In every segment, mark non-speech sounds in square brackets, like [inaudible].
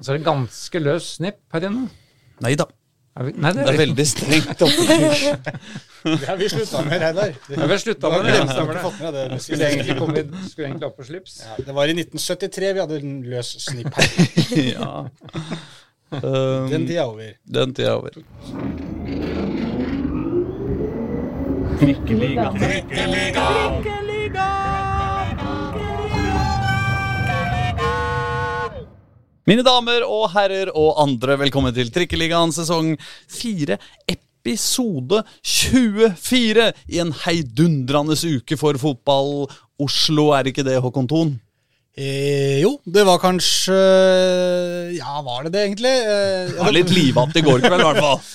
Så er det ganske løs snipp her inne. Nei da. Er vi, nei, det Det er er veldig strengt oppkurs. [laughs] Det har vi slutta med, Reidar. Vi slutta med det. Har Stemmer ikke det. med det. Skulle egentlig, komme, skulle egentlig opp på slips. Ja, det var i 1973 vi hadde en løs snipp her. [laughs] ja. [laughs] Um, Den tida er over. den tida er over. Mine damer og herrer og andre, velkommen til Trikkeligaen sesong 4, episode 24 i en heidundrende uke for fotball. Oslo, er ikke det, Håkon Thon? Eh, jo, det var kanskje Ja, var det det, egentlig? Eh, Det var litt livete i går kveld, i hvert fall. [laughs]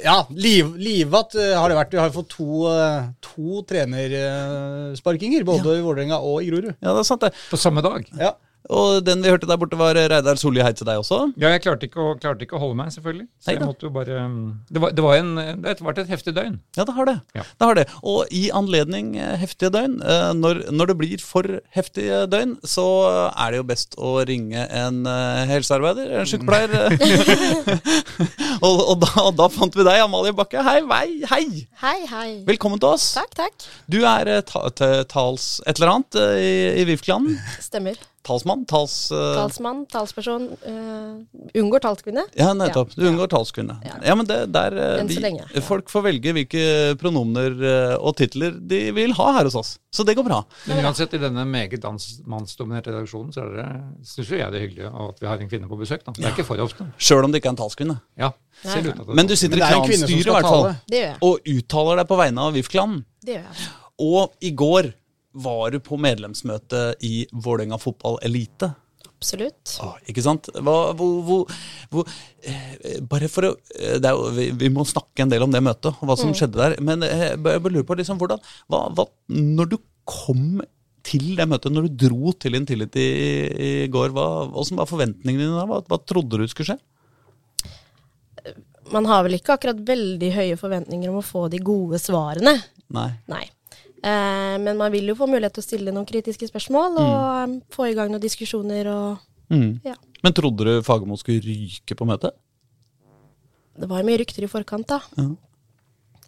Ja, liv, livat eh, har det vært. Vi har fått to, eh, to trenersparkinger, både i Vålerenga og i Grorud. Ja, det er sant, det. På samme dag. Ja. Og den vi hørte der borte, var Reidar Solli. Hei til deg også. Ja, jeg klarte ikke, å, klarte ikke å holde meg, selvfølgelig. Så jeg måtte jo bare Det var, det var, en, det har vært et heftig døgn. Ja, det har det. Ja. det, har det. Og i anledning eh, heftige døgn, eh, når, når det blir for heftige døgn, så er det jo best å ringe en eh, helsearbeider, en sykepleier. [laughs] [laughs] og, og, da, og da fant vi deg, Amalie Bakke. Hei, vei, hei! Hei, hei. Velkommen til oss. Takk, takk. Du er eh, ta, ta- tals et eller annet eh, i, i VIF-klanen. Stemmer. Talsmann? Tals... uh... Talsmann, talsperson. Uh, unngår talskvinne. Ja, nettopp. Du unngår talskvinne. Ja. Ja, men det, der, eh, Enn så vi- lenge, ja. Folk får velge hvilke pronomner og titler de vil ha her hos oss. Så det går bra. Men uansett, i denne meget mannsdominerte redaksjonen, så er det, syns jo jeg det er hyggelig at vi har en kvinne på besøk. da. Det er ikke for ofte. Sjøl om det ikke er en talskvinne. Ja, ser ut at det Men du sitter Men i klanstyret, i hvert fall. Og uttaler deg på vegne av VIF-klanen. Det gjør jeg. Og i går var du på medlemsmøte i Vålerenga fotball elite. Absolutt. Ah, ikke sant? Hva, hvor, hvor, hvor, eh, bare for å eh, jo, vi, vi må snakke en del om det møtet og hva som skjedde der. Men eh, jeg bare bare lurer på liksom, hvordan hva, hva, Når du kom til det møtet, når du dro til Intility i, i går, hva, hvordan var forventningene dine da? Hva, hva trodde du skulle skje? Man har vel ikke akkurat veldig høye forventninger om å få de gode svarene. Nei. Nei. Eh, men man vil jo få mulighet til å stille noen kritiske spørsmål og mm. få i gang noen diskusjoner og Mm. Ja. Men trodde du Fagermo skulle ryke på møtet? Det var mye rykter i forkant, da. Ja.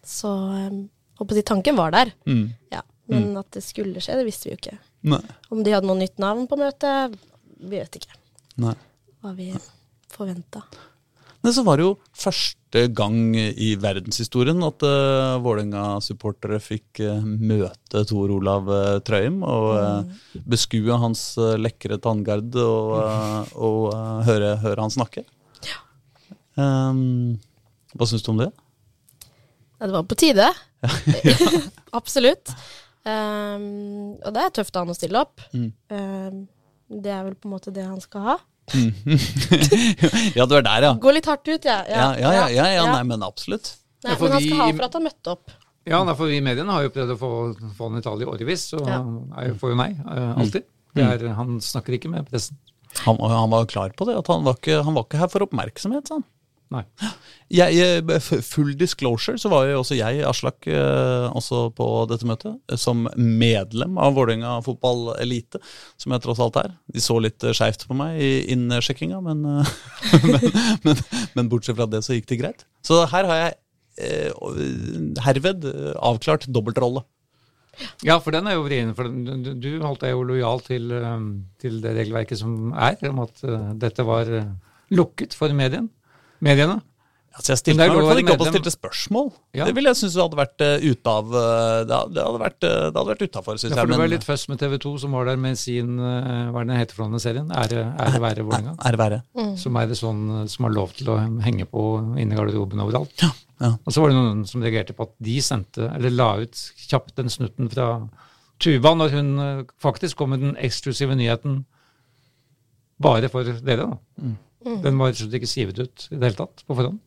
Så eh, håper jeg tanken var der. Mm. Ja. Men at det skulle skje, det visste vi jo ikke. Nei. Om de hadde noe nytt navn på møtet, vi vet ikke. Nei. Hva vi forventa. Men så var det jo første gang i verdenshistorien at uh, Vålerenga-supportere fikk uh, møte Tor Olav uh, Trøim og uh, beskue hans lekre tanngard og, og høre, høre han snakke. Um, hva syns du om det? Ja, det var på tide. [laughs] [laughs] Absolutt. Um, og det er tøft av han å stille opp. Mm. Um, det er vel på en måte det han skal ha. [laughs] ja, du er der, ja. Gå litt hardt ut, jeg. Ja, ja, ja, ja, ja, nei, men absolutt. Nei, men han skal ha for at han møtte opp. Ja, for vi i mediene har jo prøvd å få, få han i tale i årevis, så er får jo nei, eh, alltid. Det er, han snakker ikke med pressen. Han, han var klar på det, at han var ikke, han var ikke her for oppmerksomhet, sa han. Nei. Jeg, full disclosure så var jo også jeg, Aslak, eh, også på dette møtet. eh, Som medlem av Vålerenga fotballelite, som jeg tross alt er. De så litt eh, skeivt på meg i innsjekkinga, men, [laughs] men, men, men bortsett fra det så gikk det greit. Så her har jeg herved avklart dobbeltrolle. Ja, for den er jo vrien. For du, holdt deg jo lojal til, til det regelverket som er, om at dette var lukket for medien. Mediene. Altså jeg stilte Men meg i hvert fall ikke opp og stilte spørsmål. Ja. Det ville jeg synes hadde vært uh, ute av eh, Det hadde- vært, uh, det hadde vært utafor, syns Ja, for jeg. det var litt først med TV 2 som var der med sin eh, hva er det den heter for denne serien? Ære, ære være Vålerenga. Ære være. Som er det sånn eh, som har lov til å henge på inne i garderoben overalt. Ja, ja. Og så var det noen som reagerte på at de sendte, eller la ut kjapt den snutten fra Tuva når hun eh, faktisk kom med den eksklusive nyheten bare for dere. da. Den var rett og slett ikke sivet ut i det hele tatt på forhånd.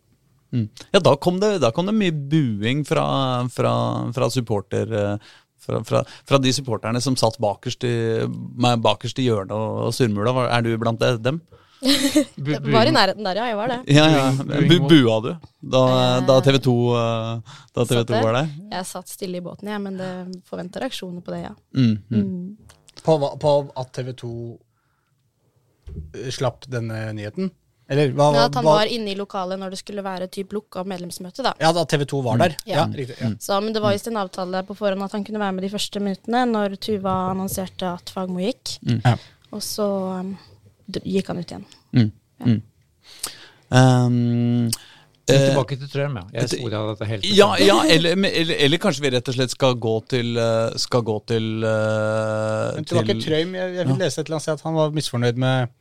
Mm. Ja, da kom, det, da kom det mye buing fra, fra, fra supporter... eh, Fra, fra, fra de supporterne som satt bakerst i, bakerst i hjørnet og, og surmula. Er du blant det, dem? [laughs] Var i nærheten der, ja. Jeg var det. Ja, ja. Bu, bua du da, Eh, da TV 2, eh, da TV 2 var der? Jeg satt stille i båten, jeg, men det forventa reaksjoner på det, ja. Mm, mm. Mm. På, på at TV 2 eh, slapp denne nyheten? Eller hva, Ja, at han hva var inne i lokalet når det skulle være typ lukka medlemsmøte, da. Ja, da TV 2 var der? Ja. Ja, riktig. Ja. Så, men det var visst en avtale på forhånd at han kunne være med de første minuttene når Tuva annonserte at Fagmo gikk. Ja. Og så um, gikk han ut igjen. Mm. Mm. Um, Men eh, Tilbake til Trøm, ja. Jeg sporer av dette helt. ja, ja eller, eller, eller kanskje vi rett og slett skal gå til eh, Skal gå til, eh, Men tilbake til Trøm. Jeg, Jeg, vil lese et eller annet sted at han var misfornøyd med,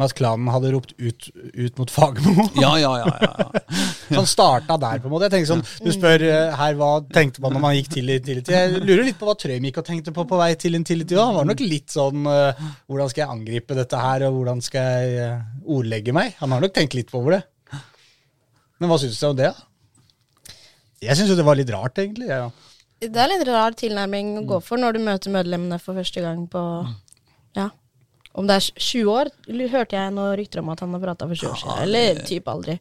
med at klanen hadde ropt ut, ut mot Fagermo. [laughs] Ja, ja, ja. ja. Så [laughs] han starta der, på en måte. Jeg tenker sånn, Du spør her hva tenkte man når man gikk til Intility. Jeg lurer litt på hva Trøim gikk og tenkte på på vei til Intility. Han var nok litt sånn Hvordan skal jeg angripe dette her, og hvordan skal jeg ordlegge meg? Han har nok tenkt litt på over det. Men hva syns du om det? Jeg syns jo det var litt rart, egentlig. Ja. Det er litt rar tilnærming å gå for når du møter medlemmene for første gang på Ja. Om det er 20 år, hørte jeg noen rykter om at han har prata for 20 år siden. Eller typ aldri.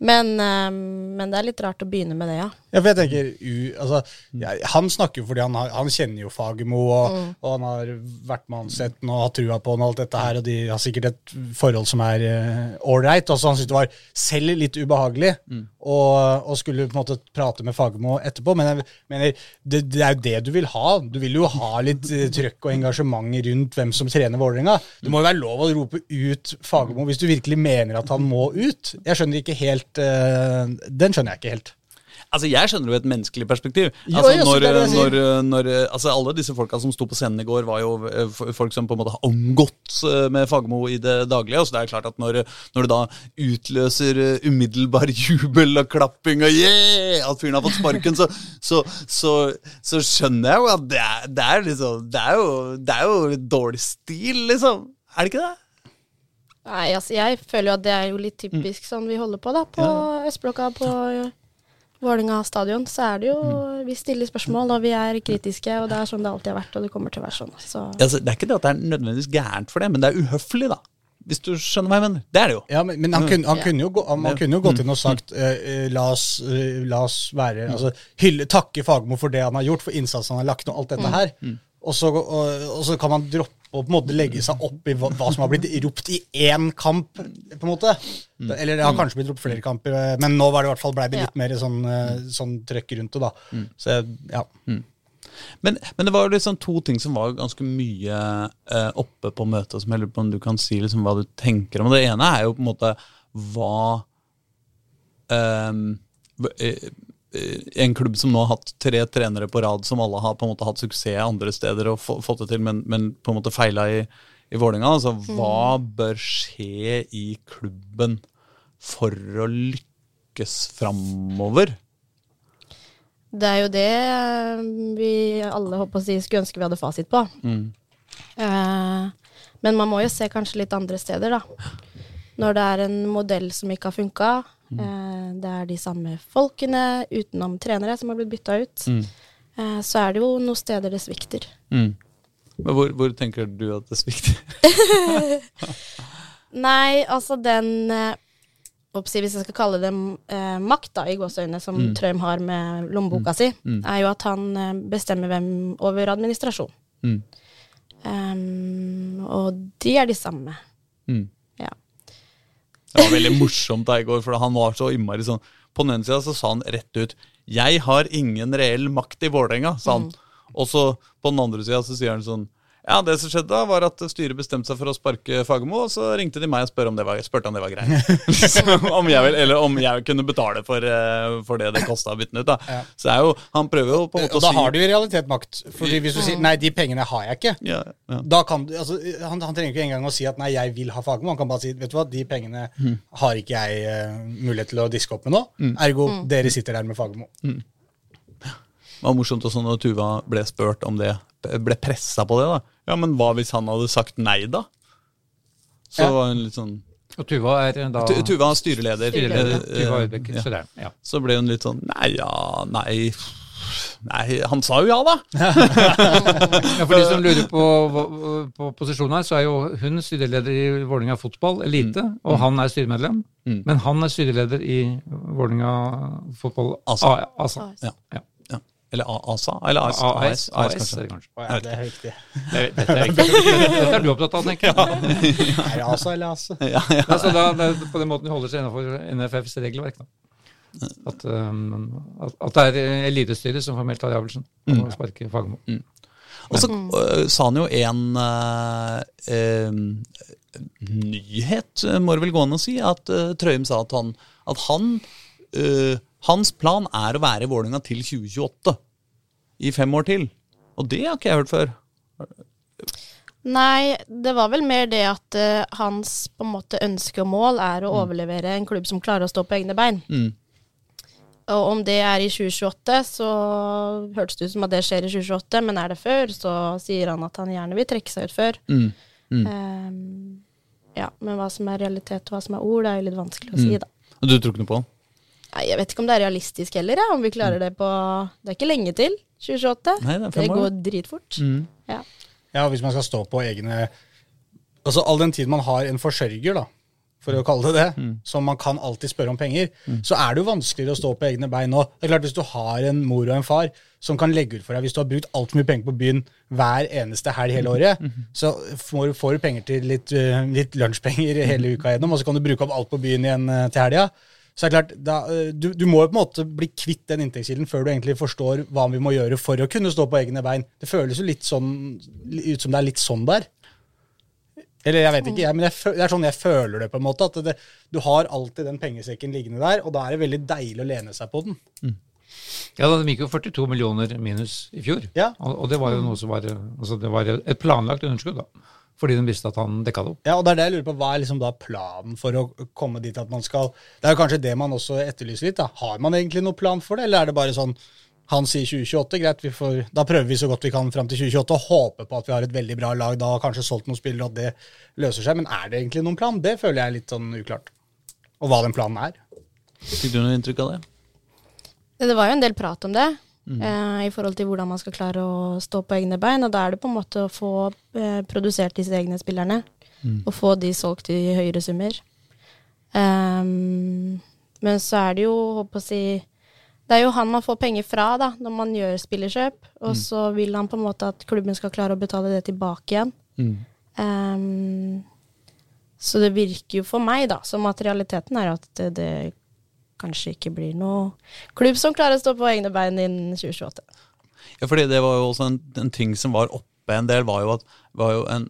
Men, um, men det er litt rart å begynne med det, ja. Ja, for jeg tenker, u, altså, ja, Han snakker jo fordi han, har, han kjenner jo Fagermo, og, og han har vært med Ansetten og har trua på han og alt dette her, og de har sikkert et forhold som er ålreit. Uh, så han syntes det var selv litt ubehagelig å å skulle på en måte prate med Fagermo etterpå. Men jeg mener, det, det er jo det du vil ha. Du vil jo ha litt uh, trøkk og engasjement rundt hvem som trener Vålerenga. Det må jo være lov å rope ut Fagermo hvis du virkelig mener at han må ut. Jeg skjønner ikke helt uh, Den skjønner jeg ikke helt. Altså, Jeg skjønner jo et menneskelig perspektiv. Jo, Altså, jeg når, det det når, når, altså, Alle disse folka som sto på scenen i går, var jo eh, folk som på en måte har omgått eh, med Fagermo i det daglige. Så det er klart at når, når det da utløser eh, umiddelbar [laughs] jubel og klapping og yeah, at fyren har fått sparken, så, så, så, så skjønner jeg jo at det er, det er liksom det er, jo, det er jo dårlig stil, liksom. Er det ikke det? Nei, altså jeg føler jo at det er jo litt typisk sånn vi holder på, da. På Østblokka, på Vålinga stadion, så er det jo Vi stiller spørsmål, og vi er kritiske, og det er sånn det alltid har vært, og det kommer til å være sånn. Så Altså, det er ikke det at det er nødvendigvis gærent for det, men det er uhøflig, da. Hvis du skjønner hva jeg mener. Det er det jo. Ja, men, men han, kunne, han, Ja. kunne jo gå, han, han kunne jo gått inn og sagt eh, eh, la, oss, eh, la oss være altså, hylle, Takke Fagermo for det han har gjort, for innsatsen han har lagt ned, og alt dette her. Og så, og, og så kan man droppe å på en måte legge seg opp i hva, hva som har blitt ropt i én kamp, på en måte. Eller det har kanskje blitt ropt flere kamper, men nå var det i hvert fall ble det litt mer sånn, eh, sånn trøkk rundt det, da. Så jeg- ja. Men, men det var jo liksom to ting som var ganske mye eh, oppe på møtet, som jeg lurer på om du kan si liksom hva du tenker om. Det ene er jo på en måte hva ehm, eh, eh, En klubb som nå har hatt tre trenere på rad, som alle har på en måte hatt suksess andre steder og fått det til, men, men på en måte feila i, i Vålerenga. Altså, hva bør skje i klubben for å lykkes framover? det er jo det eh, vi alle håper å si skulle ønske vi hadde fasit på. Eh, men man må jo se kanskje litt andre steder, da. Når det er en modell som ikke har funka, eh, det er de samme folkene utenom trenere som har blitt bytta ut, Mm. så er det jo noen steder det svikter. Mm. Men hvor, hvor tenker du at det svikter? [laughs] Nei, altså den eh, oppsi, Hvis jeg skal kalle det eh, makt, da, i gåseøynene, som Trøim har med lommeboka si, er jo at han eh, bestemmer hvem over administrasjon. Mm. Ehm, og de er de samme. Mm. Det var veldig morsomt da i går, for han var så innmari sånn På den ene sida så sa han rett ut 'Jeg har ingen reell makt i Vålerenga', sa han. Og så på den andre sida så sier han sånn Ja, det som skjedde da, var at styret bestemte seg for å sparke Fagermo, og så ringte de meg og spurte om det var, spurte om det var greit. [laughs] Liksom, om jeg vil, eller om jeg kunne betale for, eh, for det det kosta å bytte den ut. da. Så er jo, han prøver jo på en måte Og å da har du i realitet makt. Fordi hvis du sier 'nei, de pengene har jeg ikke', ja, ja. da kan du, altså, han, han trenger ikke engang å si at 'nei, jeg vil ha Fagermo'. Han kan bare si 'vet du hva, de pengene har ikke jeg uh, mulighet til å diske opp med nå'. Ergo, dere sitter der med Fagermo. Det var morsomt også når Tuva ble spurt om det, ble pressa på det. da. Ja, men hva hvis han hadde sagt nei, da? Så Ja. var hun litt sånn Og Tuva er da Tu- Tuva er styreleder. styreleder. Eh, Tuva eh, ja. så det er- ja. Så ble hun litt sånn Nei, ja, nei Nei, han sa jo ja, da! [laughs] Ja, For de som lurer på, hva- på posisjonen her, så er jo hun styreleder i Vålinga fotball, elite, og han er styremedlem. Mm. Men han er styreleder i Vålinga fotball ASA. ASA. Ja. Ja. Eller ASA? Eller AS? AS, AS, AS, kanskje. er det kanskje. Å, ja, [laughs] det er riktig. [laughs] Dette, er dette er du opptatt av, tenker [laughs] jeg. Er det ASA eller ASA? Ja, ja. Ja, så da, det er på den måten de holder seg innenfor NFFs regelverk. Da. At, um, at, at det er eh, elitestyret som formelt tar avgjørelsen om å sparke Fagermo. Og så øh, sa han jo en nyhet, må det vel gå an å si, at Trøim sa at han, at han Hans plan er å være i Vålerenga til 2028. I fem år til. Og det har ikke jeg hørt før. Nei, det var vel mer det at uh, hans på en måte ønske og mål er å overlevere en klubb som klarer å stå på egne bein. Mm. Og om det er i 2028, så hørtes det ut som at det skjer i 2028, men er det før, så sier han at han gjerne vil trekke seg ut før. Mm. Mm. Ehm, ja, men hva som er realitet og hva som er ord, det er jo litt vanskelig å si, Mm. da. Og du tror ikke noe på han? Nei, jeg vet ikke om det er realistisk heller, ja, om vi klarer det på Det er ikke lenge til 2028. Nei, det det går dritfort. Mm. Ja. Ja, hvis man skal stå på egne Altså all den tid man har en forsørger, da, for å kalle det det, som man kan alltid spørre om penger, så er det jo vanskeligere å stå på egne bein nå. Det er klart Hvis du har en mor og en far som kan legge ut for deg hvis du har brukt altfor mye penger på byen hver eneste helg hele året, så får, får du penger til litt, uh, litt lunsjpenger [laughs] hele uka gjennom, og så kan du bruke opp alt på byen igjen uh, til helga. Så det er klart, da, uh, du, du må jo på en måte bli kvitt den inntektskilden før du egentlig forstår hva vi må gjøre for å kunne stå på egne bein. Det føles jo litt sånn ut som det er litt sånn der. Eller jeg vet ikke, jeg, men jeg, det er sånn jeg føler det på en måte. At det, du har alltid den pengesekken liggende der, og da er det veldig deilig å lene seg på den. Ja, da, De gikk jo 42 millioner minus i fjor. Ja. Og, og det var jo noe som var altså det var et planlagt underskudd. da. Fordi de visste at han dekka det opp. Ja, og det er det jeg lurer på. Hva er liksom da planen for å komme dit at man skal Det er jo kanskje det man også etterlyser litt. da. Har man egentlig noen plan for det, eller er det bare sånn han sier 2028, greit, vi får, da prøver vi så godt vi kan fram til 2028 og håper på at vi har et veldig bra lag da, og kanskje solgt noen spillere, og at det løser seg. Men er det egentlig noen plan? Det føler jeg er litt sånn uklart. Og hva den planen er. Fikk du noe inntrykk av det? Det var jo en del prat om det, eh, i forhold til hvordan man skal klare å stå på egne bein. Og da er det på en måte å få eh, produsert disse egne spillerne, og få de solgt i høyere summer. Um, men så er det jo, håper å si Det er jo han man får penger fra da, når man gjør spillerkjøp, og så vil han på en måte at klubben skal klare å betale det tilbake igjen. Mm. Ehm, så det virker jo for meg da, som at realiteten er at det, det kanskje ikke blir noe klubb som klarer å stå på egne bein innen 2028. Ja, fordi det var jo også en, en ting som var oppe en del, var jo at var jo en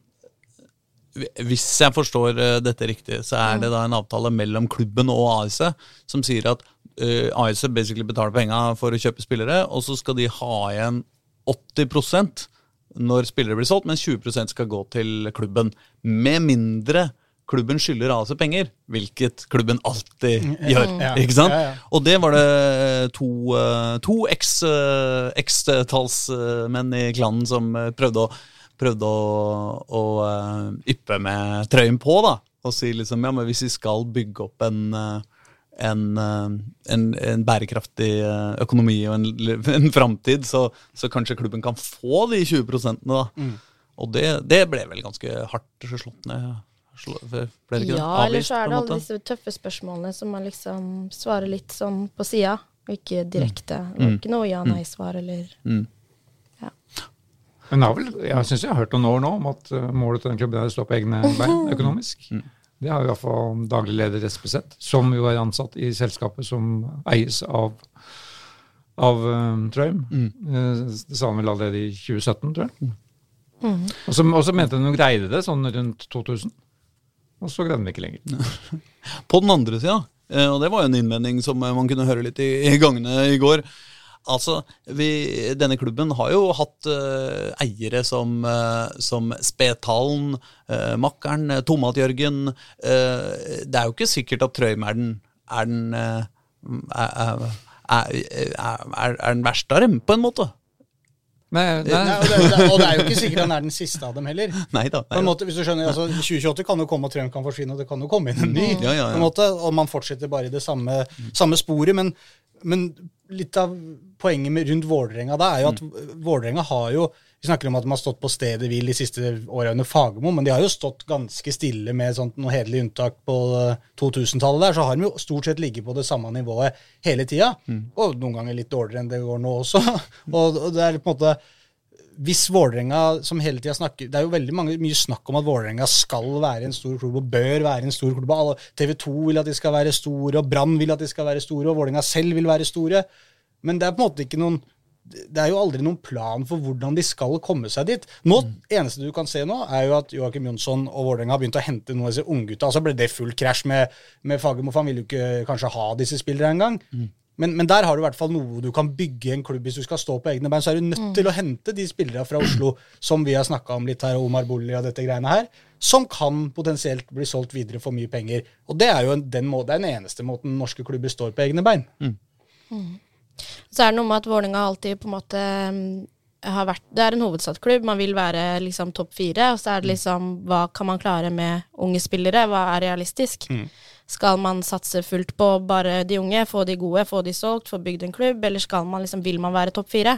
Hvis jeg forstår eh, dette riktig, så er det da en avtale mellom klubben og AIC som sier at uh, AIC basically betaler penga for å kjøpe spillere, og så skal de ha igjen 80% når spillere blir solgt, mens 20% skal gå til klubben. Med mindre klubben skylder AIC penger, hvilket klubben alltid gjør. Ja. Ikke sant? Ja, ja. Og det var det to, eh, to eh, eks-talsmenn i klanen som eh, prøvde å, prøvde å, å yppe med trøyen på, da. Og si liksom ja, men hvis vi skal bygge opp en, en, en, en bærekraftig økonomi og en, en framtid, så, så kanskje klubben kan få de 20% da. Og det, det ble vel ganske hardt slått ned. Ble det ikke det? Ja, eller så er det alle disse tøffe spørsmålene som man liksom svarer litt sånn på sida, og ikke direkte. Det Mm. ikke noe ja-nei-svar eller Mm. Men har vel, jeg syns jeg har hørt noen år nå om at uh, målet til den klubben er å stå på egne [laughs] bein økonomisk. Mm. Det har i hvert fall daglig leder Espeseth, som jo er ansatt i selskapet som eies av, av um, Trøim. Mm. Eh, det sa han vel allerede i 2017, tror jeg. Og så og så mente han hun greide det sånn rundt 2000. Og så greide vi ikke lenger. [laughs] På den andre sida, eh, og det var jo en innvending som eh, man kunne høre litt i, gangene i går Altså, vi, Denne klubben har jo hatt uh, eiere som, uh, som Spetalen, uh, Makkeren, Tomat-Jørgen. Det er jo ikke sikkert at Trøim er den, er den, er, er, er den verste av dem, på en måte. Nei, Nei, nei, og, det, det, og det er jo ikke sikkert han er den siste av dem heller. [laughs] Nei da. På en måte, hvis du skjønner, altså, 2028 kan jo komme, og Trump kan forsvinne, og det kan jo komme inn en ny. Ja, ja, ja. På en måte, og man fortsetter bare i det samme, samme sporet. Men, men litt av poenget med, rundt Vålerenga da, er jo at Vålerenga har jo Vi snakker om at de har stått på stedet hvil de siste åra under Fagermo, men de har jo stått ganske stille med sånt noe hederlig unntak på 2000-tallet der, så har de jo stort sett ligget på det samme nivået hele tida. Mm. Og noen ganger litt dårligere enn det går nå også. [laughs] og det er på en måte hvis Vålerenga som hele tida snakker Det er jo veldig mange, mye snakk om at Vålerenga skal være en stor klubb og bør være en stor klubb. TV 2 vil at de skal være store, og Brann vil at de skal være store, og Vålerenga selv vil være store. Men det er på en måte ikke noen det er jo aldri noen plan for hvordan de skal komme seg dit. Nå, mm. eneste du kan se nå, er jo at Joakim Jonsson og Vålerenga har begynt å hente noen av disse unggutta. Så ble det full krasj med, med Fagermo, for han ville jo ikke kanskje ha disse spillerne engang. Mm. Men, men, der har du i hvert fall noe du kan bygge en klubb hvis du skal stå på egne bein. Så er du nødt mm. til å hente de spillerne fra Oslo som vi har snakka om litt her, Omar Bolli og dette greiene her, som kan potensielt bli solgt videre for mye penger. Og det er jo den, må, det er den eneste måten norske klubber står på egne bein. Mm. Så er det noe med at Vålerenga alltid på en måte mm, har vært Det er en hovedstadsklubb, man vil være liksom topp fire. Og så er det mm. liksom hva kan man klare med unge spillere, hva er realistisk? Mm. Skal man satse fullt på bare de unge, få de gode, få de solgt, få bygd en klubb, eller skal man liksom, vil man være topp fire?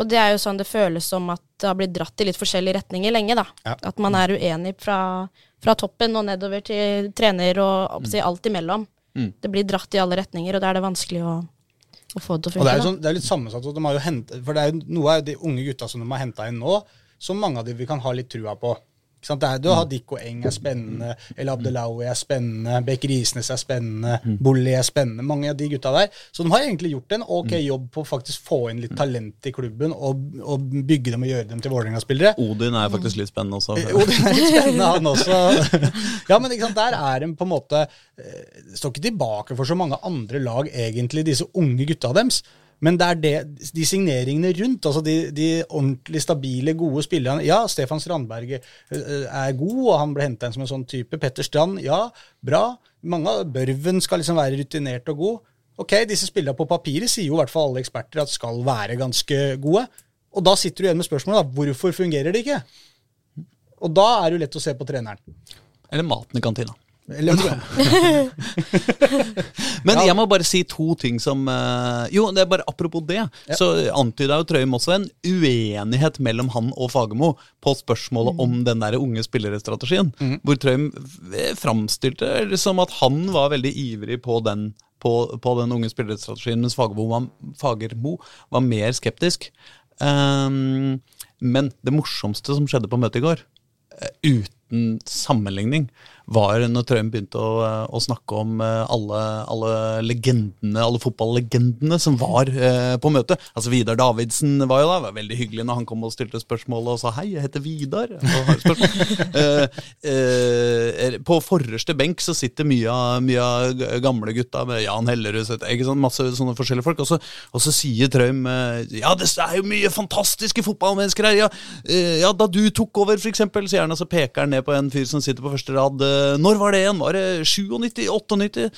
Og det er jo sånn det føles som at det har blitt dratt i litt forskjellige retninger lenge, da. Ja. At man er uenig fra, fra, toppen og nedover til trener og mm. alt imellom. Mm. Det blir dratt i alle retninger, og da er det vanskelig å, få det funke. Og det er, sånn, det er litt sammensatt. De har jo hentet, for det er jo noe av de unge gutta som de har henta inn nå, som mange av de vi kan ha litt trua på. Det er, du har Dikko Eng er spennende, El Abdelawi er spennende, Beck Risnes er spennende, mm. Bolli er spennende. Mange av de gutta der. Så de har egentlig gjort en ok mm. jobb på å faktisk få inn litt talent i klubben og, og bygge dem og gjøre dem til Vålerenga-spillere. Odin er faktisk litt spennende også. Eh, Odin er litt spennende, han også. [laughs] ja, men sant, der er de på en måte eh, Står ikke tilbake for så mange andre lag, egentlig, disse unge gutta deres. Men det er det, de signeringene rundt, altså de, de ordentlig stabile, gode spillerne Ja, Stefan Strandberg eh, er god, og han ble henta inn som en sånn type. Petter Strand, ja, bra. Mange av Børven skal liksom være rutinert og god. Ok, disse spillerne på papiret sier jo i hvert fall alle eksperter at skal være ganske gode. Og da sitter du igjen med spørsmålet da, hvorfor fungerer det ikke? Og da er det jo lett å se på treneren. Eller maten i kantina. Eller [laughs] Men jeg må bare si to ting som uh, Jo, det er bare apropos det. Ja. Så antyda jo Trøim også en uenighet mellom han og Fagermo på spørsmålet mm. om den der unge spillerstrategien. Mm. Hvor Trøim framstilte det som at han var veldig ivrig på den, på, på den unge spillerstrategien, mens Fagermo var, Fagermo var mer skeptisk. Um, men det morsomste som skjedde på møtet i går, uh, uten sammenligning, var når Trøim begynte å, å, snakke om eh, alle, alle, legendene, alle fotballegendene som var eh, på møtet. Altså Vidar Davidsen var jo da, var veldig hyggelig når han kom og stilte spørsmål og sa 'hei, jeg heter Vidar'. [laughs] eh, eh, på forreste benk så sitter mye av, mye av gamle gutta med Jan Hellerud, ikke sånn, masse sånne forskjellige folk. Og så, og så sier Trøim eh, 'ja, det er jo mye fantastiske fotballmennesker her'. Ja, eh, ja da du tok over, for eksempel, sier han, og så peker han ned på en fyr som sitter på første rad når var det igjen? Var det 97? 98?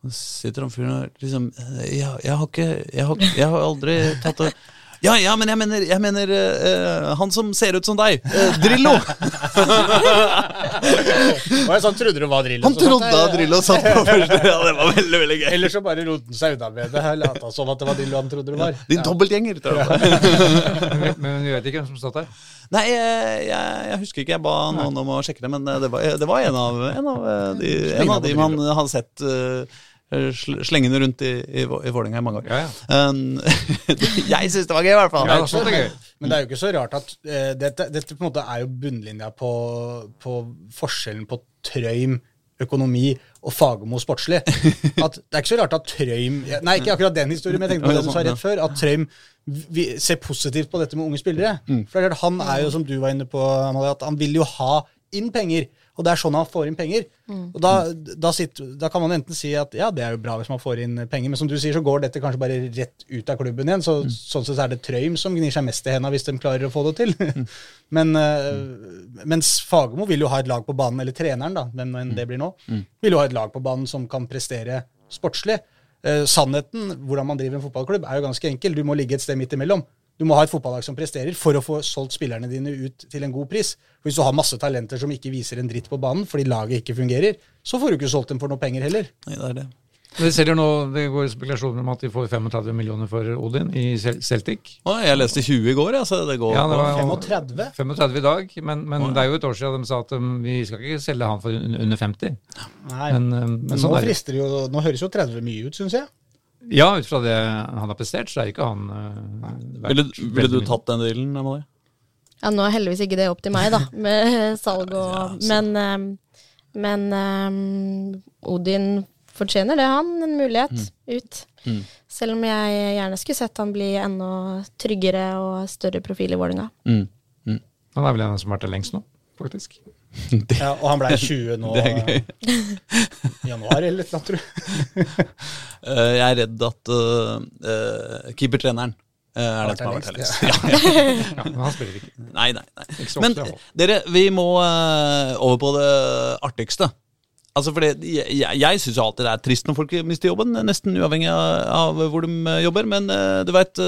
Så sitter han fyren og liksom jeg, jeg, har ikke jeg har, jeg har aldri tatt det ja, ja, men jeg mener, jeg mener uh, han som ser ut som deg. Uh, Drillo! [laughs] sånn, trodde du var Drillo? Han trodde at Drillo satt på første. Ja, det var veldig veldig gøy. Eller så bare roten seg unna med det. Lata som at det var Drillo han trodde det var. Din ja. dobbeltgjenger, tror jeg. men du vet ikke hvem som satt der? Nei, jeg, jeg, husker ikke. Jeg ba noen om å sjekke det, men det var, det var en, av, en, av, de, en av de man hadde sett uh, slengende rundt i, i, i Vålerenga i mange år. Ja, ja. Um, [laughs] jeg syns det var gøy, i hvert fall. Ja, det gøy. Men det er jo ikke så rart at uh, dette, dette, på en måte er jo bunnlinja på, på forskjellen på Trøym økonomi og Fagermo sportslig. At det er ikke så rart at Trøym Nei, ikke akkurat den historien, men jeg tenkte på det du sa rett før. At Trøym ser positivt på dette med unge spillere. Mm. For det er Han er jo, som du var inne på, Amalie, at han vil jo ha inn penger. Og det er sånn han får inn penger. Mm. Og da, da, sitter, da, kan man enten si at ja, det er jo bra hvis man får inn penger, men som du sier, så går dette kanskje bare rett ut av klubben igjen. Så, mm. Sånn sett er det Trøym som gnir seg mest i henda hvis de klarer å få det til. Mm. [laughs] men, uh, mens Fagermo vil jo ha et lag på banen, eller treneren, da, hvem enn det blir nå, mm. vil jo ha et lag på banen som kan prestere sportslig. Uh, sannheten, hvordan man driver en fotballklubb, er jo ganske enkel. Du må ligge et sted midt imellom. Du må ha et fotballag som presterer for å få solgt spillerne dine ut til en god pris. For Hvis du har masse talenter som ikke viser en dritt på banen fordi laget ikke fungerer, så får du ikke solgt dem for noe penger heller. Nei, det er det. Det, selger nå, det går spekulasjoner om at de får 35 millioner for Odin i Celtic. Å, jeg leste 20 i går, jeg, så det går Ja, det var 35? 35 i dag, men, men det er jo et år siden de sa at um, vi skal ikke selge han for under 50. Nei. Men, um, men Men sånn nå er frister det jo Nå høres jo 30 mye ut, syns jeg. Ja, ut fra det han har prestert, så er ikke han uh, Ville, ville du tatt den dealen, Amalie? Ja, nå er heldigvis ikke det opp til meg, da, [laughs] med salg og Men, ehm, men ehm, Odin fortjener det, han. En mulighet ut. Mm. Selv om jeg gjerne skulle sett han bli enda tryggere og større profil i Vålerenga. Mm. Mm. Han er vel en som har vært der lengst nå, faktisk. Ja, og han ble [laughs] 20 nå Det i januar eller noe, tror jeg. [laughs] Eh, jeg er redd at uh, keepertreneren eh, er den som har vært her lengst. [laughs] Ja. Ja, men han spiller ikke. Nei, nei, nei. Ikke Men dere, vi må uh, over på det artigste. Altså fordi Jeg, jeg, syns alltid det er trist når folk mister jobben, nesten uavhengig av, av hvor de eh, jobber. Men uh, du veit,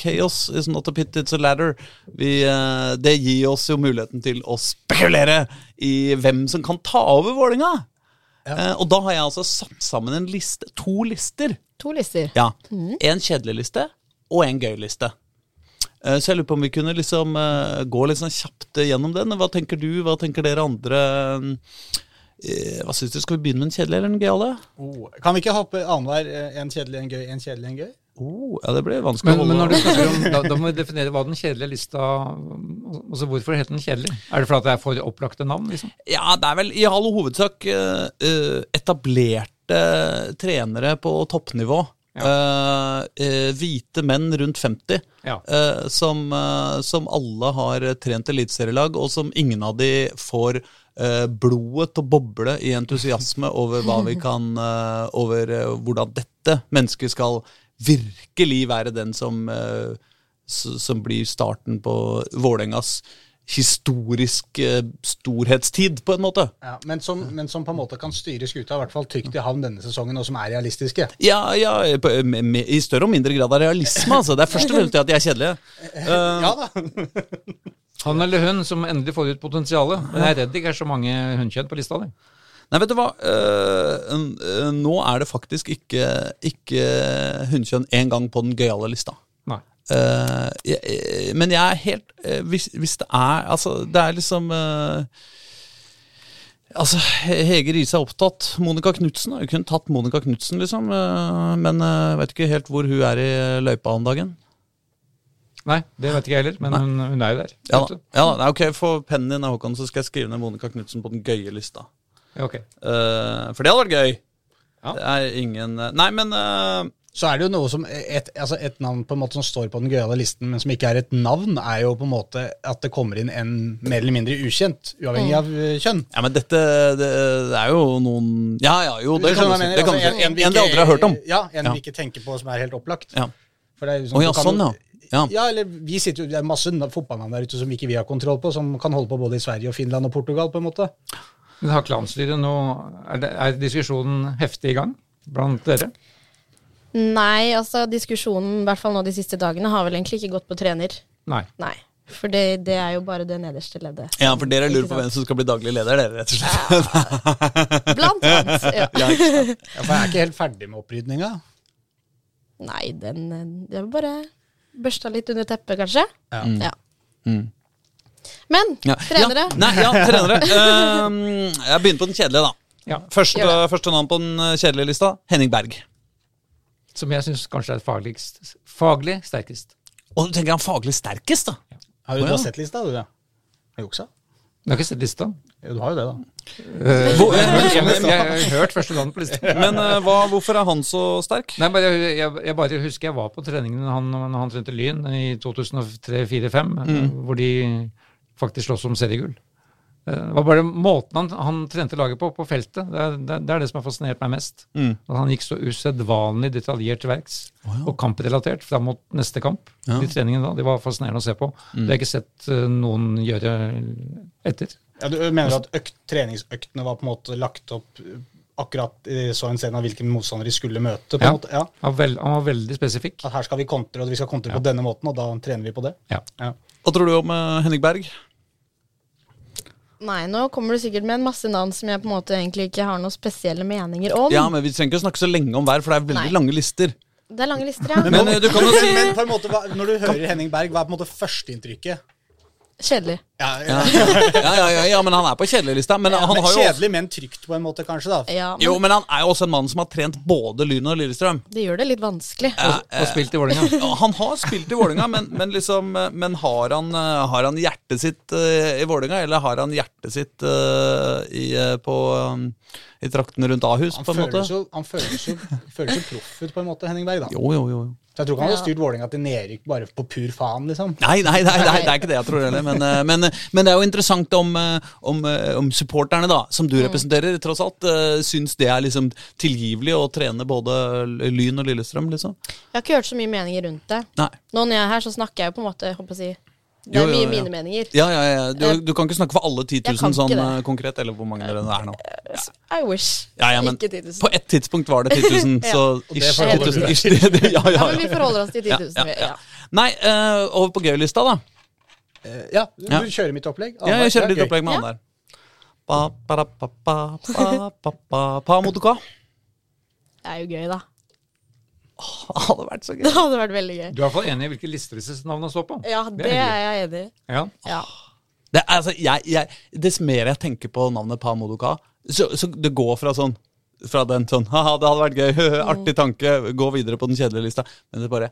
chaos is not a pit, it's a ladder. Vi, uh, det gir oss jo muligheten til å spekulere i hvem som kan ta over Vålinga. Eh, og da har jeg altså satt sammen en liste, to lister. To lister. Ja. En kjedelig liste og en gøy liste. Eh, Så jeg lurer på om vi kunne liksom eh, gå litt sånn kjapt gjennom den. Hva tenker du, hva tenker dere andre? Eh, Hva synes du? Skal vi begynne med en kjedelig eller en gøyale? Oh, kan vi ikke hoppe annenhver? eh, En kjedelig, en gøy, en kjedelig, en gøy? Oh, ja, det blir vanskelig Men, å men holde når du snakker om, [laughs] da, da må vi definere hva den kjedelige lista altså Hvorfor heter den kjedelig? Er det fordi det er for opplagte navn? liksom? Ja, det er vel i all hovedsak eh, etablerte trenere på toppnivå. Ja. Uh, hvite menn rundt 50 Ja. uh, som, som alle har trent eliteserielag, og som ingen av de får eh, blodet til å boble i entusiasme over kan eh, Over eh, hvordan dette mennesket skal virkelig være den som, eh, som blir starten på Vålerengas historisk eh, storhetstid, på en måte. Ja, men, som, men som på en måte kan styre skuta, i hvert fall trygt i havn denne sesongen, og som er realistiske. Ja, ja med, med, i større og mindre grad av realisme, altså. Det er først og fremst at de er kjedelige. Eh, [laughs] Ja da. Han eller hun som endelig får ut potensialet. Men jeg er redd det ikke er så mange hunnkjønn på lista di. Nei, vet du hva? Eh, eh, nå er det faktisk ikke, ikke hunnkjønn én gang på den gøyale lista. Nei. Eh, jeg, jeg, men jeg er helt uh, hvis, hvis det er Altså, det er liksom uh, Altså, Hege Riise er opptatt. Monica Knutsen har jo kun tatt Monica Knutsen, liksom. eh, men jeg vet ikke helt hvor hun er i løypa om dagen. Nei, det vet ikke jeg heller, men hun, hun er jo der. Ja, da. ja da. Ok, Få pennen din, Håkon, så skal jeg skrive ned Monica Knutsen på den gøye lista. Ja, ok. Eh, for det hadde vært gøy. Ja. Det er ingen eh, Nei, men eh, Så er det jo noe som et, altså et navn på en måte som står på den gøyale listen, men som ikke er et navn, er jo på en måte at det kommer inn en mer eller mindre ukjent, uavhengig av eh, kjønn. Ja, men dette det, det er jo noen Ja, ja, jo, det Du kan du si. Det kan du si. Altså, en, en, En dere aldri har hørt om. Ja, en Ja. vi ikke tenker på som er helt opplagt. Ja. For det er liksom, Å ja, kan sånn, ja. Ja. Ja, eller vi sitter jo, Det er masse na- fotballnavn der ute som ikke vi har kontroll på, som kan holde på både i Sverige og Finland og Portugal. på en måte. Men har klanstyret nå er, det, er diskusjonen heftig i gang blant dere? Nei, altså diskusjonen, i hvert fall nå de siste dagene, har vel egentlig ikke gått på trener. Nei. Nei. For det, det er jo bare det nederste leddet. ja, for dere lurer på hvem som skal bli daglig leder, dere, rett og slett. [laughs] Blant annet. Ja. Ja. Ja, For jeg er ikke helt ferdig med opprydninga. Nei, den Det er bare børsta litt under teppet, kanskje. Ja. Ja. Mm. Men Ja. trenere Ja, nei, ja, trenere. Uh, jeg begynner på den kjedelige, da. Ja. Første, første navn på den kjedelige lista Henning Berg. Som jeg syns kanskje er fagligst, faglig sterkest. Og du tenker han faglig sterkest, da? Har du, Å, du har sett lista, du? Ja. Har juksa? Du har ikke sett lista? Ja, du har jo det, da. Uh, hvor- jeg, jeg, jeg har hørt første gang på lista. [laughs] Men uh, hva, hvorfor er han så sterk? Nei, bare, jeg, jeg bare husker jeg var på treningen når han, han trente Lyn i 2003-2004-2005, hvor de faktisk sloss om seriegull. Eh, Det var bare måten han, han trente laget på, på feltet. Det er det, det, er det som har fascinert meg mest. Mm. At han gikk så usedvanlig detaljert til verks, og kamprelatert fram mot neste kamp. Ja. De treningene da, de var fascinerende å se på. Det har jeg ikke sett eh, noen gjøre etter. Ja, du mener at økt, treningsøktene var på en måte lagt opp eh, akkurat i så en scene av hvilken motstander de skulle møte? på Ja. en måte? Ja. Han var, veld, han var veldig spesifikk. At her skal vi kontre, og vi skal kontre på denne måten, og da trener vi på det? Ja. Ja. Hva tror du om Henning Berg? Nei, nå kommer du sikkert med en masse navn som jeg på en måte egentlig ikke har noen spesielle meninger om. Ja, men vi trenger ikke å snakke så lenge om hver, for det er veldig Nei. lange lister. Det er lange lister, ja. Men men, du kan jo si Men på en måte, hva, når du hører Henning Berg, hva er på en måte førsteinntrykket? Kjedelig. Ja, ja. Ja, ja, ja, ja, men han er på kjedeliglista. Men han men har jo også, Kjedelig, men trygt på en måte, kanskje. da Ja, men Jo, men han er jo også en mann som har trent både Lyn og Lillestrøm. det gjør det litt vanskelig. Og spilt i Vålerenga. [laughs] Ja, Han har spilt i Vålinga, men, men, liksom, eh, men har, han, eh, har han hjertet sitt uh, i Vålinga, eller har han hjertet sitt uh, i, uh, på, um, i traktene rundt Ahus, Han på en måte? jo, han føles jo, føles jo proff ut, på en måte, Henning Berg. da Jo, jo, jo. Så jeg tror ikke han hadde styrt Vålerenga til nedrykk bare på pur faen, liksom. Nei, nei, nei, nei, det er [laughs] ikke det jeg tror heller. Men, eh, men, men det er jo interessant om, eh, om, eh, om supporterne, da, som du representerer, tross alt, eh, syns det er liksom tilgivelig å trene både Lyn og Lillestrøm, liksom. Jeg har ikke hørt så mye meninger rundt det. Nei. Nå når jeg er her, så snakker jeg jo på en måte jeg håper å si, Det er jo, mye ja. mine meninger. Ja, ja, ja. Du, du kan ikke snakke for alle 10 000 sånn det. eh, konkret, eller hvor mange dere er nå. I wish. Ja, ja, men Ikke 10 000. På et tidspunkt var det 10 000, Ja. så ish, forholder 10 000, ish, det, det, ja, ja, Ja, men vi forholder oss til 10 000. Ja, ja, ja. ja. Nei, uh, over på gøy-lista, da. Eh, Ja, du kjører mitt opplegg. Ja, jeg kjører ditt er opplegg med han der. Pa, pa, da, pa, pa, pa, pa, pa, pa, motoka. Det er jo gøy, da. Det hadde vært så gøy. Det hadde vært veldig gøy. Du er i hvert fall enig i hvilke lister disse navnene står på. Ja, det det er jeg enig i. Ja. Ja. Det, altså, jeg, jeg, dess mer jeg tenker på navnet Pa Modoka, så, så det går fra sånn Fra den sånn Haha, det hadde vært gøy, [laughs] artig tanke, gå videre på den kjedelige lista. Men det bare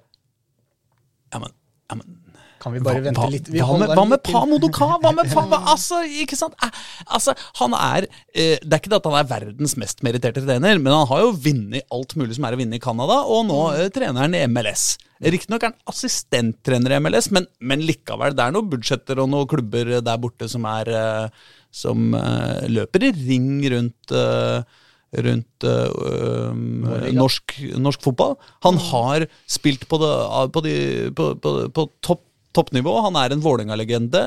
Ja, men, ja, men Kan vi bare hva, vente litt? Vi hva, med, hva med. [laughs] Pa Modoka? Hva med Pa Altså, ikke sant? Eh, Altså, han er eh, Det er ikke det at han er verdens mest meritterte trener, men han har jo vunnet alt mulig som er å vinne i Canada, og nå eh, trener han i MLS. Riktignok er han assistenttrener i MLS, men, men likevel, det er noen budsjetter og noen klubber der borte som er eh, Som eh, løper i ring rundt eh, rundt øh, øh, norsk, norsk fotball. Han har spilt på, det, på, de, på, på, på topp, toppnivå. Han er en Vålerenga-legende.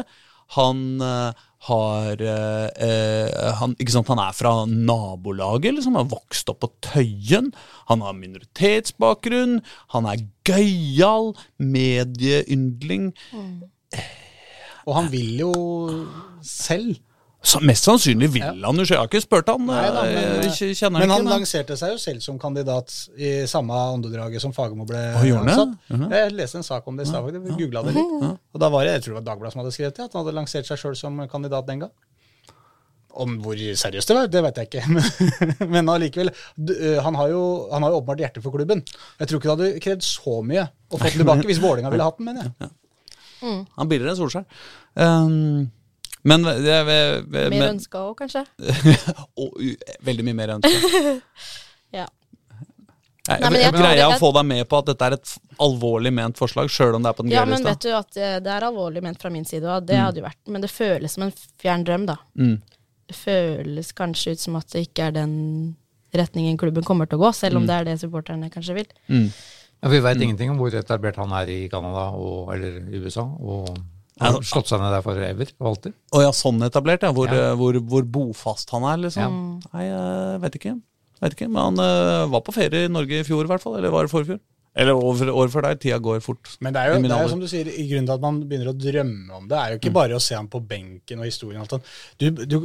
Han eh, har eh, eh, han, sant, han er fra nabolaget, liksom. Han har vokst opp på Tøyen. Han har minoritetsbakgrunn. Han er gøyal, medieyndling. Og han vil jo selv. Så mest sannsynlig vil han jo Jeg har ikke spurt han. Nei da, men, eh, kjenner Men han lanserte seg jo selv som kandidat i samme åndedraget som Fagermo ble han ansatt. Mhm. Jeg leste en sak om det i stad, faktisk. Jeg googla det litt. Og da var det, jeg tror det var Dagbladet som hadde skrevet det, at han hadde lansert seg sjøl som kandidat den gang. Om hvor seriøst det var, det vet jeg ikke. [laughs] Men- allikevel. øh, Han har jo han har jo åpenbart hjerte for klubben. Jeg tror ikke det hadde krevd så mye å få [laughs] den tilbake hvis Vålerenga ville hatt den, mener jeg. Han er billigere enn Solskjær. Um, men det, det, Mer men, ønska òg, kanskje. [laughs] og, veldig mye mer ønska. [laughs] Ja. Nei, men jeg greier jeg å få deg med på at dette er et alvorlig ment forslag, Selv om det er på den Ja, men vet du at eh, det er alvorlig ment fra min side òg. Det hadde jo vært Men det føles som en fjern drøm, da. Mm. Det føles kanskje ut som at det ikke er den retningen klubben kommer til å gå, selv om det er det supporterne kanskje vil. Mm. Ja, vi veit ingenting om hvor etablert han er i Canada eller i USA. Og Ja, altså, slått seg ned der for ever og alltid. Å ja, sånn etablert, ja. Hvor, Ja. eh, hvor, hvor bofast han er, liksom. Nei, jeg vet ikke. Vet ikke. Men han uh, var på ferie i Norge i fjor, i hvert fall. Eller var det forfjor? Eller over, over for deg. Tida går fort. Men det er, jo, det er jo som du sier, i grunnen til at man begynner å drømme om det, er jo ikke bare å se han på benken og historien. og alt sånt. Du, du,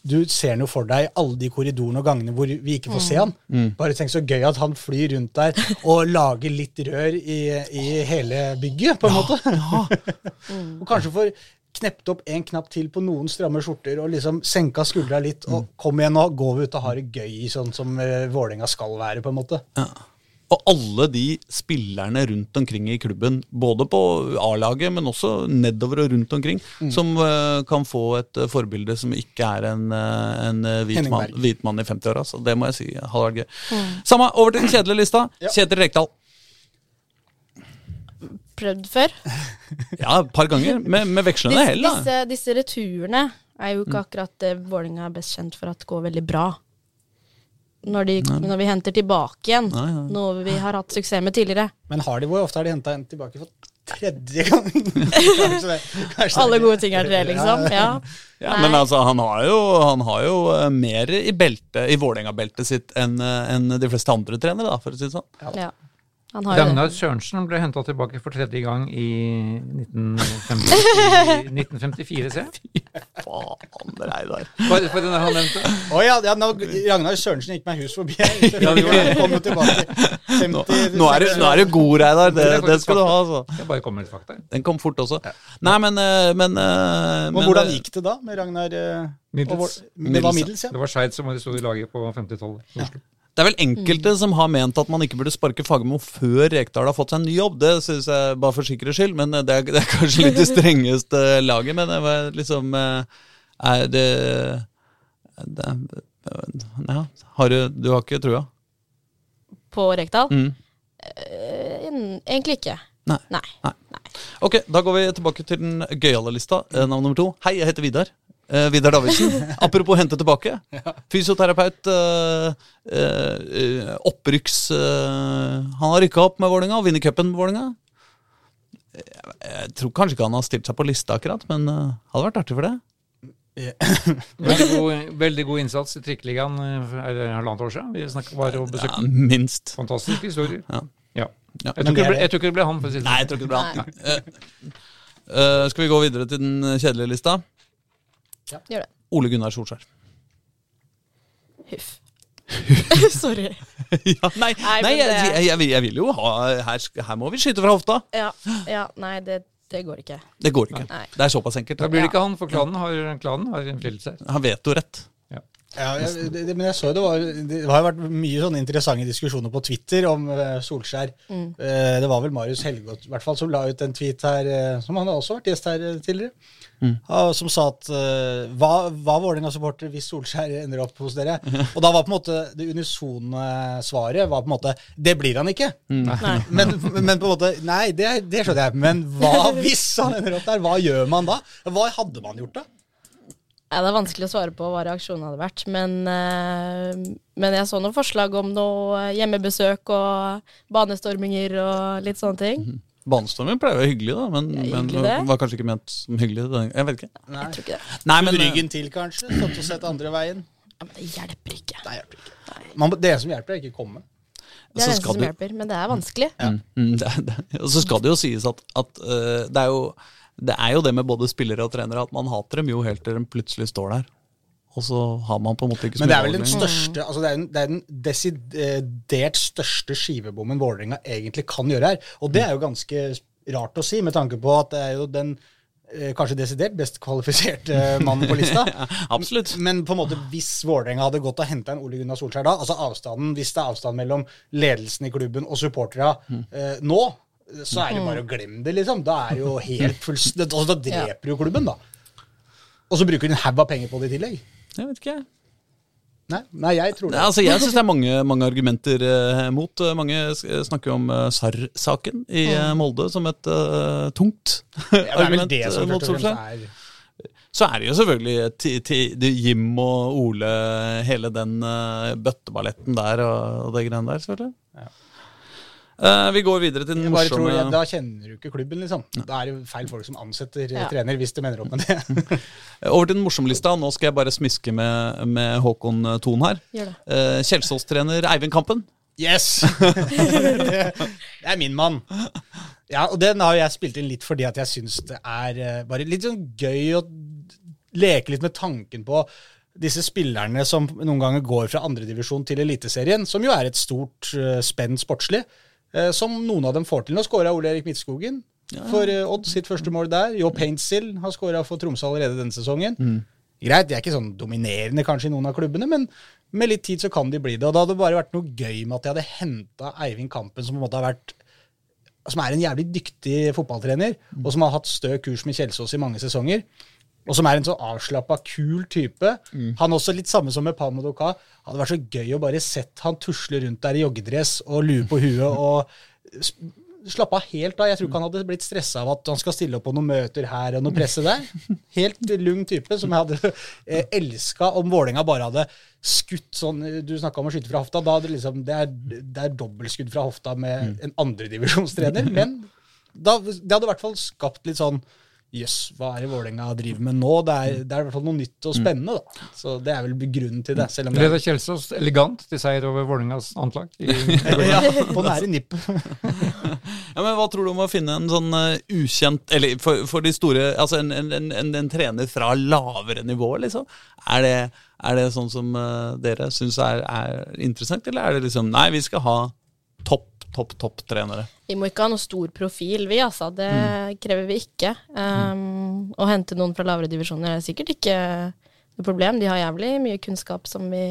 du ser han jo for deg i alle de korridorene og gangene hvor vi ikke får se han. Bare tenk så gøy at han flyr rundt der og lager litt rør i, i hele bygget, på en måte. [laughs] og kanskje får knept opp en knapp til på noen stramme skjorter og liksom senka skuldra litt. Og kom igjen, nå går vi ut og har det gøy, sånn som uh, Vålerenga skal være, på en måte. Og alle de spillerne rundt omkring i klubben, både på A-laget, men også nedover og rundt omkring, Mm. som uh, kan få et uh, forbilde som ikke er en, uh, en hvit, mann, hvit mann i 50-åra. Så det må jeg si hadde vært gøy. Samme, over til den kjedelige lista. Ja. Kjetil Rekdal. Prøvd før. [laughs] Ja, et par ganger, med, med vekslende hell. disse, disse returene er jo ikke akkurat det Vålerenga er best kjent for at går veldig bra. Når, de, når vi henter tilbake igjen Nei, nei. noe vi har hatt suksess med tidligere. Men har de, hvor ofte har de henta en tilbake for tredje gang? [laughs] kanskje det, kanskje Alle gode ting er tre, liksom. Ja. Ja, men altså, han har jo, han har jo eh, mer i beltet, i Vålerenga-beltet sitt enn en de fleste andre trenere, da, for å si det sånn. Ja. Han har jo det. Ragnar Sørensen ble henta tilbake for tredje gang i 1950, 1954, ser jeg. [laughs] Faen, Reidar. For, for den han nevnte. Å ja, ja nå, Ragnar Sørensen gikk meg hus forbi. Ja. Kom tilbake. 50, Nå, nå, er du, nå er du god, Reidar. Det, Det det skal du ha. altså. Jeg bare kommer med litt fakta. Den kom fort også. Nei, men, eh, men, eh, Men men, hvordan eh, gikk det da med Ragnar? Middels. og vår- Det var middels, ja. Det var Skeid som var det store laget på 50-tallet. i Oslo. Det er vel enkelte som har ment at man ikke burde sparke Fagermo før Rekdal har fått seg en ny jobb. Det synes jeg bare for sikkerhets skyld, men eh, det er, det er kanskje litt det [laughs] strengeste laget. Men det var liksom eh, Er det, det Ja, har du, du har ikke trua? På Rekdal? Mm. Eh, egentlig ikke. Nei. Nei. Ok, da går vi tilbake til den gøyale lista. Navn nummer to. Hei, jeg heter Vidar. Eh, Vidar Davidsen. [laughs] Apropos hente tilbake. Fysioterapeut. Uh, eh, opprykks... han har rykka opp med Vålinga og vinner cupen med Vålinga. Jeg, jeg tror kanskje ikke han har stilt seg på lista akkurat, men hadde vært artig for det. [laughs] Veldig god, veldig god innsats i Trikkeligaen halvannet år siden. Vi snakket bare og Ja, minst. Fantastiske historier. Ja. Ja. Ja. Jeg, tror ble, jeg tror ikke det ble han, for å si det Nei, jeg sånn. tror ikke det ble han. Eh, eh, skal vi gå videre til den kjedelige lista? Gjør det. Ole Gunnar Solskjær. Huff. [laughs] Sorry. ja, nei, Nei, nei jeg, det- jeg, jeg, vil- jeg vil jo ha her, her må vi skyte fra hofta. Ja, ja nei, det, det går ikke. Det går ikke. Nei. Det er såpass enkelt. Da blir det ikke han, for klanen har, klanen har innflytelse her. Han vet jo rett. Ja, jeg, det, det- men jeg så det var Det har jo vært mye sånne interessante diskusjoner på Twitter om uh, Solskjær. Eh, det var vel Marius Helgot i hvert fall som la ut en tweet her, uh, som han har også vært gjest her tidligere, ja, som sa at uh, hva, hva Vålerenga-supporter hvis Solskjær ender opp hos dere? [laughs] Og da var på en måte det unisone svaret var på en måte Det blir han ikke. Nei. Men, men på en måte Nei, det, det skjønner jeg. Men hva [laughs] hvis han ender opp der? Hva gjør man da? Hva hadde man gjort da? Ja, det er vanskelig å svare på hva reaksjonen hadde vært, men, eh, men jeg så noen forslag om noe hjemmebesøk og banestorminger og litt sånne ting. Banestorming pleier å være hyggelig, da, men, Ja, men hyggelig det. var kanskje ikke ment som hyggelig. Jeg vet ikke. Nei. Jeg tror ikke det. Nei, men, ryggen til, kanskje? Stått og sett andre veien? Ja, men det hjelper ikke. Det hjelper ikke. Man, det som hjelper, er ikke å komme. Det er det som du- hjelper, men det er vanskelig. Ja. mm, det, er- det. Og så skal det jo sies at, at uh, det, er jo, det er jo det med både spillere og trenere at man hater dem jo helt til de plutselig står der. Og så har man på en måte ikke så Men det er vel den største altså det er den, det er den desidert største skivebommen Vålerenga egentlig kan gjøre her. Og det er jo ganske rart å si, med tanke på at det er jo den eh, kanskje desidert best kvalifiserte mannen på lista. [laughs] Absolutt. Men på en måte hvis Vålerenga hadde gått og henta en Ole Gunnar Solskjær da, altså avstanden, hvis det er avstand mellom ledelsen i klubben og supportera eh, nå, så er det bare å glemme det, liksom. Da er det jo helt [laughs] fullst... altså, Da dreper jo klubben, da. Og så bruker de en haug av penger på det i tillegg. Jeg vet ikke. Nei, nei jeg tror det. Nei, altså, jeg syns det er mange, mange argumenter eh, mot. Eh, Mange snakker jo om eh, SAR-saken i eh, Molde som et eh, tungt Ja, det argument det eh, som mot Solskjær. Så er det jo selvfølgelig ti, ti, det Jim og Ole, hele den uh, bøtteballetten der og, og det greiene der, selvfølgelig. Eh, vi går videre til den morsomme tror, Da kjenner du ikke klubben, liksom. Da er det feil folk som ansetter eh, Ja. trener, hvis de mener opp med det. [laughs] Over til den morsomme lista. Nå skal jeg bare smiske med, med Håkon Thon her. Uh, Kjelsås-trener Eivind Kampen. Yes! [laughs] det, er min mann. Ja, og den har jeg spilt inn litt fordi at jeg syns det er eh, bare litt sånn gøy å leke litt med tanken på disse spillerne som noen ganger går fra andredivisjon til Eliteserien, som jo er et stort uh, spenn sportslig, eh, som noen av dem får til. Nå skåra Ole Erik Midtskogen for eh, Odd sitt første mål der. Jo Paintstill har skåra for Tromsø allerede denne sesongen. Greit, de er ikke sånn dominerende kanskje i noen av klubbene, men med litt tid så kan de bli det. Og det hadde bare vært noe gøy med at de hadde henta Eivind Kampen, som på en måte har vært som er en jævlig dyktig fotballtrener, og som har hatt stø kurs med Kjelsås i mange sesonger. Og som er en så avslappa, kul type. Han også litt samme som med Palmo Doka. Hadde vært så gøy å bare sett han tusle rundt der i joggedress og lue på huet og sp- slappe av helt av. Jeg tror ikke han hadde blitt stressa av at han skal stille opp på noen møter her og noe presse der. [laughs] Helt lugn type som jeg hadde [laughs] eh, elska om Vålerenga bare hadde skutt sånn Du snakka om å skyte fra hofta. Da hadde liksom, det, er, det er dobbeltskudd fra hofta med en andredivisjonstrener. Men da, det hadde i hvert fall skapt litt sånn Jøss, hva er det Vålerenga driver med nå? Det er, det er i hvert fall noe nytt og spennende. da. Så det er vel grunnen til det. selv om det Reidar Kjelsås elegant til seier over Vålerengas antlag. I, [laughs] er på nære nippet. [laughs] Ja, men Hva tror du om å finne en sånn uh, ukjent Eller for, for de store Altså en, en, en, en trener fra lavere nivå, liksom? Er det, er det sånn som uh, dere syns er, er interessant, eller er det liksom Nei, vi skal ha topp, topp, topp trenere. Vi må ikke ha noe stor profil, vi, altså. Det krever vi ikke. Um, Å hente noen fra lavere divisjoner er sikkert ikke noe problem. De har jævlig mye kunnskap som vi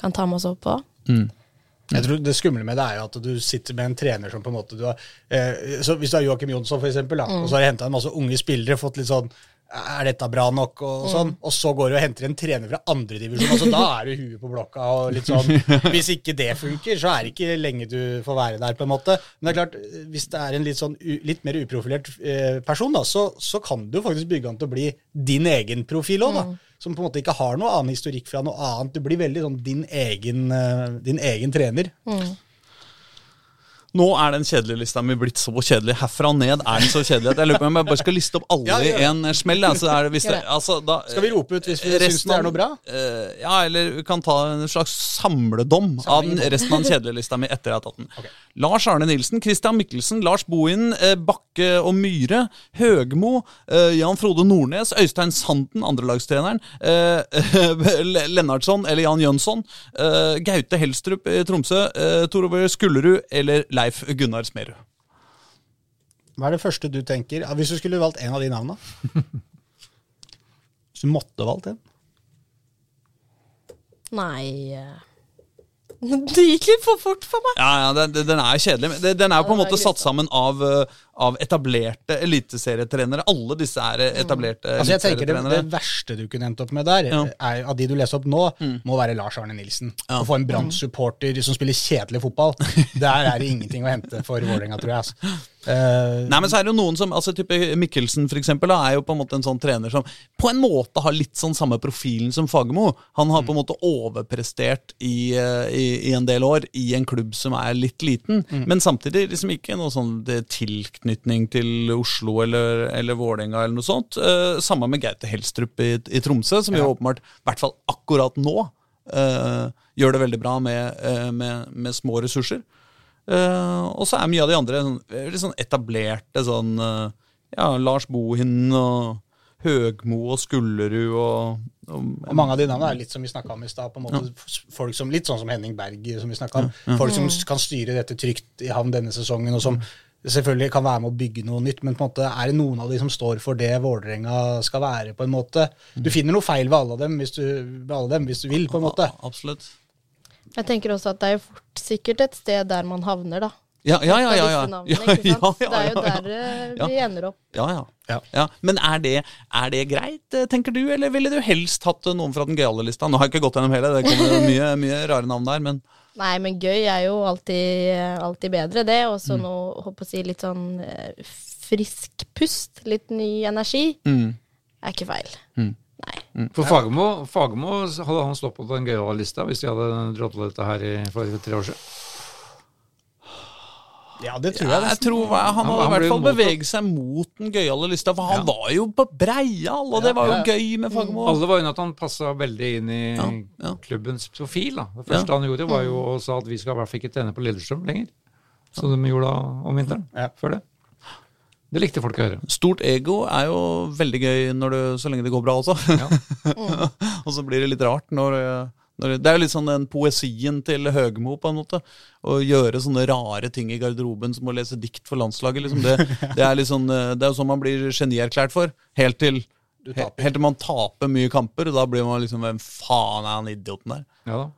kan ta med oss opp på. Jeg tror Det skumle med det er jo at du sitter med en trener som på en måte du har eh, så Hvis du har Joakim Jonsson, for eksempel, da, og så har du henta en masse unge spillere, fått litt sånn er dette bra nok? Og sånn, og så går du og henter en trener fra andredivisjon. Altså, da er du huet på blokka. og litt sånn, [laughs] Hvis ikke det funker, så er det ikke lenge du får være der. på en måte. Men det er klart, hvis det er en litt, sånn, litt mer uprofilert eh, person, da, så, så kan du faktisk bygge an til å bli din egen profil òg. Som på en måte ikke har noe annen historikk fra noe annet. Du blir veldig sånn din egen, eh, din egen trener. Nå er den kjedelige lista mi blitt så kjedelig. Herfra og ned er den så kjedelig at jeg lurer på om jeg bare skal liste opp alle Ja, i en smell. Altså, er det, hvis det, altså, da, Skal vi rope ut hvis vi syns det er noe bra? eh, ja, eller vi kan ta en slags samledom av den, resten av den kjedelige lista mi etter jeg har tatt den. Okay. Lars Arne Nilsen, Christian Mikkelsen, Lars Bohin, eh, Bakke og Myhre, Høgmo, eh, Jan Frode Nordnes, Øystein Sanden, andrelagstreneren, eh, [laughs] Le- Lennartson eller Jan Jønsson, eh, Gaute Helstrup i Tromsø, eh, Tor Ove Skullerud eller Leif Gunnar Smerud. Hva er det første du tenker? Hvis du skulle valgt en av de navnene? [laughs] Hvis du måtte valgt en? Nei eh, [laughs] Det gikk litt for fort for meg. Ja, ja, den, den- er jo kjedelig. men Den er jo på en måte satt sammen av, eh, av etablerte eliteserietrenere. Alle disse er etablerte mm. Altså jeg tenker det, det verste du kunne endt opp med der, Ja. Mm. er, av de du leser opp nå, må være Lars Arne Nilsen. Ja. Å få en Brann-supporter som spiller kjedelig fotball, [laughs] der er det ingenting å hente for Vålerenga, tror jeg. Altså. Eh, Nei, men så er det jo noen som, altså type Mikkelsen for eksempel, da, er jo på en måte en sånn trener som på en måte har litt sånn samme profilen som Fagermo. Han har på en måte overprestert i, eh, i, i en del år i en klubb som er litt liten, men samtidig liksom ikke noe sånn det, tilknytning til Oslo eller, eller Vålerenga eller noe sånt. Eh, samme med Gaute Helstrup i, i Tromsø, som jo åpenbart, i hvert fall akkurat nå, uh, gjør det veldig bra med, eh, med, med små ressurser. Eh, og så er mye av de andre sånn, litt sånn etablerte sånn uh, Ja, Lars Bohin og Høgmo og Skullerud og, og og mange av de navnene er litt som vi snakka om i stad. Ja. folk som, Litt sånn som Henning Berg, som vi snakka om. Folk som kan styre dette trygt i havn denne sesongen, og som selvfølgelig kan være med å bygge noe nytt. Men på en måte er det noen av de som står for det Vålerenga skal være. på en måte. Du finner noe feil ved alle dem hvis du, alle dem, hvis du vil. på en måte. Ja, absolutt. Jeg tenker også at det er jo fort sikkert et sted der man havner, da. Ja, ja, ja. Ja, ja. navnene, ja, ja, ja, Det er jo ja, ja. der eh, Ja. vi ender opp. Ja, ja. Ja. Men er det, er det greit, eh, tenker du, eller ville du helst hatt noen fra den gøyale lista? Nå har jeg ikke gått gjennom hele, det kommer mye, [laughs] mye rare navn der, men Nei, men gøy er jo alltid, alltid bedre, det. Og Mm. så noe, håper å si, litt sånn eh, frisk pust, litt ny energi, mm. er ikke feil. Mm. Nei. For Fagermo, Fagermo hadde han stått på den gøyale lista hvis de hadde droppet dette her i, for tre år siden. Ja, det tror Ja, jeg. jeg tror han Han- hadde i hvert fall beveget seg mot den gøyale lista, for han var jo på Breial, og det var jo Ja, ja. gøy med Fagermo. Alle var inne at han passa veldig inn i Ja, ja. klubbens profil. da. Det første han gjorde, var jo å sa at vi skal i hvert fall ikke trene på Lillestrøm lenger. Som de gjorde da om vinteren. Ja. Før det. Det likte folk å høre. Stort ego er jo veldig gøy når du, så lenge det går bra altså. Ja. [laughs] og så blir det litt rart når, når Det er jo litt sånn den poesien til Høgmo, på en måte. Å gjøre sånne rare ting i garderoben som å lese dikt for landslaget. Liksom. Det, [laughs] er sånn, eh, det er jo sånn man blir genierklært for. Helt til, helt til man taper mye kamper. og Da blir man liksom Hvem faen er han idioten der? Ja da.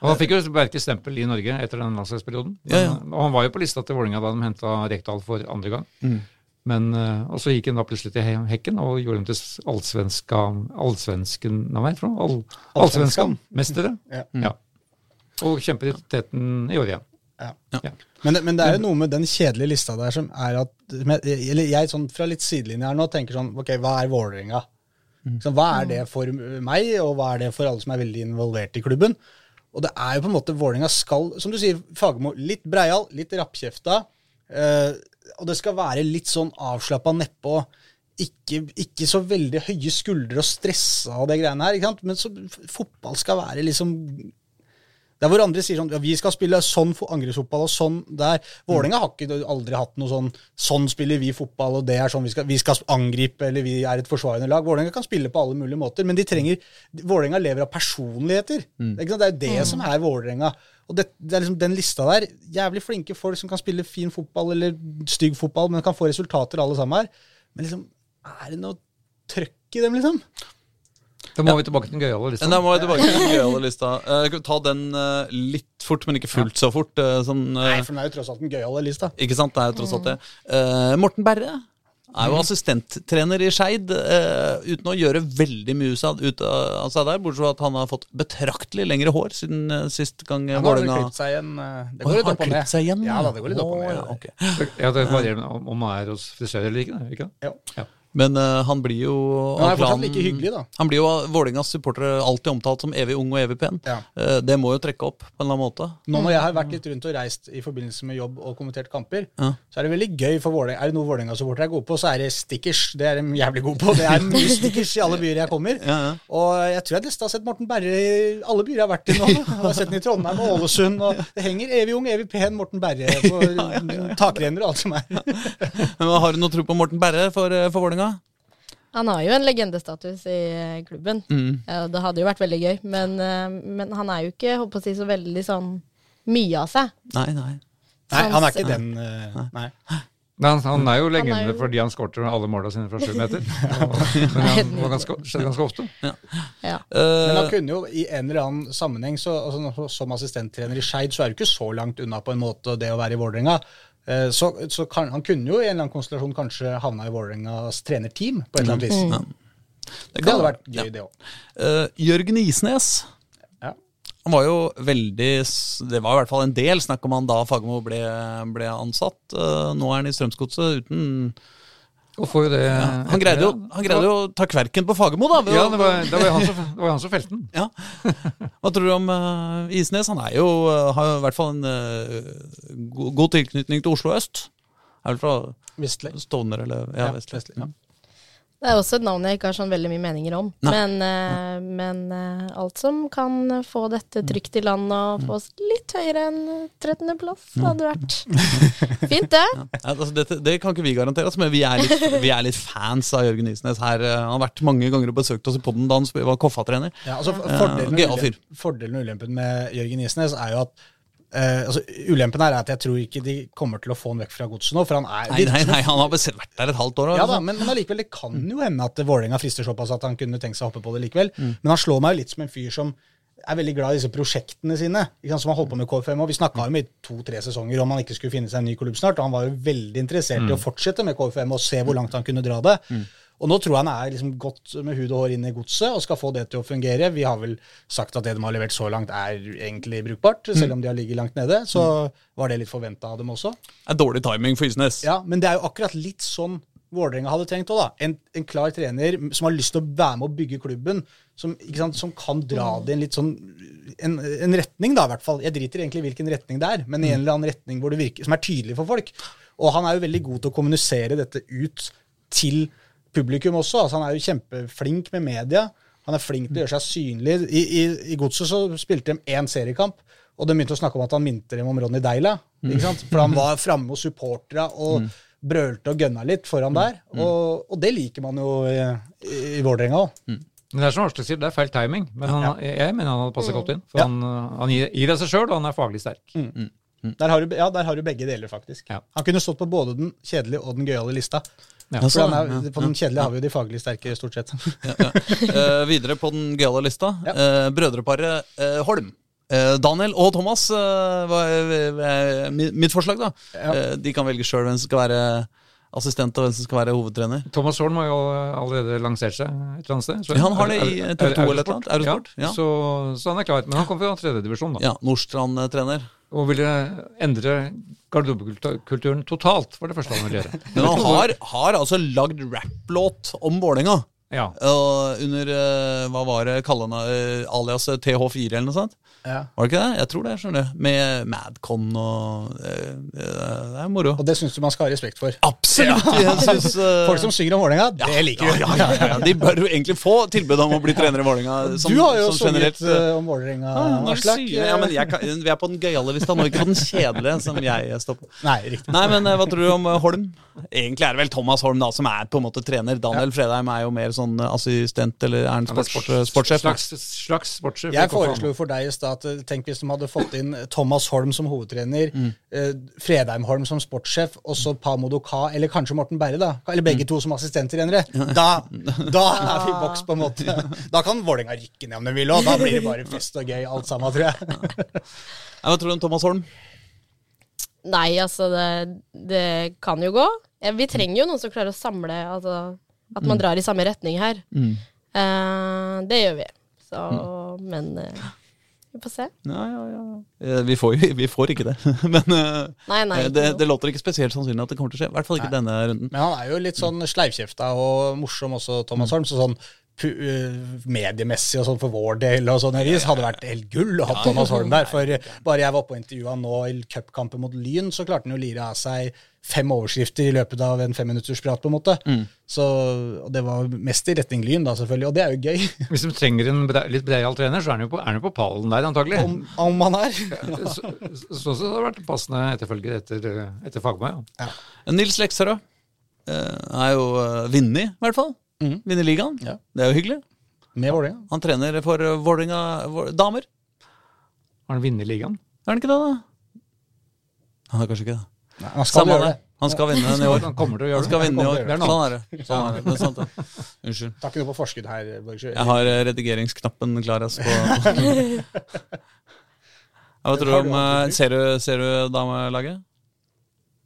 Og han fikk jo merke stempel i Norge etter den landslagsperioden. Ja, ja. Og han var jo på lista til Vålerenga da de henta Rekdal for andre gang. Mm. Men, eh, og så gikk han da plutselig til Hekken og gjorde dem til allsvenska Allsvensken Hva heter det? All, Allsvenskan. Allsvenskan-mestere. Ja. Ja. Og kjempet i teten i år igjen. Ja. Ja. Men, men det er jo noe med den kjedelige lista der som er at Eller jeg sånn fra litt sidelinje her nå tenker sånn Ok, hva er Vålerenga? Så hva er det for meg, og hva er det for alle som er veldig involvert i klubben? Og det er jo på en måte Vålerenga skal, som du sier, Fagermo, litt breial, litt rappkjefta. Eh, og det skal være litt sånn avslappa nedpå. ikke, ikke så veldig høye skuldre og stressa og det greiene her. Men så, fotball skal være liksom Der hvor andre sier sånn ja, vi skal spille sånn fo- angrepsfotball og sånn der. Vålerenga har ikke aldri hatt noe sånn sånn spiller vi fotball, og det er sånn vi skal, vi skal angripe, eller vi er et forsvarende lag. Vålerenga kan spille på alle mulige måter, men de trenger Vålerenga lever av personligheter. Ikke sant? Det er jo det som er Vålerenga. Og det, det er liksom den lista der. Jævlig flinke folk som kan spille fin fotball eller stygg fotball, men kan få resultater alle sammen her. Men liksom, er det noe trøkk i dem, liksom? Da må vi tilbake til den gøyale lista. Da må vi tilbake til den gøyale lista. Uh, kan ta den uh, litt fort, men ikke fullt så fort. Uh, Sånn, eh, Nei, for den er jo tross alt den gøyale lista. Ikke sant, det er jo tross alt det. Eh, Morten Berre er jo assistenttrener i Skeid, eh, uten å gjøre veldig mye ut av ut av seg der, bortsett fra at han har fått betraktelig lengre hår siden sist gang eh, Han har klippet seg igjen. Det går litt opp og ned. igjen, Ja da, det går litt opp og ned. ja, ok. Ja, det varierer om om man er hos frisør eller ikke. ikke? Ja. Ja. Men uh, han blir jo han av klanen- like hyggelig, da. Han blir jo av Vålerengas supportere alltid omtalt som evig ung og evig pen. Ja. Uh, Det må jo trekke opp på en eller annen måte. Nå når jeg har vært litt rundt og reist i forbindelse med jobb og kommentert kamper, Ja. så er det veldig gøy for Vålerenga. Er det noe Vålerenga-supportere er gode på, så er det stickers. Det er de jævlig gode på. Det er mye stickers i alle byer jeg kommer. Ja, ja. Og jeg tror jeg nesten har sett Morten Berre i alle byer jeg har vært i nå. Jeg har sett den i Trondheim og Ålesund, og det henger evig ung, evig pen Morten Berre på [laughs] takrenner og alt som er. Men Har du noe tro på Morten Berre for, eh, for Vålerenga? Han har jo en legendestatus i eh, klubben. Mm. Ja, det hadde jo vært veldig gøy, men, eh, men han er jo ikke holdt på å si, så veldig sånn mye av seg. Nei, nei. Nei, han er ikke den uh, Nei. nei han, han er jo legende jo- fordi han skårte alle måla sine fra sju meter. [laughs] Men han var ganske, ganske ofte. Ja. Men han kunne jo i en eller annen sammenheng, så, altså, som assistenttrener i Skeid, så er du ikke så langt unna på en måte det å være i Vålerenga. Eh, Så, så kan, han kunne jo i en eller annen konstellasjon kanskje havna i Vålerengas trenerteam på et eller annet vis. det Det kan- hadde vært gøy, det òg. Uh, Jørgen Isnes Ja. Han var jo veldig Det var i hvert fall en del snakk om han da Fagermo ble, ble ansatt. Uh, nå er han i Strømsgodset uten Jo det Han greide jo, han greide jo å ta kverken på Fagermo, da. ved Ja, det var, det var han som, det var han som felte den. Ja. Hva tror du om uh, Isnes? Han er jo, uh, har jo i hvert fall en uh, god, god tilknytning til Oslo øst. Er vel fra Vestlig. Stovner eller ja, Ja, Vestli. Vestli, ja. Det er også et navn jeg ikke har sånn veldig mye meninger om. Nei. Men, eh, men eh, alt som kan få dette trygt i land og få oss litt høyere enn 13.-plass, hadde vært fint, det. Ja, altså dette, det kan ikke vi garantere oss, men vi er litt, vi er litt fans av Jørgen Isnes. Her, eh, han har vært mange ganger og besøkt oss i podden da han var Koffa-trener. Ja, altså fordelen, uh, fordelen og ulempen med Jørgen Isnes er jo at eh, altså, Ulempen her er at jeg tror ikke de kommer til å få han vekk fra godset nå. For han er Nei, nei, nei, han har vært der et halvt år. Ja altså. da, men, men allikevel, det kan jo hende at Vålerenga frister såpass at han kunne tenkt seg å hoppe på det likevel. Mm. Men han slår meg jo litt som en fyr som er veldig glad i disse prosjektene sine. Som har holdt på med KFM. og Vi snakka jo i to-tre sesonger om han ikke skulle finne seg en ny klubb snart. og Han var jo veldig interessert Mm. i å fortsette med KFM og se hvor langt han kunne dra det. Og nå tror jeg han er liksom godt med hud og hår inn i godset og skal få det til å fungere. Vi har vel sagt at det de har levert så langt, er egentlig brukbart. Mm. Selv om de har ligget langt nede, så var det litt forventa av dem også. Det er dårlig timing for Isnes. Ja, men det er jo akkurat litt sånn Vålerenga hadde tenkt òg, da. En, en klar trener som har lyst til å være med å bygge klubben, som, sant, som kan dra det i en litt sånn en, en retning, da, i hvert fall. Jeg driter egentlig i hvilken retning det er, men i en eller annen retning virker, som er tydelig for folk. Og han er jo veldig god til å kommunisere dette ut til publikum også. Altså, han er jo kjempeflink med media. Han er flink til å gjøre seg synlig. I, i, i Godset så spilte de én seriekamp, og de begynte å snakke om at han minte dem om Ronny Deila. For han var framme hos supportera og brølte og gønna litt foran der. Og, og det liker man jo i, i, i Vålerenga òg. Men det er som Arsle sier, det er feil timing. Men han, jeg mener han hadde passet godt inn. For Ja. han, han gir, det seg sjøl, og han er faglig sterk. Der, har du, ja, der har du begge deler, faktisk. Ja. Han kunne stått på både den kjedelige og den gøyale lista. Ja. Han er, på den kjedelige har vi jo de faglig sterke, stort sett. [laughs] Ja, ja. Eh, videre på den gøyale lista. Ja. Eh, brødreparet eh, Holm. Eh, Daniel og Thomas var eh, mi- mitt forslag, da. Ja. Eh, de kan velge sjøl hvem som skal være assistent og hvem som skal være hovedtrener. Thomas Holm har jo allerede lansert seg et eller annet sted. så- Ja, han har det i TV 2 eller et eller annet, Eurosport, ja. Så, så han er klar. Men han kommer fra tredjedivisjon, da. Ja, Nordstrand-trener. Og ville endre garderobekulturen totalt, var det første han ville gjøre. Men han har, har altså lagd rapplåt om Vålerenga. Ja. Og under eh, hva var det kallende uh, alias eh, TH4 eller noe sånt. Ja. Var det ikke det? Jeg tror det. skjønner du Med Madcon og eh, Det er moro. Og det syns du man skal ha respekt for. Absolutt! Ja. synes, uh... [laughs] Folk som synger om Vålerenga, det liker du. ja, ja, ja, ja. De bør jo egentlig få tilbud om å bli trener i Vålerenga. Du har jo sunget eh, eh, om Vålerenga, Aslak. Ja, men kan, vi er på den gøyale lista nå, ikke på den kjedelige som jeg står på. Nei, riktig. Nei, men eh, hva tror du om eh, Holm? Egentlig er det vel Thomas Holm da som er på en måte trener. Daniel Fredheim er jo mer sånn eh, assistent, eller er han er sports, sportssjef? Slags, slags sportssjef. Jeg foreslo for deg i stad at eh, tenk hvis de hadde fått inn Thomas Holm som hovedtrener, Mm. eh, Fredheim Holm som sportssjef, og så Pamo Doka, eller kanskje Morten Berre, da. Eller Mm. begge to som assistenttrenere. Da, [laughs] da er vi i boks, på en måte. Da kan Vålerenga rykke ned om de vil òg. Da blir det bare fest og gøy alt sammen, tror jeg. Hva tror du om Thomas Holm? Nei, altså, det, det kan jo gå. Ja, vi trenger jo noen som klarer å samle, altså at man drar i samme retning her. Uh, det gjør vi. Så, men uh, vi får se. Ja, ja, ja. Eh, Vi får, vi får ikke det. [laughs] Men Nei, nei. det, det låter ikke spesielt sannsynlig at det kommer til å skje. I hvert fall ikke denne runden. Men han er jo litt sånn sleivkjefta og morsom også, Thomas Holm. Så sånn mediemessig og sånn for vår del og sånn vis hadde vært helt gull å ha Thomas Holm der. For bare jeg var på intervjua nå i cupkampen mot Lyn, så klarte han jo å lire av seg fem overskrifter i løpet av en femminuttersprat, på en måte. Så og det var mest i retning Lyn, da, selvfølgelig. Og det er jo gøy. [laughs] Hvis de trenger en brei, litt breial trener, så er han jo på, er han jo på pallen der, antagelig. Om, om han er. [laughs] Så, så, så det har vært passende etterfølger etter, etter Fagmo. Ja. Nils Lekserød eh, er jo uh, vinner, i hvert fall. Vinner ligaen. Ja. Det er jo hyggelig. Med Vålerenga. Han trener for uh, Vålerenga damer. Har han vunnet ligaen? Er han ikke det, da? Han er kanskje ikke det. Nei, Han skal Samme gjøre det. det. Han skal vinne den i år. Han kommer til å gjøre, Han skal det. vinne i år. Det Sånn er det. Sånn er det. det er sant, det. Unnskyld. Takk for noe på forskudd her, Borgsjø. Jeg har eh, redigeringsknappen klar. Altså, på [laughs] Hva tror du om eh, Ser du, ser du damelaget?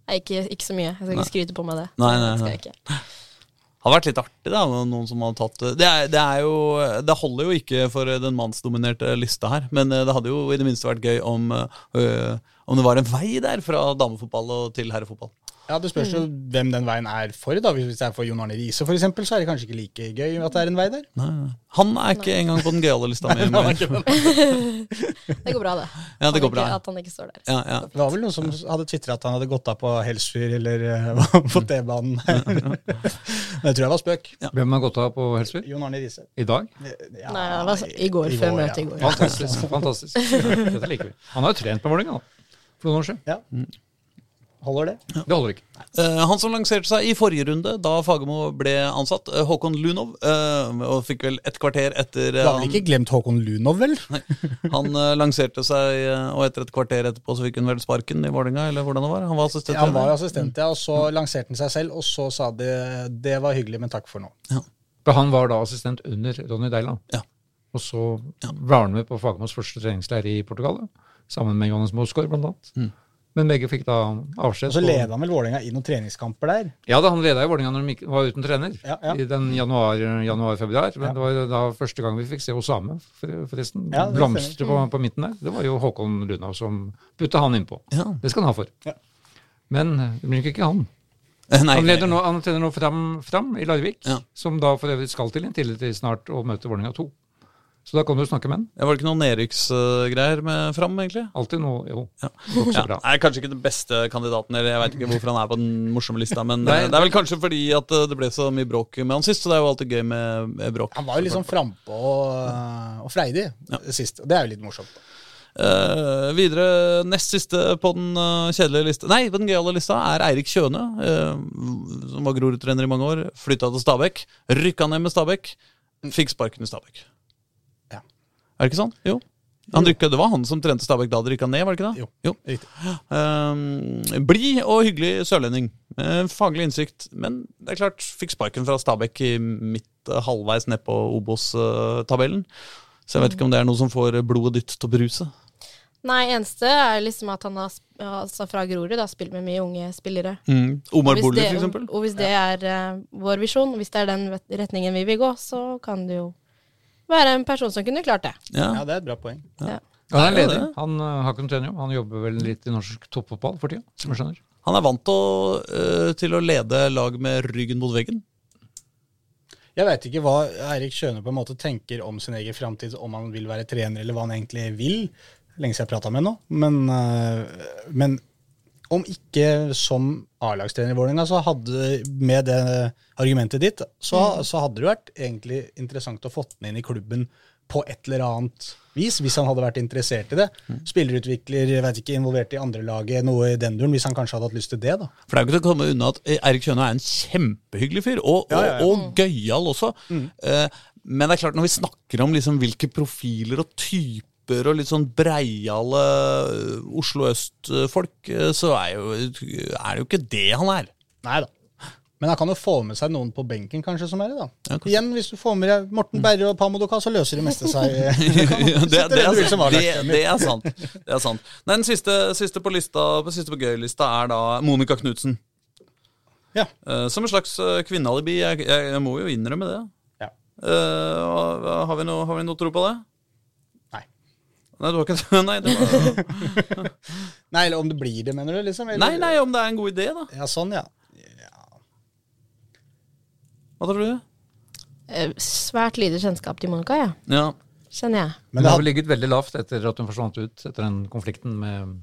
Nei, ikke, ikke så mye. Jeg skal ikke skryte på meg det. Nei, nei, Det skal nei. Hadde vært litt artig, da. Noen som hadde tatt det. Er, det, er jo, det holder jo ikke for den mannsdominerte lista her, men eh, det hadde jo i det minste vært gøy om, øh, om det var en vei der fra damefotball og til herrefotball. Ja, Det spørs jo hvem den veien er for. da. Hvis det er for Jon Arne Riise, f.eks., så er det kanskje ikke like gøy at det er en vei der. Nei. Han er ikke engang på den gøyale lista mi. [laughs] Det. Går bra, det. [laughs] Ja, det går bra. Ikke, at han ikke står der. Ja, ja. Det var vel noen som hadde tvitra at han hadde gått av på Helsfyr eller eh, [laughs] på T-banen. Men det tror jeg var spøk. Hvem har gått av på Helsfyr? Jon Arne Riise. I dag? Ja, Nei, altså, i går, før møtet i går. Fantastisk. fantastisk. Dette liker vi. Han har jo trent med Vålerenga da. For noen år siden. Ja. Holder det? Det holder ikke. Uh, han som lanserte seg i forrige runde, da Fagermo ble ansatt, uh, Håkon Lunov, uh, og fikk vel et kvarter etter Du har vel ikke glemt Håkon Lunov, vel? Han eh, lanserte seg, og etter et kvarter etterpå så fikk hun vel sparken i Vålerenga, eller hvordan det var? Han var assistent. Han var assistent, ja, og så lanserte han seg selv, og så sa de det var hyggelig, men takk for nå. For han var da assistent under Ronny Deiland. Ja. Og så var han med på Fagermos første treningsleir i Portugal, da, sammen med Johannes Mosgaard blant annet. Mm. Men begge fikk da avskjed. Og så leda han vel Vålerenga i noen treningskamper der. Ja, da han leda i Vålerenga når de var uten trener. Ja, ja. I den januar-februar. men Ja. det var da første gang vi fikk se Osame, forresten. Blomstre på, på midten der. Det var jo Håkon Lunov som putta han innpå. Ja. Det skal han ha for. Men det blir nok ikke han. Eh, Nei, Han, leder nå, han trener nå fram, fram i Larvik, som da for øvrig skal til en til snart å møte Vålerenga 2. Så da kan du snakke med han. Var det ikke noen nedrykksgreier med Fram, egentlig? Alltid noe Jo. Ja. Ja, er kanskje ikke den beste kandidaten, eller jeg vet ikke hvorfor han er på den morsomme lista, men Nei, eh, det er vel kanskje fordi at eh, det ble så mye bråk med han sist, så det er jo alltid gøy med, med bråk. Han var jo liksom frampå og, og freidig sist. og Det er jo litt morsomt. Uh, videre, nest siste på den uh, kjedelige lista Nei, på den gøyale lista er Eirik Kjøne, Uh, som var Grorud-trener i mange år. Flytta til Stabæk. Rykka ned med Stabæk. Fikk sparken i Stabæk. Er det ikke sånn? Jo. Han rykka, det var han som trente Stabæk da det rykka ned, var det ikke det? Jo. Riktig. Um, Blid og hyggelig sørlending. med faglig innsikt. Men det er klart, fikk sparken fra Stabæk i midt eh, halvveis ned på Obos-tabellen. Så jeg vet ikke om det er noe som får blodet ditt til å bruse. Nei, eneste er liksom at han har, altså fra Grorud har spilt med mye unge spillere. Omar Bolli hvis Boller, eksempel. Og hvis det er eh, vår visjon, hvis det er den retningen vi vil gå, så kan det jo være en person som kunne klart det. Ja. Ja, det er et bra poeng. Ja. Han er ledig. Han uh, har ikke noen jo. Han jobber vel litt i norsk toppfotball for tida, som jeg skjønner. Han er vant til å, eh, til å lede lag med ryggen mot veggen. Jeg veit ikke hva Eirik Skjøne på en måte tenker om sin egen framtid, om han vil være trener, eller hva han egentlig vil. Lenge siden jeg prata med ham nå. Men, øh, men om ikke som A-lagstrener i Vålerenga, så hadde med det argumentet ditt, så, så hadde det vært egentlig interessant å fått den inn i klubben på et eller annet vis, hvis han hadde vært interessert i det. Spillerutvikler, jeg vet ikke, involvert i andrelaget, noe i den duren, hvis han kanskje hadde hatt lyst til det. da. For det er jo ikke til å komme unna at Erik Eirik Kjøne er en kjempehyggelig fyr, og, Ja, ja, ja. og, og gøyal også. Mm. men det er klart, når vi snakker om liksom hvilke profiler og typer og litt sånn breiale eh, Oslo øst-folk, eh, så er, jo, er det jo ikke det han er. Nei da. Men han kan jo få med seg noen på benken, kanskje, som er det, da. Ja. Igjen, hvis du får med deg Morten Berre og Pamodoka, så løser det meste seg. [laughs] Det, det, er, du det, det er sant. Det er sant. Nei, den siste, siste på lista på siste på gøy-lista er da Monica Knutsen. Ja. Uh, som en slags kvinnealibi. Jeg, jeg, jeg må jo innrømme det. Ja. Uh, har, vi noe, har vi noe tro på det? Nei. Du har ikke det? [laughs] Nei, det var, [laughs] Nei, eller om det blir det, mener du? liksom? Eller- nei, nei, om det er en god idé, da. Ja, sånn, ja. Hva tror du? Eh, Svært lite kjennskap til Monica, ja. Ja. kjenner jeg. Men det har vel ligget veldig lavt etter at hun forsvant ut etter den konflikten med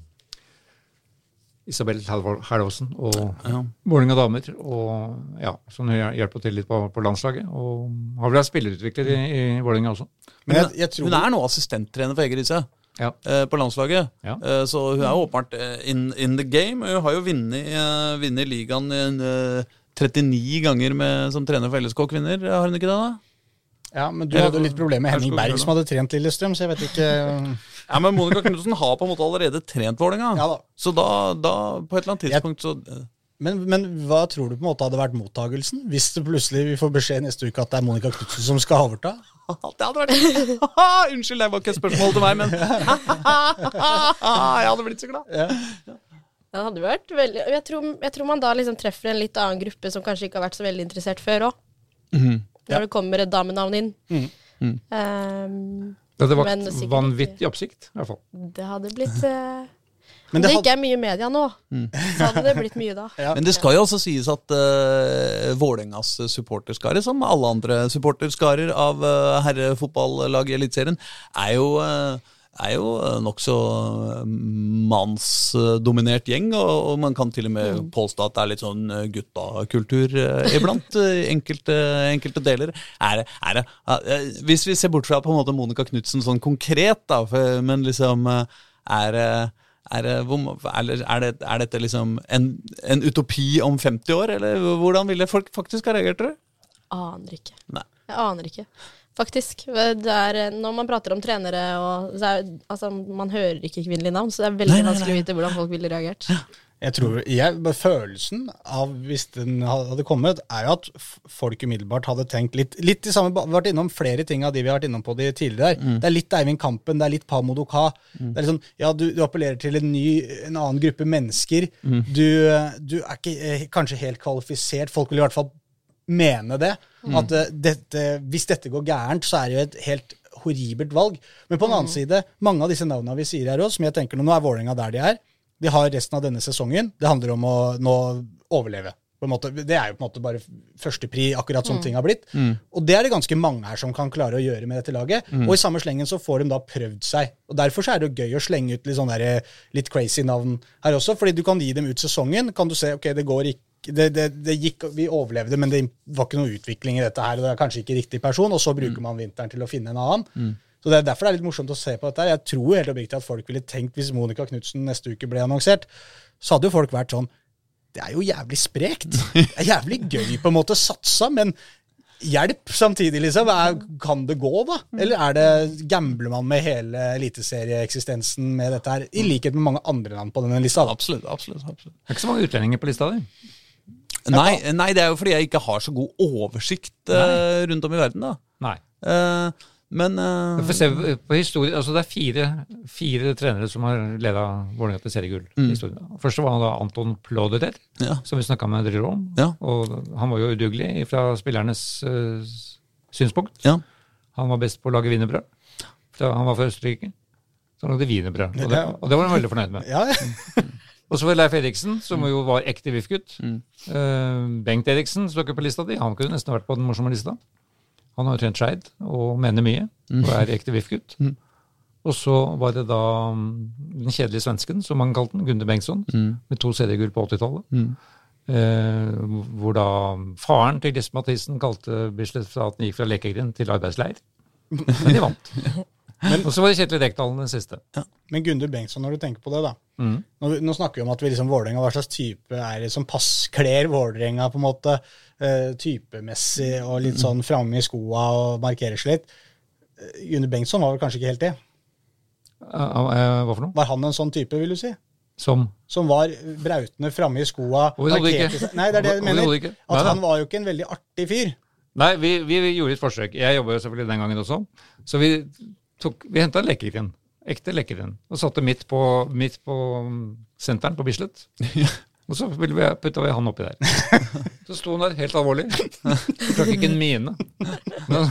Isabel Herlovsen og ja. Vålerenga damer. Og ja, som hjelper til litt på, på landslaget. Og har vel vært spillerutvikler i, i Vålerenga også. Men Hun, jeg, jeg tror hun er nå assistenttrener for Egge Riise. Ja. eh, på landslaget. Ja. Eh, så hun er jo åpenbart eh, in, in the game. Hun har jo vunnet eh, ligaen eh, 39 ganger med, som trener for LSK kvinner, har hun ikke det? da? Ja, men du hadde jo litt problemer med Henning Berg, som hadde trent Lillestrøm, så jeg vet ikke [laughs] Ja, Men Monica Knutsen har på en måte allerede trent Vålerenga. Ja da. Så da, da, på et eller annet tidspunkt, så eh, Men, men hva tror du på en måte hadde vært mottagelsen, hvis det plutselig vi får beskjed neste uke at det er Monica Knutsen som skal overta? [laughs] Det hadde vært [laughs] Unnskyld, det var ikke et spørsmål til meg, men [laughs] Jeg hadde blitt så glad. Ja. Det hadde vært veldig jeg tror, jeg tror man da liksom treffer en litt annen gruppe som kanskje ikke har vært så veldig interessert før òg. Mhm. Når det kommer et damenavn inn. Mhm. Mm. Ehm, Det hadde vakt vanvittig oppsikt, i hvert fall. det hadde blitt eh, Men Om det det ikke er mye media nå, så hadde det blitt mye da. [laughs] Ja. Men det skal jo også sies at uh, Vålerengas supporterskare, som alle andre supporterskarer av uh, herrefotballaget i Eliteserien, er jo uh, er jo eh, nokså eh, mannsdominert gjeng, og, man kan til og med påstå at det er litt sånn eh, guttakultur eh, iblant enkelte, enkelte deler. Er det, er det, eh, hvis vi ser bort fra på en måte Monica Knutsen sånn konkret, da, for, men liksom er det er, det- er, det- er, dette liksom en, en utopi om 50 år, eller hvordan ville folk faktisk ha reagert? Aner ikke. Nei. Jeg aner ikke. Faktisk. Det er, eh, når man prater om trenere og så er, altså, Man hører ikke kvinnelige navn, så det er veldig Nei, nei, vanskelig å vite hvordan folk ville reagert. Jeg tror, jeg, Følelsen av hvis den hadde kommet, er jo at folk umiddelbart hadde tenkt litt litt de samme, vært innom flere ting av de vi har vært innom på de tidligere. Mm. Det er litt Eivind Kampen, det er litt Pamodoka. Det er liksom, ja, du, du appellerer til en ny, en annen gruppe mennesker. Du, du er ikke eh, kanskje helt kvalifisert. Folk vil i hvert fall mene det. At eh, dette, hvis dette går gærent, så er det jo et helt horribelt valg. Men på den annen side, mange av disse navnene vi sier her også, som jeg tenker nå, nå er Vålerenga der de er. De har resten av denne sesongen. Det handler om å nå overleve. På en måte. Det er jo på en måte bare førstepri, akkurat som ting har blitt. Og det er det ganske mange her som kan klare å gjøre med dette laget. Og i samme slengen så får de da prøvd seg. Og Derfor så er det jo gøy å slenge ut litt sånn der, litt crazy navn her også. fordi du kan gi dem ut sesongen. Kan du se ok, det går ikke det, det, det gikk, Vi overlevde, men det var ikke noe utvikling i dette her. og Det er kanskje ikke riktig person, og så bruker man vinteren til å finne en annen. Så Det er derfor det er litt morsomt å se på dette. her. Jeg tror helt oppriktig at folk ville tenkt, hvis Monica Knutsen neste uke ble annonsert, så hadde jo folk vært sånn Det er jo jævlig sprekt. Det er jævlig gøy på en måte satsa, men hjelp samtidig, liksom. Er, kan det gå, da? Eller er det gambler man med hele eliteserieeksistensen med dette her, i likhet med mange andre navn på denne lista? da? Absolutt. absolutt, absolutt. Det er ikke så mange utlendinger på lista di. Nei, nei, det er jo fordi jeg ikke har så god oversikt uh, rundt om i verden, da. Nei. Uh, men uh, se på historie, altså Det er fire, fire trenere som har leda Vålerenga til seriegull. historien. Først var han da Anton Plauderer, ja. som vi snakka med dere om. Ja. Og han var jo udugelig fra spillernes uh, synspunkt. ja. Han var best på å lage wienerbrød. Han var fra Østerrike. Så han lagde wienerbrød. Og, Ja. og det var han veldig fornøyd med. Ja, Og så var Leif Eriksen, som jo var ekte VIF-gutt. Mm. Uh, Bengt Eriksen står ikke på lista di. Han kunne nesten vært på den morsomme lista. Han har jo trent Skeid og mener mye, og er ekte VIF-gutt. Og så var det da mm, den kjedelige svensken, som man kalte den, Gunde Bengtsson, med to seriegull på 80-tallet. Eh, hvor da faren til Gisle Mathisen kalte Bislett for at den gikk fra lekegrind til arbeidsleir. Men de vant. [laughs] og så var det Kjetil Rekdal den siste. Men Gundur Bengtsson, når du tenker på det, da. Mm. Nå, nå snakker vi om at vi liksom Vålerenga, hva slags type er det som passkler Vålerenga på en måte, uh, typemessig og litt sånn framme i skoa og markerer seg litt. Gunder Gundur Bengtsson var vel kanskje ikke helt det? Uh, eh, hva for noe? Var han en sånn type, vil du si? Som Som var brautende framme i skoa? Overhodet ikke. Nei, det er det jeg mener. Nei At han var jo ikke en veldig artig fyr. Nei, vi, vi gjorde et forsøk. Jeg jobba jo selvfølgelig den gangen også. Så vi, tok, vi henta en lekegrind. Ekte lekegrind. Og satte midt på, midt på senteren på Bislett. Og så ville vi putta vi han oppi der. [laughs] Så sto han der helt alvorlig. Trakk ikke en mine. Men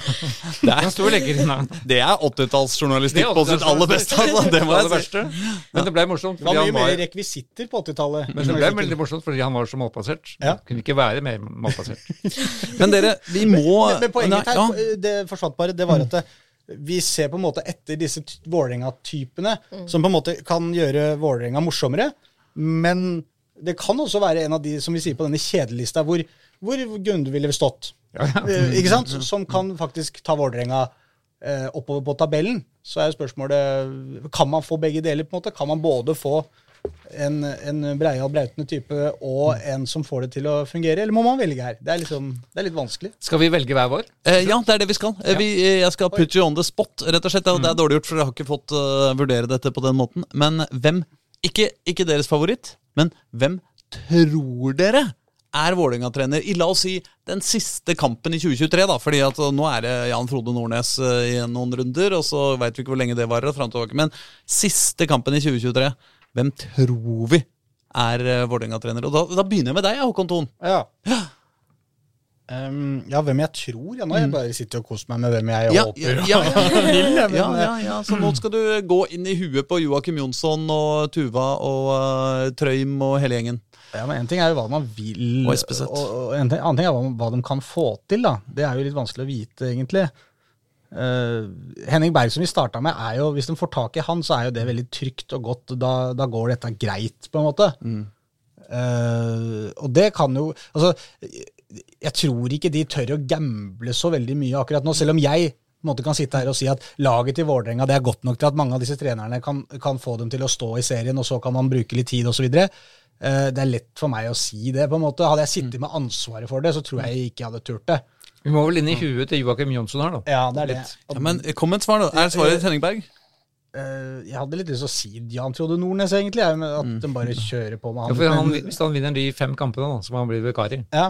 Han sto og leker inn. Det er 80-tallsjournalistikk på sitt aller beste. Altså. Det må aller jeg si. verste. Men det ble morsomt. Det var mye han mer rekvisitter på 80-tallet. men det ble veldig morsomt fordi han var så malplassert. Ja. Kunne ikke være mer malplassert. Men dere, vi må Men, men poenget her, ja. det forsvant bare, det var at det, vi ser på en måte etter disse Vålerenga-typene, som på en måte kan gjøre Vålerenga morsommere. Men det kan også være en av de som vi sier på denne kjedelista, hvor, hvor Gunde ville stått. Ja, ja. Eh, Ikke sant? Som kan faktisk ta Vålerenga eh, oppover på tabellen. Så er spørsmålet kan man få begge deler. på en måte? Kan man både få en, en breial, brautende type og en som får det til å fungere, eller må man velge her? Det er, liksom, det er litt vanskelig. Skal vi velge hver vår? Eh, ja, det er det vi skal. Ja. Vi, eh, jeg skal put you on the spot, rett og slett. Det er dårlig gjort, for jeg har ikke fått uh, vurdere dette på den måten. Men hvem ikke, ikke deres favoritt, men hvem tror dere er Vålerenga-trener i la oss si den siste kampen i 2023? da, fordi at eh, nå er det Jan Frode Nordnes eh, i noen runder, og så veit vi ikke hvor lenge det varer. Men siste kampen i 2023, hvem tror vi er uh, Vålerenga-trener? Og da, da begynner jeg med deg, Håkon Thon. Ja. Um, ja, hvem jeg tror? Ja, nå jeg bare sitter og koser meg med hvem jeg Ja, håper. ja, [laughs] ja, vil, ja, ja, ja. Så nå skal du gå inn i huet på Joakim Jonsson og Tuva og uh, Trøym og hele gjengen. Ja, men En ting er jo hva man vil, Og og, og en ting, annen ting er hva, hva de kan få til. da. Det er jo litt vanskelig å vite, egentlig. Eh, Henning Berg, som vi starta med, er jo, hvis de får tak i han, så er jo det veldig trygt og godt. Da, da går dette greit, på en måte. Eh, og det kan jo Altså, jeg tror ikke de tør å gamble så veldig mye akkurat nå, selv om jeg måte kan sitte her og si at laget til Vålerenga det er godt nok til at mange av disse trenerne kan, kan få dem til å stå i serien, og så kan man bruke litt tid osv. Uh, det er lett for meg å si det. på en måte. Hadde jeg sittet med ansvaret for det, så tror jeg ikke jeg hadde turt det. Vi må vel inn i huet til Joakim Jonsson her, da. Ja, det er det. Ja, men Kom med et svar, da. Er svaret til Henning Berg? Eh, jeg hadde litt lyst til å si Jan Frode Nordnes, egentlig. jeg, at At de bare kjører på med han. Ja, for han, hvis han vinner de fem kampene da, som han blir vikar i, ja.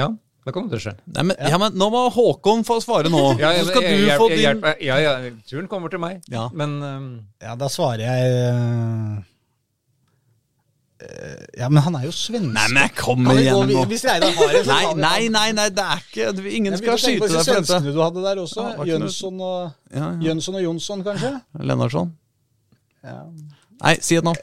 ja, da kan det skje. Nei, men, ja. men Nå må Håkon få svare nå. [laughs] Ja, Så skal jeg, du få jeg, din hjelper- ja, ja, turen kommer til meg. Ja. Men um, ja, da svarer jeg eh, eh, Ja, men han er jo svensk. Nei, men jeg kommer igjen nå. Hvis Reidar har en, Nei, nei, nei, nei, det er ikke Ingen nei, skal skyte deg for dette. du hadde der også. Ja, Jønsson og, Ja, ja. Jønsson og Jonsson, kanskje? Lennartson? Nei, si et nå.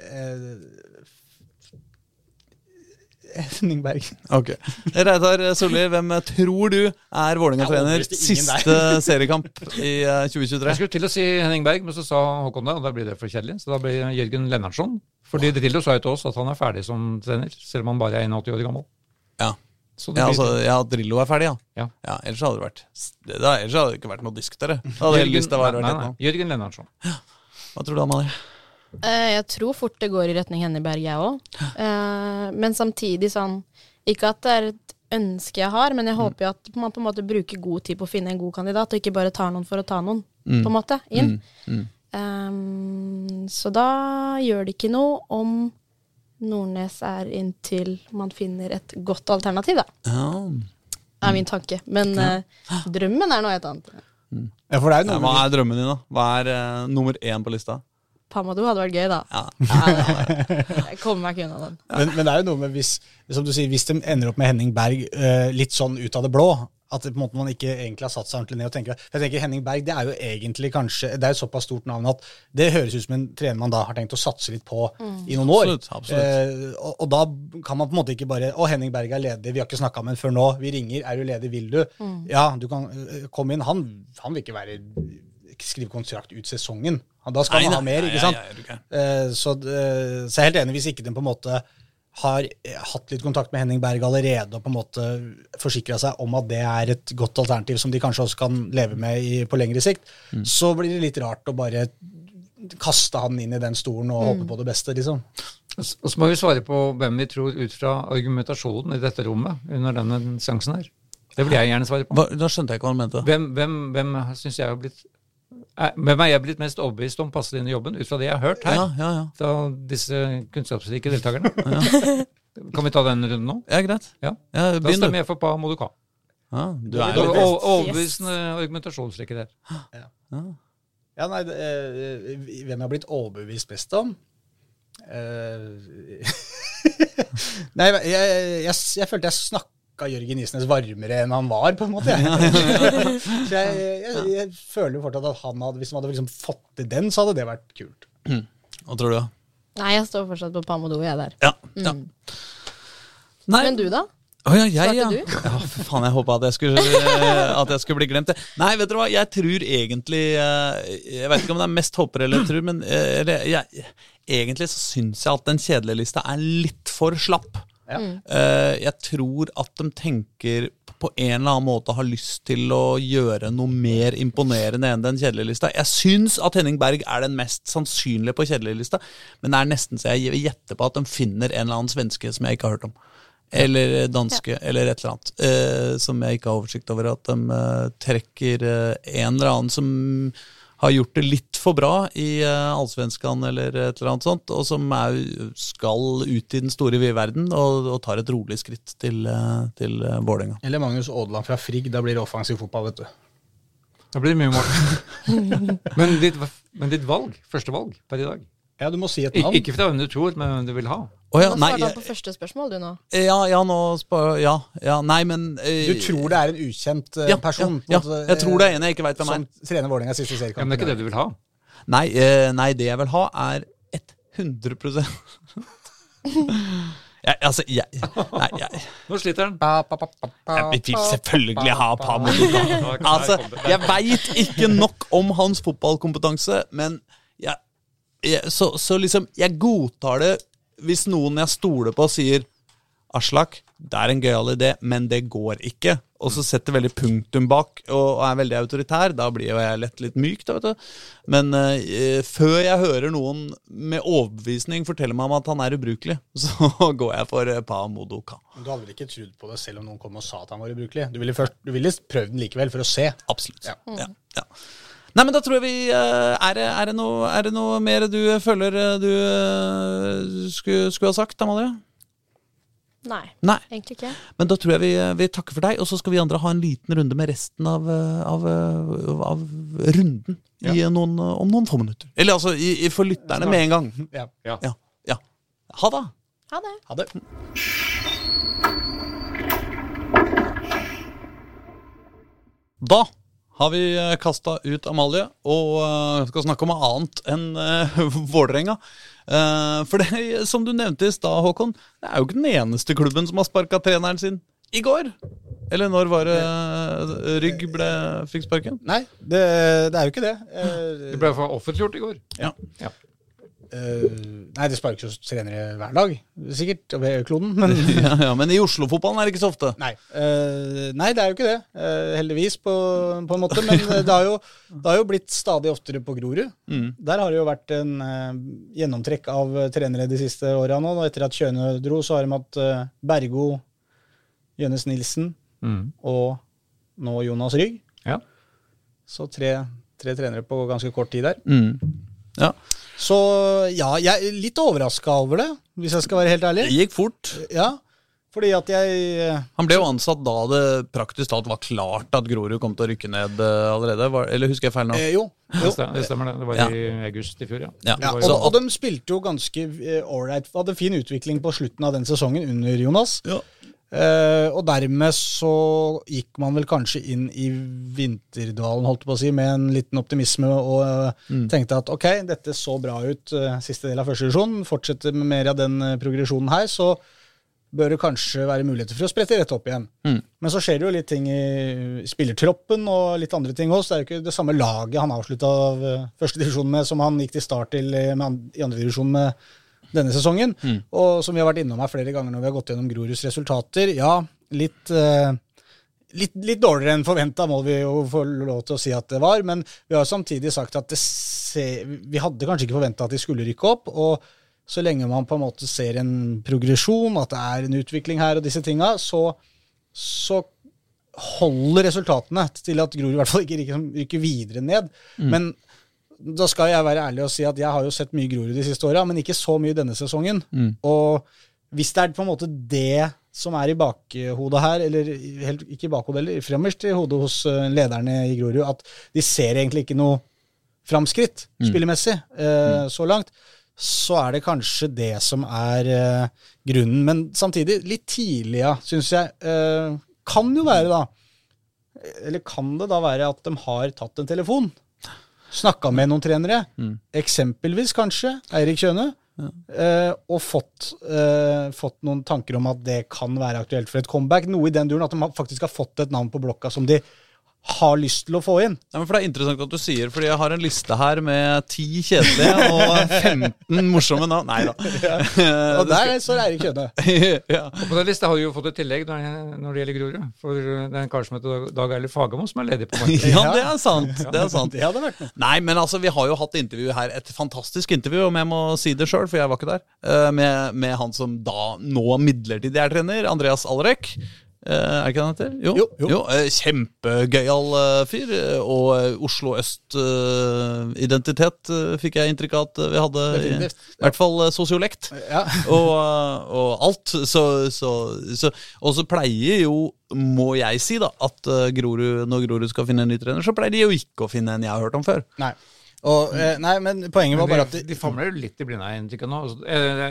Eh, Henning Berg. Ok. Reidar Solli, hvem tror du er Vålerenga-trener siste seriekamp i 2023? Jeg skulle til å si Henning Berg, men så sa Håkon det, og da blir det for kjedelig. Så da blir Jørgen Lennartson. Fordi Drillo sa jo til oss at han er ferdig som trener, selv om han bare er 81 år gammel. Ja. Så det Ja, altså, ja, Drillo er ferdig, ja. Ja. ja ellers hadde det vært det, da, Ellers hadde det ikke vært noe å diskutere. Jørgen, hadde vært nei. Jørgen Lennartson. Hva tror du, han Eh, jeg tror fort det går i retning Henneberg, jeg òg. Eh, men samtidig sånn Ikke at det er et ønske jeg har, men jeg håper jo at man på en måte bruker god tid på å finne en god kandidat, og ikke bare tar noen for å ta noen, på en måte, inn. Eh, så da gjør det ikke noe om Nordnes er inntil man finner et godt alternativ, da. Ja. Er min tanke. Men uh, drømmen er noe helt annet. Ja, for det er noe hva er drømmen din, da? Hva er uh, nummer én på lista? Pamadou hadde vært gøy, da. Ja. Jeg kommer meg ikke unna den. Men, men det er jo noe med hvis, som du sier, hvis de ender opp med Henning Berg uh, litt sånn ut av det blå, at på en måte man ikke egentlig har satt seg ordentlig ned og tenker Jeg tenker Henning Berg det er jo egentlig kanskje Det er et såpass stort navn at det høres ut som en trener man da har tenkt å satse litt på i noen år. Absolutt, absolutt. Eh, og, og da kan man på en måte ikke bare Å, Henning Berg er ledig, vi har ikke snakka med ham før nå. Vi ringer, er du ledig, vil du? Ja, du kan eh, komme inn. Han, han vil ikke være skrive kontrakt ut sesongen. Da skal Nei, man ha mer, nei, ikke ja, sant? ja, du. Eh, så, eh, så jeg er helt enig hvis ikke den på en måte har eh, hatt litt kontakt med Henning Berg allerede og på en måte forsikra seg om at det er et godt alternativ som de kanskje også kan leve med i, på lengre sikt, Mm. så blir det litt rart å bare kaste han inn i den stolen og håpe på det beste, liksom. Og så må vi svare på hvem vi tror ut fra argumentasjonen i dette rommet under denne seansen her. Det vil jeg gjerne svare på. Hva, da skjønte jeg ikke hva han mente. Hvem, hvem, hvem syns jeg har blitt Hvem er jeg blitt mest overbevist om passer inn i jobben, ut fra det jeg har hørt her? Ja, ja, ja. Fra disse kunnskapsrike deltakerne? [laughs] Kan vi ta den runden nå? ja greit. Ja. Ja, Da stemmer jeg for Pa Moduka. Ja, du er jo overbevisende argumentasjonsrekke der. [gasps] Ja, nei, det, eh, Hvem jeg har blitt overbevist best om? Eh, [laughs] nei, jeg, jeg, jeg, jeg følte jeg snakka Jørgen Isnes varmere enn han var, på en måte. Jeg. [laughs] Så jeg, jeg, jeg føler jo fortsatt at han hadde, hvis han hadde liksom fått til den, så hadde det vært kult. Hva tror du? da? Nei, jeg står fortsatt på Pamodo, jeg der. Ja. ja. Nei, Men du, da? Å ja, jeg, ja. Du? ja. For faen, jeg håpa at, jeg skulle, eh, at jeg skulle bli glemt. Nei, vet dere hva, jeg tror egentlig eh, Jeg vet ikke om det er mest håper eller tror, men eh, jeg, egentlig så syns jeg at den kjedelige lista er litt for slapp. Ja. Uh, jeg tror at de tenker på en eller annen måte har lyst til å gjøre noe mer imponerende enn den kjedelige lista. Jeg syns at Henning Berg er den mest sannsynlige på kjedelige lista, men det er nesten så jeg vil gjette på at de finner en eller annen svenske som jeg ikke har hørt om. Eller danske, eller et eller annet. Uh, som jeg ikke har oversikt over. At de uh, trekker eh, en eller annen som har gjort det litt for bra i uh, Allsvenskan eller et eller annet sånt, og som er, skal ut i den store vide verden og, og tar et rolig skritt til, uh, til uh, Vålerenga. Eller Magnus Aadeland fra Frigg. Da blir det offensiv fotball, vet du. Da blir det mye mål. [laughs] men, ditt, men ditt valg, første valg per i dag Ja, du må si et Ik navn. Ikke fra hvem du tror, men hvem du vil ha. Oh, ja, Nå nei, på første spørsmål, du nå. ja, ja, nå spør, ja, ja, nei, men eh, Du tror det er en ukjent eh, ja, person? Ja, ja, jeg tror det er en jeg ikke veit hvem er. Som trener Vålerengas siste Ja, men seriekamp. det er ikke det du vil ha. Nei, eh, nei, det jeg vil ha, er 100 [laughs] jeg, Altså, jeg Nei, jeg, Nå sliter han. Pa, jeg vil selvfølgelig ha Ja, Altså, jeg veit ikke nok om hans fotballkompetanse, men jeg, så, så liksom Jeg godtar det hvis noen jeg stoler på, sier Aslak, det er en gøyal idé, men det går ikke. Og så setter veldig punktum bak og er veldig autoritær. Da blir jo jeg lett litt myk, da, vet du. Men eh, før jeg hører noen med overbevisning fortelle meg om at han er ubrukelig, [laughs] så går jeg for pa modo ka. Du hadde vel ikke trodd på det selv om noen kom og sa at han var ubrukelig? Du ville, først, du ville prøvd den likevel, for å se. Absolutt. Ja. Ja. Ja. Nei, men da tror jeg vi eh, Er det, er det, noe, er det noe mer du føler eh, du eh, skulle, skulle ha sagt, Amalie? Nei, Nei. egentlig ikke. Men da tror jeg vi, vi takker for deg, og så skal vi andre ha en liten runde med resten av, av, av runden i eh, noen, om noen få minutter. Eller altså i, i for lytterne med en gang. [laughs] Ja. Ja. Ja. ja. Ha det. Ha det. Ha det. Da har vi kasta ut Amalie og eh, skal snakke om noe annet enn uh, [laughs] Vålerenga. Eh, for det, som du nevnte i stad, Håkon, det er jo ikke den eneste klubben som har sparka treneren sin i går. Eller når var det eh, Rygg ble, fikk sparken? Nei, det, det er jo ikke det. Eh, Det ble for offentliggjort i går. Ja. Ja. Eh, nei, det sparkes jo trenere hver dag, sikkert, over kloden. Men [laughs] ja, ja, Men i Oslo-fotballen er det ikke så ofte. nei, uh, nei, det er jo ikke det. Uh, heldigvis, på, på en måte. Men det har, jo, det har jo blitt stadig oftere på Grorud. Mm. Der har det jo vært en gjennomtrekk av trenere de siste åra nå. Og etter at Kjøne dro, så har de hatt Bergo, Jønnes Nilsen Mm. og nå Jonas Rygg. Ja. Så tre, tre trenere på ganske kort tid der. Mm. Ja. Så ja, jeg er litt overraska over det, hvis jeg skal være helt ærlig. Det gikk fort. Ja, Fordi at jeg eh, Han ble jo ansatt da det praktisk talt var klart at Grorud kom til å rykke ned eh, allerede. Var, eller husker jeg feil nå? eh, Jo. Det jo. stemmer, det stemmer det. Det var Ja. i august i fjor, ja. Ja, Ja, og, og de spilte jo ganske ålreit. Hadde fin utvikling på slutten av den sesongen under Jonas. Ja. Eh, og dermed så gikk man vel kanskje inn i vinterdvalen, holdt på å si, med en liten optimisme og uh, Mm. tenkte at ok, dette så bra ut uh, siste del av første divisjon. Fortsetter med mer av den progresjonen her, så bør det kanskje være muligheter for å sprette rett opp igjen. Mm. Men så skjer det jo litt ting i spillertroppen og litt andre ting også. Det er jo ikke det samme laget han avslutta første divisjon med som han gikk til start til med i andre divisjon med denne sesongen. Og som vi har vært innom her flere ganger når vi har gått gjennom Groruds resultater. Ja, litt, eh, litt, litt dårligere enn forventa, må vi jo få lov til å si at det var. Men vi har samtidig sagt at det se, vi hadde kanskje ikke forventa at de skulle rykke opp. og så lenge man på en måte ser en progresjon, at det er en utvikling her og disse tinga, så, så holder resultatene til at Grorud i hvert fall ikke rykker, rykker videre ned. Men da skal jeg være ærlig og si at jeg har jo sett mye Grorud de siste åra, men ikke så mye denne sesongen. Og hvis det er på en måte det som er i bakhodet her, eller helt, ikke i bakhodet, eller fremmest i hodet hos eh, lederne i Grorud, at de ser egentlig ikke noe framskritt spillemessig eh, så langt, så er det kanskje det som er eh, grunnen. Men samtidig, litt tidlig, ja, syns jeg. Eh, kan jo være, da Eller kan det da være at de har tatt en telefon? Snakka med noen trenere. Eksempelvis kanskje Eirik Kjøne. eh, og fått, eh, fått noen tanker om at det kan være aktuelt for et comeback. Noe i den duren at de faktisk har fått et navn på blokka som de har lyst til å få inn. Ja, men for Det er interessant at du sier, fordi jeg har en liste her med ti kjedelige og 15 morsomme navn. Nei da. [laughs] Og der står Eirik Kjønne. [laughs] ja. Og på den lista har du jo fått et tillegg når, det gjelder Grorud. For det er en kar som heter Dag- Eilif Fagermo som er ledig på markedet. [laughs] ja, det er sant. Det er sant. Det hadde vært noe. Nei, men altså, vi har jo hatt intervju her, et fantastisk intervju, om jeg må si det sjøl, for jeg var ikke der, eh, med, med han som da nå midlertidig er trener, Andreas Alrek. Eh, er ikke det han heter? Jo. Jo, jo. jo Kjempegøyal eh, fyr. eh, Og eh, Oslo øst-identitet fikk jeg inntrykk av at vi hadde. I, hvert fall eh, sosiolekt. Ja. [laughs] og, og alt. Så, så, så, og så pleier jo, må jeg si, da, at eh, Grorud, når Grorud skal finne en ny trener, så pleier de jo ikke å finne en jeg har hørt om før. Nei. Og, eh, nei, men poenget var bare at de, de, famler jo litt i blinde her inntrykk nå. Altså, eh,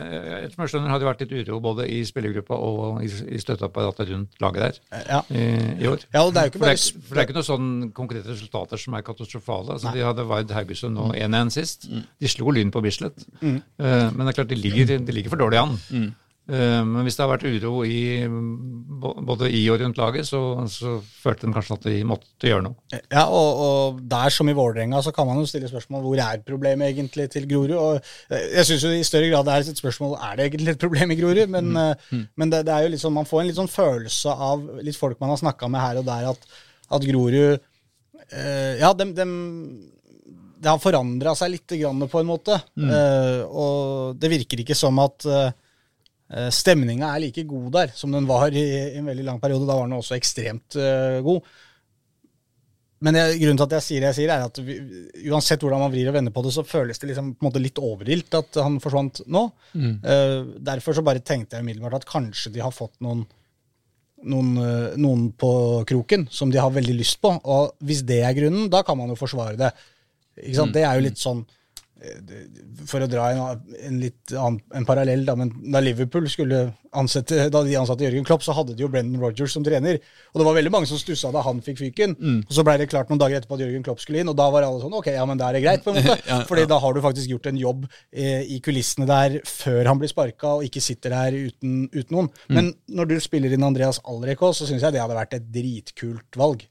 Etter som jeg skjønner, har det vært litt uro både i spillergruppa og i, i støtteapparatet rundt laget der ja. i, i år. ja, og det er jo ikke For det, bare for det er ikke noen sånne konkrete resultater som er katastrofale. Altså, de hadde Vard Haugesund nå 1-1 sist. De slo Lyn på Bislett. Eh, men det er klart, de ligger, de ligger for dårlig an. Eh, men hvis det har vært uro i, både i og rundt laget, så, så følte de kanskje at de måtte gjøre noe. Ja, og, og der som i Vålerenga så kan man jo stille spørsmål hvor er problemet egentlig til Grorud. Og eh, jeg syns jo i større grad det er et spørsmål er det egentlig et problem i Grorud. Men, mm. men det, det er jo litt sånn, man får en litt sånn følelse av litt folk man har snakka med her og der, at, at Grorud eh, Ja, dem, dem det har forandra seg litt grann på en måte. Eh, og det virker ikke som at uh, stemninga er like god der som den var i, en veldig lang periode. Da var den også ekstremt eh, god. Men jeg, grunnen til at jeg sier det jeg sier, er at vi, uansett hvordan man vrir og vender på det, så føles det liksom på en måte litt overilt at han forsvant nå. Eh, derfor så bare tenkte jeg umiddelbart at kanskje de har fått noen, noen, uh, noen på kroken som de har veldig lyst på. Og hvis det er grunnen, da kan man jo forsvare det. Ikke sant? Det er jo litt sånn eh, det- For å dra en, en litt annen en parallell, da, men da Liverpool skulle ansette Da de ansatte Jørgen Klopp, så hadde de jo Brendan Rodgers som trener. Og det var veldig mange som stussa da han fikk fyken. Og så ble det klart noen dager etterpå at Jørgen Klopp skulle inn, og da var alle sånn Ok, ja, men da er det greit, på en måte. [laughs] Ja, ja. Da har du faktisk gjort en jobb eh, i kulissene der før han blir sparka, og ikke sitter der uten, uten noen. Men når du spiller inn Andreas Alrek så syns jeg det hadde vært et dritkult valg.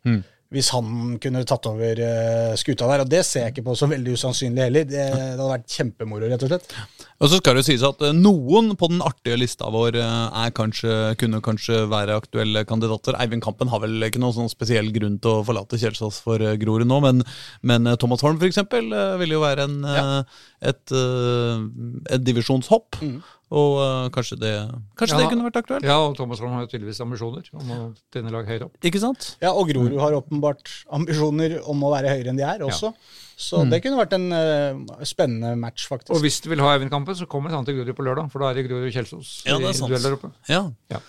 Hvis han kunne tatt over eh, skuta der. Og det ser jeg ikke på som veldig usannsynlig heller. Det, det hadde vært kjempemoro, rett og slett. Og så skal det sies at eh, noen på den artige lista vår eh, er kanskje, kunne kanskje være aktuelle kandidater. Eivind Kampen har vel ikke noen sånn spesiell grunn til å forlate Kjelsås for Grorud nå, men, men Thomas Holm eksempel eh, jo være en, ja. et, et, et divisjonshopp. Og uh, kanskje det, kanskje Ja. det kunne vært aktuelt? Ja, og Thomas Holm har jo tydeligvis ambisjoner om å tjene lag høyere opp. Ikke sant? Ja, Og Grorud har åpenbart ambisjoner om å være høyere enn de er også. Så det kunne vært en uh, spennende match, faktisk. Og hvis du vil ha Eivind Kampen, så kommer han til Grorud på lørdag, for da er det Grorud Kjelsås Ja, det er i sant. duell der oppe. Ja. Ja.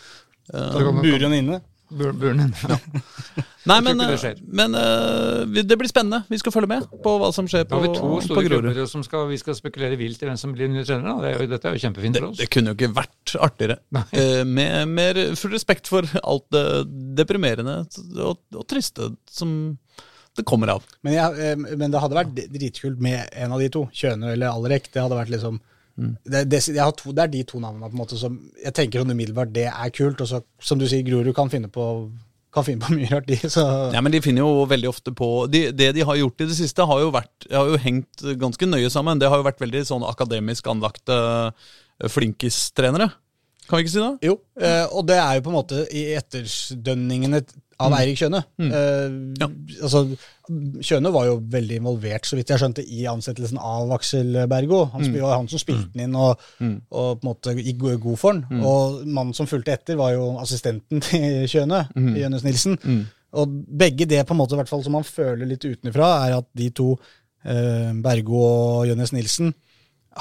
Da burer hun inne. Bur- Burnen. Ja. [laughs] Nei, men, det eh, men uh, det blir spennende. Vi skal følge med på hva som skjer Da på, har vi to store Grorud. som skal, vi skal spekulere vilt i hvem som blir nye trenere. Det er jo, dette er jo kjempefint Det, for oss. det kunne jo ikke vært artigere. [laughs] Eh, med mer full respekt for alt det deprimerende og, og triste som det kommer av. Men, jeg, men det hadde vært dritkult med en av de to. Kjøne eller Alrek. Det hadde vært liksom det, det, jeg har to, det er de to navnene på en måte som jeg tenker sånn umiddelbart det er kult. Og så, som du sier, Grorud kan finne på kan finne på [laughs] mye rart, de. Så Ja, men De finner jo veldig ofte på de, Det de har gjort i det siste, har jo, vært, har jo hengt ganske nøye sammen. Det har jo vært veldig sånn akademisk anlagte eh, flinkistrenere. Kan vi ikke si det? Jo, eh, og det er jo på en måte i etterdønningene av Eirik Kjøne. Uh, Ja. altså, Kjøne var jo veldig involvert, så vidt jeg skjønte, i ansettelsen av Aksel Bergo. Han mm. var han som spilte den inn og, og på en måte gikk god for den. Og mannen som fulgte etter, var jo assistenten til Kjøne, Jønnes Nilsen. Og begge det på en måte, i hvert fall som man føler litt utenfra, er at de to, uh, Bergo og Jønnes Nilsen,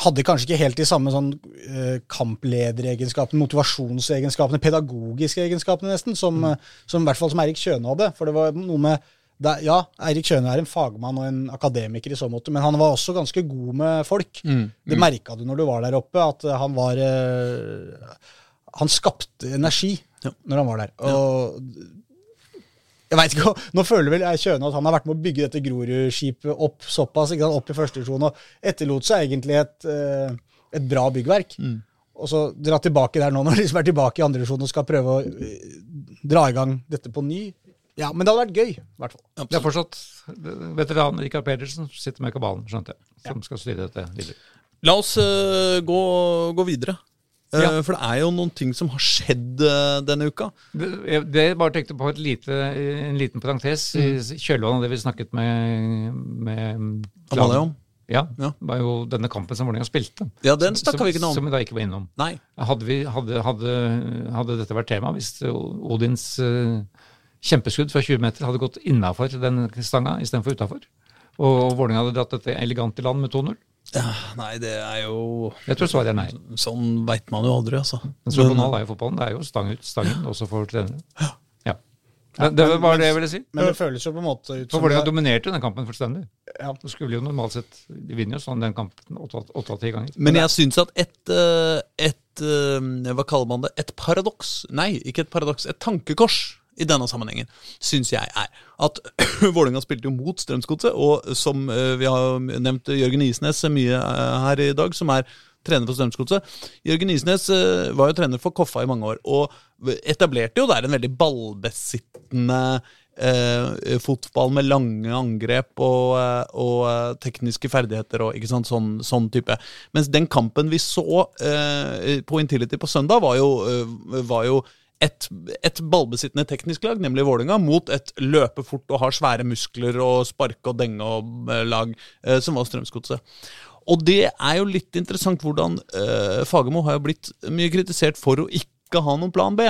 hadde kanskje ikke helt de samme sånn eh, kamplederegenskapene, motivasjonsegenskapene, pedagogiske egenskapene nesten, som, mm. som i hvert fall som Eirik Kjøne hadde. For det var noe med det, Ja, Eirik Kjøne er en fagmann og en akademiker i så måte, men han var også ganske god med folk. Det merka du når du var der oppe, at eh, han var eh, Han skapte energi Ja. når han var der. Og jeg vet ikke, [laughs] Nå føler vel jeg Kjøne at han har vært med å bygge dette Grorud-skipet opp såpass, ikke sant, opp i første divisjon, og etterlot seg egentlig et, eh, et bra byggverk. Og så dra tilbake der nå, når de liksom er tilbake i andre divisjon og skal prøve å eh, dra i gang dette på ny. Ja, men det hadde vært gøy, i hvert fall. Det er fortsatt veteranen Rikard Pedersen sitter med kabalen, skjønte jeg, som skal styre dette videre. La oss uh, gå, gå videre. Eh, Ja. For det er jo noen ting som har skjedd eh, denne uka. Det, det bare tenkte på lite, en liten parentes i kjølvannet av det vi snakket med, med Amalie om. Ja, Ja. det var jo denne kampen som Vålerenga spilte. Ja, den snakka vi ikke noe om. Som vi da ikke var innom. Nei. Hadde, vi, hadde, hadde, hadde dette vært tema, hvis Odins uh, kjempeskudd fra 20 meter hadde gått innafor den stanga istedenfor utafor, og Vålerenga hadde dratt dette elegant i land med 2-0, Ja, nei, det er jo jeg tror svaret er nei. Sånn veit man jo aldri, altså. Men så banal er jo fotballen. Det er jo stang ut, stangen også for trenere. Ja. Det, det var det jeg ville si. Men det føles jo på en måte ut For som Vålerenga det- dominerte den kampen fullstendig. ja. Så skulle jo normalt sett De vinner jo sånn den kampen åtte av ti ganger. Men jeg syns at et, eh, et eh, Hva kaller man det? Et paradoks Nei, ikke et paradoks. Et tankekors i denne sammenhengen syns jeg er at [clears throat] Vålerenga spilte jo mot Strømsgodset, og som eh, vi har nevnt Jørgen Isnes mye eh, her i dag, som er trener for Strømsgodset. Jørgen Isnes eh, var jo trener for Koffa i mange år, og etablerte jo der en veldig ballbesittende eh, fotball med lange angrep og, og tekniske ferdigheter og ikke sånn, sånn type. Mens den kampen vi så eh, på Intility på søndag, var jo, var jo et, et ballbesittende teknisk lag, nemlig Vålinga, mot et løpe fort og har svære muskler og sparke og denge og eh, lag, eh, som var Strømsgodset. Og det er jo litt interessant hvordan eh, Fagermo har jo blitt mye kritisert for å ikke ha noen plan B.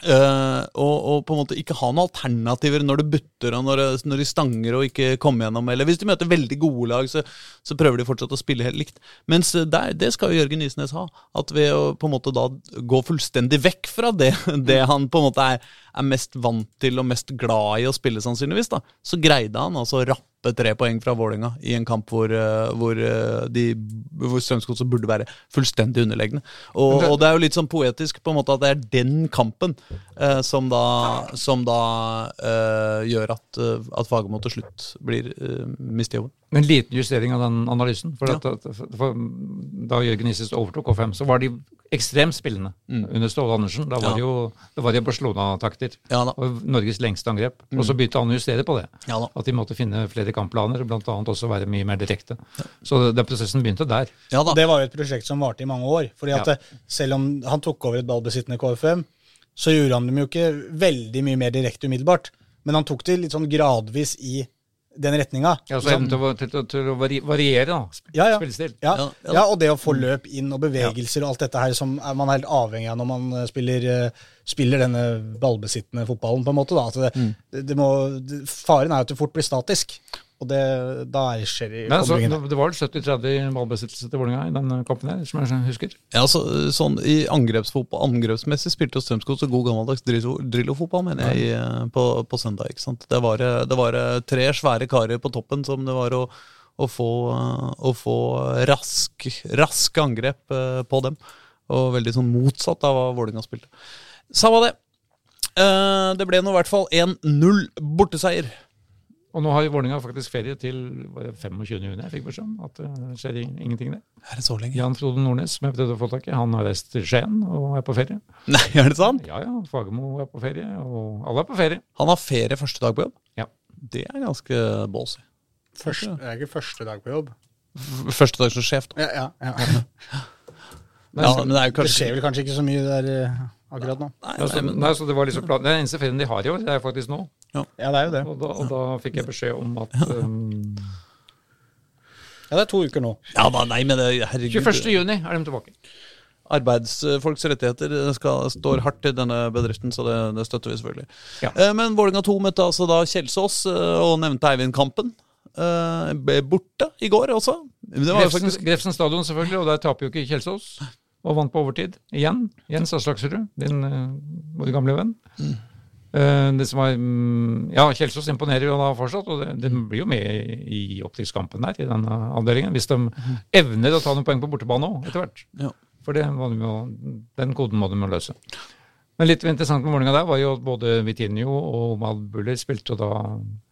Eh, og, og på en måte ikke ha noen alternativer når det butter og når, når de stanger og ikke kommer gjennom. Eller hvis de møter veldig gode lag, så, så prøver de fortsatt å spille helt likt. Mens der, det skal jo Jørgen Isnes ha. At ved å på en måte da gå fullstendig vekk fra det, [laughs] det han på en måte er, er mest vant til og mest glad i å spille, sannsynligvis, da, så greide han altså å rappe tre poeng fra Vålerenga i en kamp hvor, eh, hvor, eh, de, hvor Strømsgodset burde være fullstendig underlegne. Og, og det er jo litt sånn poetisk på en måte at det er den kampen eh, som da, som da eh, gjør at, uh, at Fagermo til slutt blir uh, mister jobben. En liten justering av den analysen. For, Ja. at, for Da Jørgen Isis overtok K5, så var de ekstremt spillende under Ståle Andersen. Da var Mm. Ja. det jo det var jo Barcelona-takter. Ja. Og Norges lengste angrep. Og så begynte han å justere på det. Ja da. At de måtte finne flere kampplaner, bl.a. også være mye mer direkte. Så den prosessen begynte der. Ja da. Det var jo et prosjekt som varte i mange år. fordi at Ja. Selv om han tok over et ballbesittende KFM, så gjorde han dem jo ikke veldig mye mer direkte umiddelbart. Men han tok det litt sånn gradvis i den retninga. Ja, så evnen til, til, til, til å variere da, Ja, ja. spillestil. Ja, Ja, ja, ja. og det å få løp inn og bevegelser og alt dette her som man er helt avhengig av når man eh, spiller eh, spiller denne ballbesittende fotballen, på en måte. da. Altså det, Mm. det, det må, det, faren er at du fort blir statisk, og det, da er skjer i altså, det var vel 70-30 ballbesittelse til Vålerenga i den kampen her, som jeg husker. Ja, så, sånn I angrepsfotball, angrepsmessig spilte jo Strømskog så god gammeldags Drillo- Drillo-fotball, mener jeg, i, eh, på, på søndag. ikke sant? Det var, eh, det var eh, tre svære karer på toppen som det var å, å få, eh, å få rask, rask angrep eh, på dem. Og veldig sånn motsatt av hva Vålerenga spilte. Samme det. Uh, Det ble nå i hvert fall 1-0 borteseier. Og nå har Vålerenga faktisk ferie til var det 25. juni, jeg fikk beskjed om. At det skjer ingenting der. Er det så lenge? Jan Frode Nordnes, som jeg prøvde å få tak i, han har reist til Skien og er på ferie. Nei, er det sant? Ja ja, Fagermo er på ferie, og alle er på ferie. Han har ferie første dag på jobb? Ja. Det er ganske ballsy. Første, det er ikke første dag på jobb. F- Første dag som sjef, da. Ja, ja, ja. Men, Ja, men det er jo Det skjer vel kanskje ikke så mye der eh, akkurat nå. Nei, nei, nei, men, nei, så det var liksom plan. Den eneste ferien de har i år, det er faktisk nå. Ja, det er jo det. Og da, og da fikk jeg beskjed om at um, Ja, det er to uker nå. ja da, nei, men det, herregud. 21. juni er de tilbake. Arbeidsfolks rettigheter skal, står hardt i denne bedriften, så det, det støtter vi selvfølgelig. Ja. Eh, men Vålerenga 2 møtte altså da Kjelsås eh, og nevnte Eivind Kampen. Eh, ble borte i går også. Det var Grefsen, faktisk Grefsen stadion, selvfølgelig, og der taper jo ikke Kjelsås. Og vant på overtid igjen. Jens Aslaksrud, din uh, vår gamle venn. Eh, det som var, mm, ja, Kjelsås imponerer jo da fortsatt, og det, de blir jo med i opptrykkskampen der, i denne avdelingen. Hvis de evner å ta noen poeng på bortebane òg, etter hvert. Ja. For det må de jo, den koden må de jo løse. Men litt interessant med Vålerenga der var jo at både Vitinho og Mal Buller spilte jo da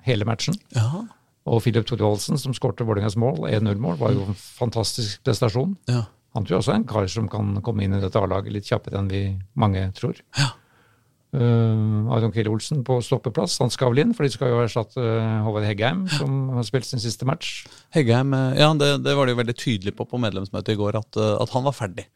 hele matchen. Ja. Og Philip Thorvaldsen, som skårte Vålerengas mål, 1-0-mål, var jo en fantastisk prestasjon. ja. Han tror jeg også er en kar som kan komme inn i dette A-laget litt kjappere enn vi mange tror. Ja. Uh, Aron Kiel Olsen på stoppeplass, han skal vel inn, for de skal jo erstatte uh, Håvard Heggheim, som har spilt sin siste match. Heggheim eh, ja, det, det var de jo veldig tydelige på på medlemsmøtet i går, at, at han var ferdig.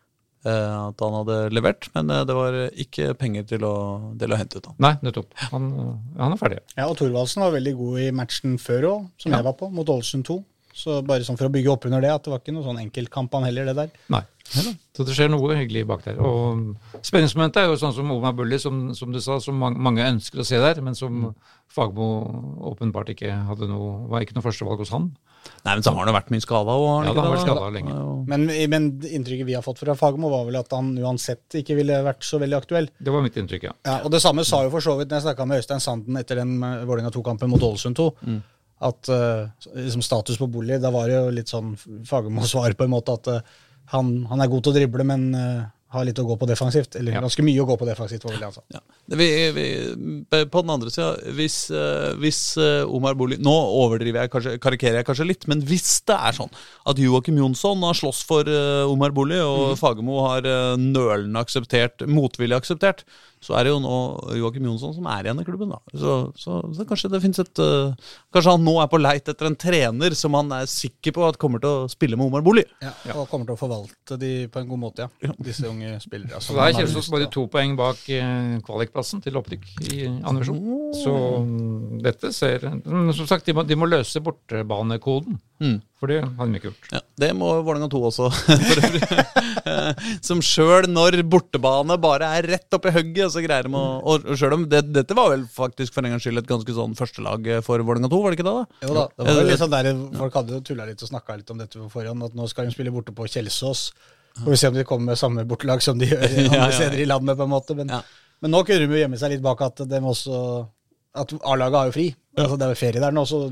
Uh, at han hadde levert, men det var ikke penger til å, til å hente ut han. Nei, nettopp. Han, han er ferdig. Ja, og Thorvaldsen var veldig god i matchen før òg, som Ja. jeg var på, mot Ålesund 2. Så bare sånn for å bygge opp under det, at det var ikke noe sånn enkeltkamp han heller, det der. Nei. Så det skjer noe hyggelig bak der. Og spenningsmomentet er jo sånn som Omar Bulli, som, som du sa, som mange, mange ønsker å se der, men som Fagmo åpenbart ikke hadde noe Var ikke noe førstevalg hos han. Nei, men så har han jo vært mye skada òg, Ja, han Ja, har vært skadet lenge. Men, men inntrykket vi har fått fra Fagmo, var vel at han uansett ikke ville vært så veldig aktuell. Det var mitt inntrykk, ja. Ja, og Det samme sa jo for så vidt når jeg snakka med Øystein Sanden etter den eh, Vålerenga 2-kampen mot Ålesund 2. At eh, liksom status på bolig, da var det jo litt sånn Fagermo [laughs] svar på en måte at eh, han, han er god til å drible, men eh, har litt å gå på defensivt. Eller Ja. ganske mye å gå på defensivt, var vel det han sa. Ja. Vi, vi, på den andre sida, hvis, hvis Omar Boli Nå overdriver jeg, kanskje, karikerer jeg kanskje litt, men hvis det er sånn at Joakim Jonsson har slåss for Omar Boli, og Fagermo har nølende akseptert, motvillig akseptert, så er det jo nå Joakim Jonsson som er igjen i klubben. da. Så, så, så kanskje det finnes et uh, Kanskje han nå er på leit etter en trener som han er sikker på at kommer til å spille med Omar Boli. Ja, Og kommer til å forvalte de på en god måte, ja. Disse unge spillere. Så da er Kjelsås bare to poeng bak eh, kvalikplassen til opprykk i andre versjon. Så dette ser som sagt, de må, de må løse bortebanekoden. Mm. For det hadde de ikke gjort. Ja, Det må Vålerenga 2 også, [laughs] for øvrig. [laughs] Som sjøl når bortebane bare er rett oppi hugget, så greier de å Og selv om det, dette var vel faktisk for en gangs skyld et ganske sånn førstelag for Vålerenga 2, var det ikke det? da? Jo da, det var jo litt sånn der, Folk hadde jo tulla litt og snakka litt om dette på forhånd, at nå skal de spille borte på Kjelsås. Får vi se om de kommer med samme bortelag som de gjør [laughs] andre Ja, ja, ja. steder i landet. på en måte. Men, Ja. men nå kunne de jo gjemme seg litt bak at de også at A-laget har jo fri. Altså, det er jo ferie der nå, så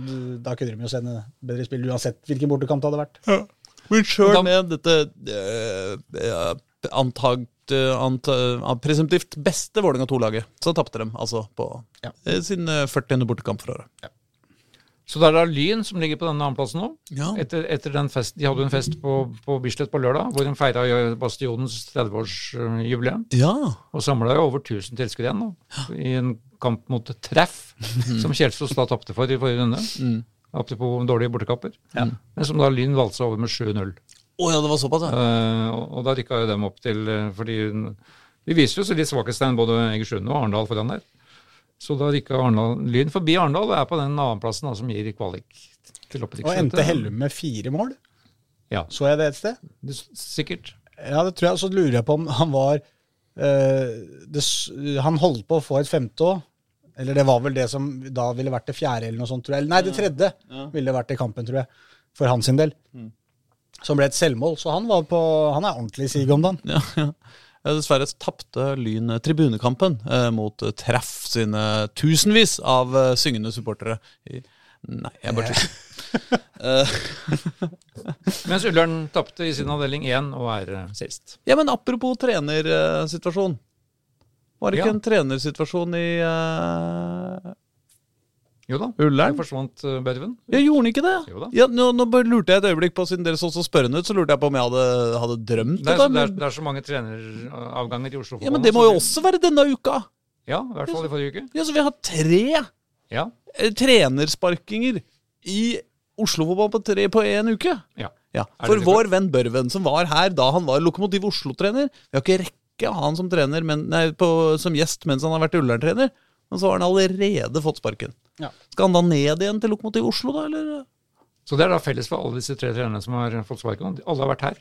da kunne de jo sende bedre spill uansett hvilken bortekamp det hadde vært. Ja. Men sjøl med dette eh, eh, antagt eh, eh, presumptivt beste Vålerenga 2-laget, så tapte de altså på Ja. eh, sin eh, 40. bortekamp for året. Så det er da Lyn som ligger på denne andreplassen nå. Ja. Etter, etter den fest, De hadde jo en fest på, på Bislett på lørdag, hvor de feira Bastionens 30-årsjubileum. Ja. Og samla jo over 1000 tilskuere igjen nå, i en kamp mot Treff, som Kjelsås da tapte for i forrige runde. Mm. Apropos dårlige bortekamper. Men som da Lyn valgte seg over med 7-0. Oh, ja, det var såpass, ja. Uh, og, og da rykka jo dem opp til uh, Fordi de viser jo så litt svakhetstegn, både Egersund og Arendal foran der. Så da rykka Arendal Lyn forbi Arendal og er på den annenplassen da, som gir kvalik til opprykk. Og endte Hellum med fire mål. Ja, Så jeg det et sted? det, sikkert. Ja, det tror jeg. Så lurer jeg på om han var eh, det, Han holdt på å få et femte òg. Eller det var vel det som da ville vært det fjerde, eller noe sånt, tror jeg. Nei, det tredje ville vært i kampen, tror jeg. For hans sin del. Som ble et selvmål. Så han var på Han er ordentlig i siget om dagen. Ja, ja. Ja, Dessverre tapte Lyn tribunekampen eh, mot eh, Treff sine tusenvis av eh, syngende supportere. Nei, jeg bare tuller. [laughs] Eh, [laughs] Mens Ullern tapte i sin avdeling 1 og er eh, sist. ja, men apropos trenersituasjon. Var det ikke Ja. en trenersituasjon i eh, Jo da. Ullern? Der forsvant uh, Børven. Ja, gjorde den ikke det? Jo da. Ja, nå, nå lurte jeg et øyeblikk på, siden dere så så spørrende ut, så lurte jeg på om jeg hadde, hadde drømt Det er, det. så- det, er, det er så mange treneravganger i Oslo. Ja, men det må jo også være denne uka! Ja, i hvert fall i forrige uke. Ja, Så vi har tre Ja. eh, trenersparkinger i Oslo-fotball på, tre- på én uke. ja. Ja, For vår venn Børven, som var her da han var Lokomotiv Oslo-trener Vi har ikke rekke å ha han som, trener, men, nei, på, som gjest mens han har vært Ullern-trener. Men så har han allerede fått sparken. Skal han da ned igjen til Lokomotiv Oslo, da? eller? Så det er da felles for alle disse tre trenerne som har fått sparken. Alle har vært her.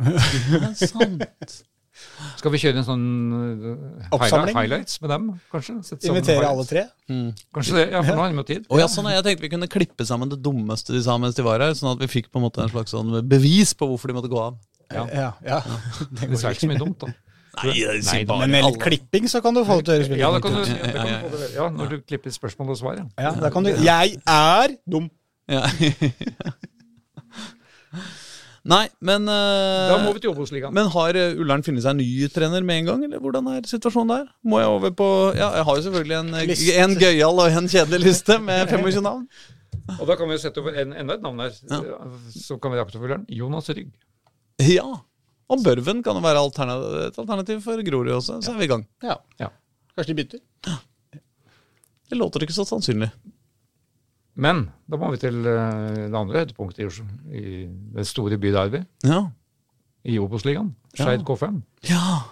Det er sant. Skal vi kjøre en sånn uh, Oppsamling? highlights med dem, kanskje? Sette Invitere alle tre? tre. Kanskje det, ja, for nå har vi jo tid. Oh, ja, sånn, jeg tenkte vi kunne klippe sammen det dummeste de sa mens de var her, sånn at vi fikk på en måte en slags sånn bevis på hvorfor de måtte gå av. Ja. Ja, ja. Det er ikke så mye dumt, da. Nei, Nei, Men med litt klipping så kan du få det til å høres Ja, da du, ut. ja, det kan du ja, når du klipper spørsmål og svar. Ja. Ja, da kan du Jeg er dum. Ja. [laughs] Nei, men eh, Da må vi til Obos-ligaen. Men har eh, Ullern funnet seg en ny trener med en gang, eller hvordan er situasjonen der? Må jeg over på Ja, jeg har jo selvfølgelig en, eh, en gøyal og en kjedelig liste med 25 [laughs] navn. Og da kan vi jo sette over en, enda et navn her, Så kan vi rappe for Ullern. Jonas Rygg. Ja. Og Børven kan jo være alternativ, et alternativ for Grorud også, så er vi i gang. Ja. Ja. Kanskje de bytter. Det låter ikke så sannsynlig. Men da må vi til eh, det andre høydepunktet i Oslo. I den store byderby Ja. i Obos-ligaen. Skeid K5. Ja.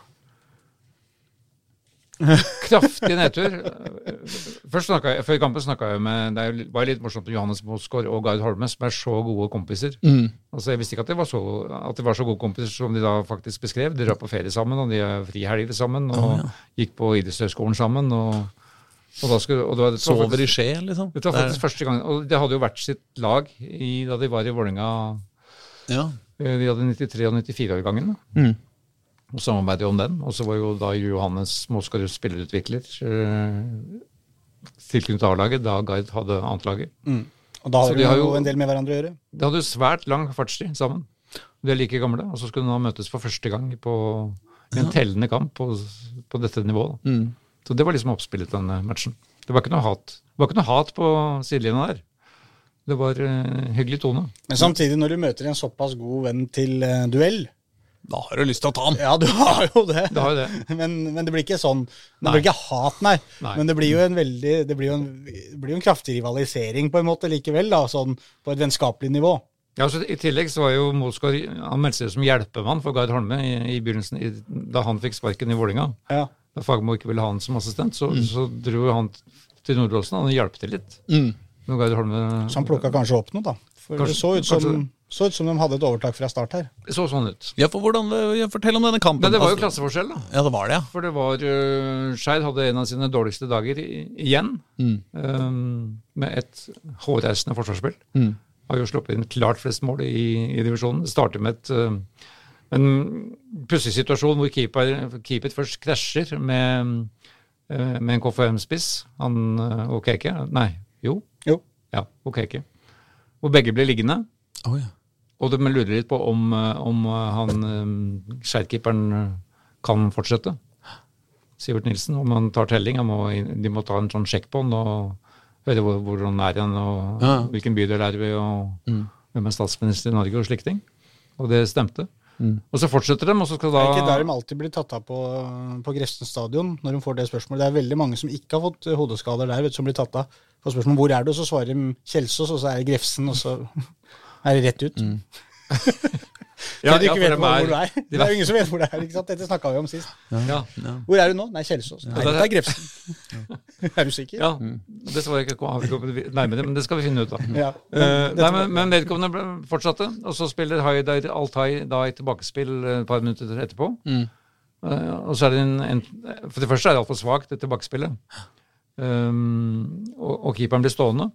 Kraftig nedtur. Først jeg, Før kampen snakka jeg med Det var litt morsomt med Johannes Mosgaard og Gard Holme, som er så gode kompiser. Mm. Altså Jeg visste ikke at de, var så, at de var så gode kompiser som de da faktisk beskrev. De drar på ferie sammen, og de har frihelger sammen, og gikk på idrettshøyskolen sammen. Og, og da skulle, og det var, det Sover i faktisk, skje, liksom. det var faktisk første gang, og De hadde jo vært sitt lag i, da de var i Vålerenga. Ja. eh, De hadde 93- og 94-årgangen. Mm. Og samarbeidet om den. Og så var jo da Johannes Moskarud spillerutvikler. eh, Tilknyttet A-laget da Gard hadde annet laget. Mm. Og da hadde har de har jo en del med hverandre å gjøre. De hadde jo svært lang fartstid sammen. De er like gamle, og så skulle de nå møtes for første gang på en tellende kamp på, på dette nivået. Mm. Så det var liksom oppspillet denne matchen. Det var ikke noe hat Det var ikke noe hat på sidelinja der. Det var uh, hyggelig tone. Men samtidig, når du møter en såpass god venn til uh, duell Da har du lyst til å ta han. Ja, du har jo det. Det har jo det. [laughs] Men, men det blir ikke sånn Det Nei. blir ikke hat, nei. Nei. Men det blir jo en veldig Det blir jo en, det blir jo en kraftig rivalisering på en måte likevel, da, sånn på et vennskapelig nivå. Ja, så I tillegg så var jo Mosgaard Han meldte seg som hjelpemann for Gard Holme i, i begynnelsen, i, da han fikk sparken i Vålinga. Ja. Da Fagermo ikke ville ha han som assistent, så, så dro han til Nordåsen og hjalp til litt. Mm. Når Gard Holme Så han plukka kanskje opp noe, da. For Kanskje- det så ut, som, kanskje så ut som de hadde et overtak fra start her. Det så sånn ut. Ja, for hvordan, Fortell om denne kampen. Men det var jo Altså- klasseforskjell, da. Ja, det var det, ja. For det var uh, Skeid hadde en av sine dårligste dager i, igjen. Mm. um, med et hårreisende forsvarsspill. Mm. Har jo sluppet inn klart flest mål i, i divisjonen. Starter med et, uh, en pussig situasjon hvor keeper, keeper først krasjer med, uh, med en KFM-spiss. Han uh, Okeke Nei, jo. Jo. Ja, Okeke. Hvor begge blir liggende. Oh, ja. Og de lurer litt på om, uh, om uh, han um, uh, kan fortsette. Sivert Nilsen, om han tar telling. Han må, de må ta en sånn sjekk på han og høre hvor, hvor han er igjen, og Ja. hvilken bydel er vi, og Mm. hvem er statsminister i Norge, og slike ting. Og det stemte. Og så fortsetter de, og så skal da Det er ikke der de alltid blir tatt av på, på Grefsen stadion når de får det spørsmålet. Det er veldig mange som ikke har fått eh, hodeskader der, vet, som blir tatt av. På spørsmålet hvor er du, så svarer de Kjelsås, og så er det Grefsen, og så er det rett ut. [laughs] Ja, ja, for vet hvor, er- hvor du er. Det er jo ingen som vet hvor det er. ikke sant? Dette snakka vi om sist. Ja, Hvor er du nå? Nei, Kjelsås. Nei, det er- Grefsen. [laughs] er du sikker? ja, det svarer jeg ikke har vi kommet nærmere, men det skal vi finne ut av. Ja. Uh, nei, men, men vedkommende fortsatte, og så spiller Haidar Altai da i tilbakespill eh, et par minutter etterpå. Mm. Uh, og så er det en, en For det første er det altfor svakt, det tilbakespillet. Um, og, og keeperen blir stående.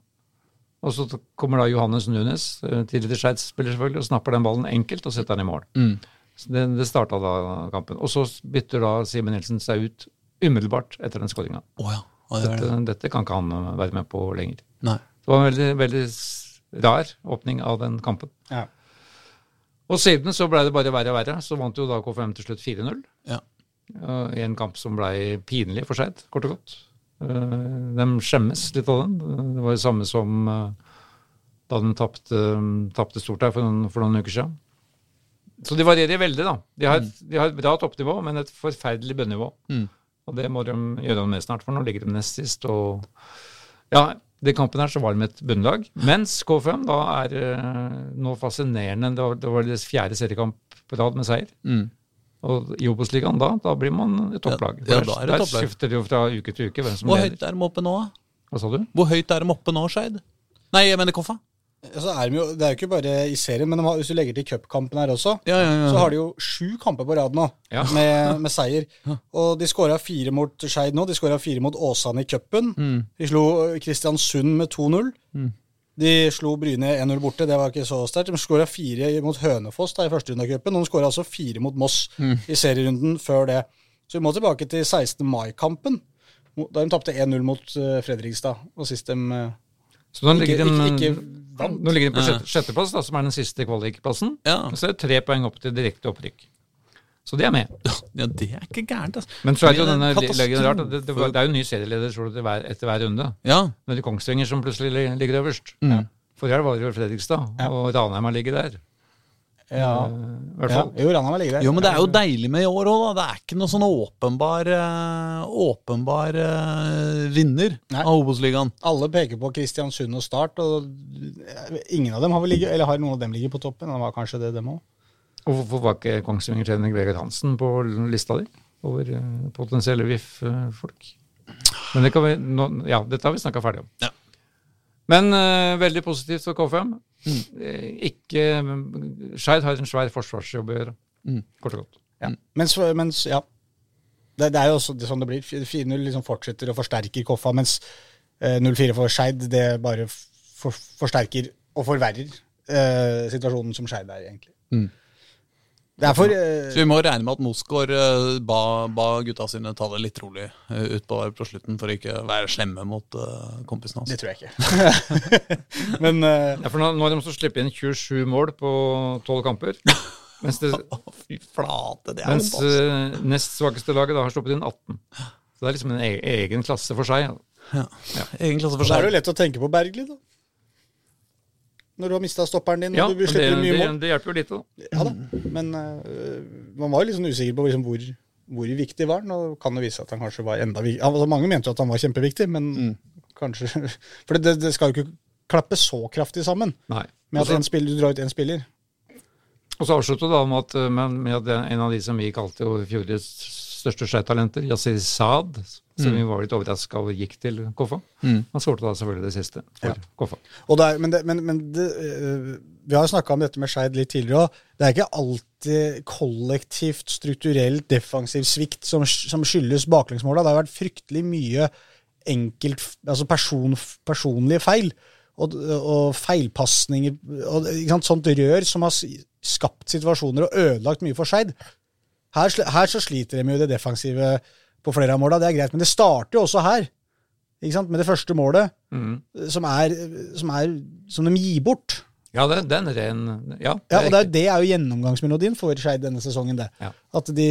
Og så kommer da Johannes Nunes, eh, tidligere Skeid-spiller selvfølgelig, og snapper den ballen enkelt og setter den i mål. Mm. Så det, det starta da kampen. Og så bytter da Simen Nilsen seg ut umiddelbart etter den skåringa. Oh, ja. oh, det Dette, det. dette kan ikke han eh, være med på lenger. Nei. Det var en veldig, veldig rar åpning av den kampen. Ja. Og siden så ble det bare verre og verre. Så vant jo da KFM til slutt 4-0. Ja. I en kamp som blei pinlig for Skeid, kort og godt. Eh, De skjemmes litt av den. Det var det samme som eh, da de tapte, stort her for noen, for noen uker siden. Så de varierer veldig, da. De har, de har et bra toppnivå, men et forferdelig bunnivå. Mm. Og det må de gjøre noe med snart, for nå ligger de nest sist. Og ja, den kampen her så var de med et bunnlag. Mens K5 da er eh, nå fascinerende. Det var, det var deres fjerde seriekamp på rad med seier. Mm. Og i Obos-ligaen da, da blir man et topplag. Ja, ja, er det der skifter det jo fra uke til uke hvem som Hvor leder. høyt er de oppe nå, da? Hva sa du? Hvor høyt er de oppe nå, Skeid? Nei, jeg mener Koffa. Altså, er de jo, det er jo ikke bare i serien, men har, hvis du legger til cupkampen her også, Ja, ja, ja. så har de jo sju kamper på rad nå Ja. med, [laughs] med seier. Og de skåra fire mot Skeid nå. De skåra fire mot Åsane i cupen. Mm. De slo Kristiansund med 2-0. De slo Bryne 1-0 borte, det var ikke så sterkt. De skåra fire mot Hønefoss da, i første runde av cupen. Og de skåra altså fire mot Moss Mm. i serierunden før det. Så vi må tilbake til 16. mai-kampen, da de tapte 1-0 mot eh, Fredrikstad. Og sist de eh, Så nå Ikke- ligger de, ikke- ikke vant. nå ligger de på sjette, sjetteplass, da, som er den siste kvalikplassen. Ja. Så er det tre poeng opp til direkte opprykk. Så de er med. ja, det er ikke gærent, altså. Men så er det jo denne leggen rart. Det, det, var- det er jo ny serieleder så det hver, etter hver runde. Ja. Nå er det Kongsvinger som plutselig li- ligger øverst. Mm. Forrige helg var det jo Fredrikstad, Ja. og Ranheim har ligget der. Ja. Eh, I hvert ja. fall. Jo, Ranheim ligger der. Jo, men det er jo deilig med i år òg, da. Det er ikke noe sånn åpenbar, eh, åpenbar eh, vinner Nei. av Obos-ligaen. Alle peker på Kristiansund og Start, og ingen av dem har vel ligget, eller har noen av dem ligget på toppen? Det var kanskje det, dem òg. Og hvorfor var ikke Kongsvinger-trener Vegard Hansen på lista di over eh, potensielle VIF-folk? Men det kan vi, nå, ja, dette har vi snakka ferdig om. Ja. Men uh, veldig positivt for K5. Eh, ikke Skeid har en svær forsvarsjobb å gjøre, Mm. kort og godt. Ja. Mens, mens, ja. Det, det er jo også det, sånn det blir. 4-0 liksom fortsetter og forsterker Koffa, mens eh, 0-4 for Skeid det bare for, forsterker og forverrer eh, situasjonen som Skeid er, egentlig. Det for eh, Så vi må regne med at Mosgaard eh, ba, ba gutta sine ta det litt rolig uh, utpå på slutten, for å ikke være slemme mot uh, kompisene hans. Det tror jeg ikke. [laughs] Men eh, Ja, for nå, nå har de også sluppet inn 27 mål på 12 kamper. Mens det [laughs] fy flate, det er mens eh, nest svakeste laget da har sluppet inn 18. Så det er liksom en e egen klasse for seg. Ja. Egen klasse for så er det jo lett å tenke på Bergli, da. Når du har mista stopperen din, Ja, og du det, mye det, mål. det hjelper jo litt. da. Ja da. Men uh, man var jo litt sånn usikker på liksom hvor, hvor viktig var han. og kan det vise at han kanskje var enda viktig. Altså, mange mente jo at han var kjempeviktig, men kanskje [laughs] For det, det skal jo ikke klappe så kraftig sammen Nei. med at en spiller, du drar ut én spiller. Og så avslutter det da med at, med, med at en av de som vi kalte jo fjorårets største skeitalenter, Yasir Saad, som vi var litt overraska over gikk til Koffa. Mm. Han skåret da selvfølgelig det siste for Ja. Koffa. Og det er, men det, men, men det, øh, vi har snakka om dette med Skeid litt tidligere òg. Det er ikke alltid kollektivt, strukturelt defensiv svikt som, som skyldes baklengsmåla. Det har vært fryktelig mye enkelt, altså person, personlige feil. Og, og feilpasninger og sant, sånt rør som har skapt situasjoner og ødelagt mye for Skeid. Her, her så sliter de med det defensive på flere av måla, det er greit. Men det starter jo også her. Ikke sant? Med det første målet Mm. som er, som er som de gir bort. Ja, det, den er ren Ja, Ja, og det er, det er jo gjennomgangsmelodien for Skeid denne sesongen. det. Ja. At de,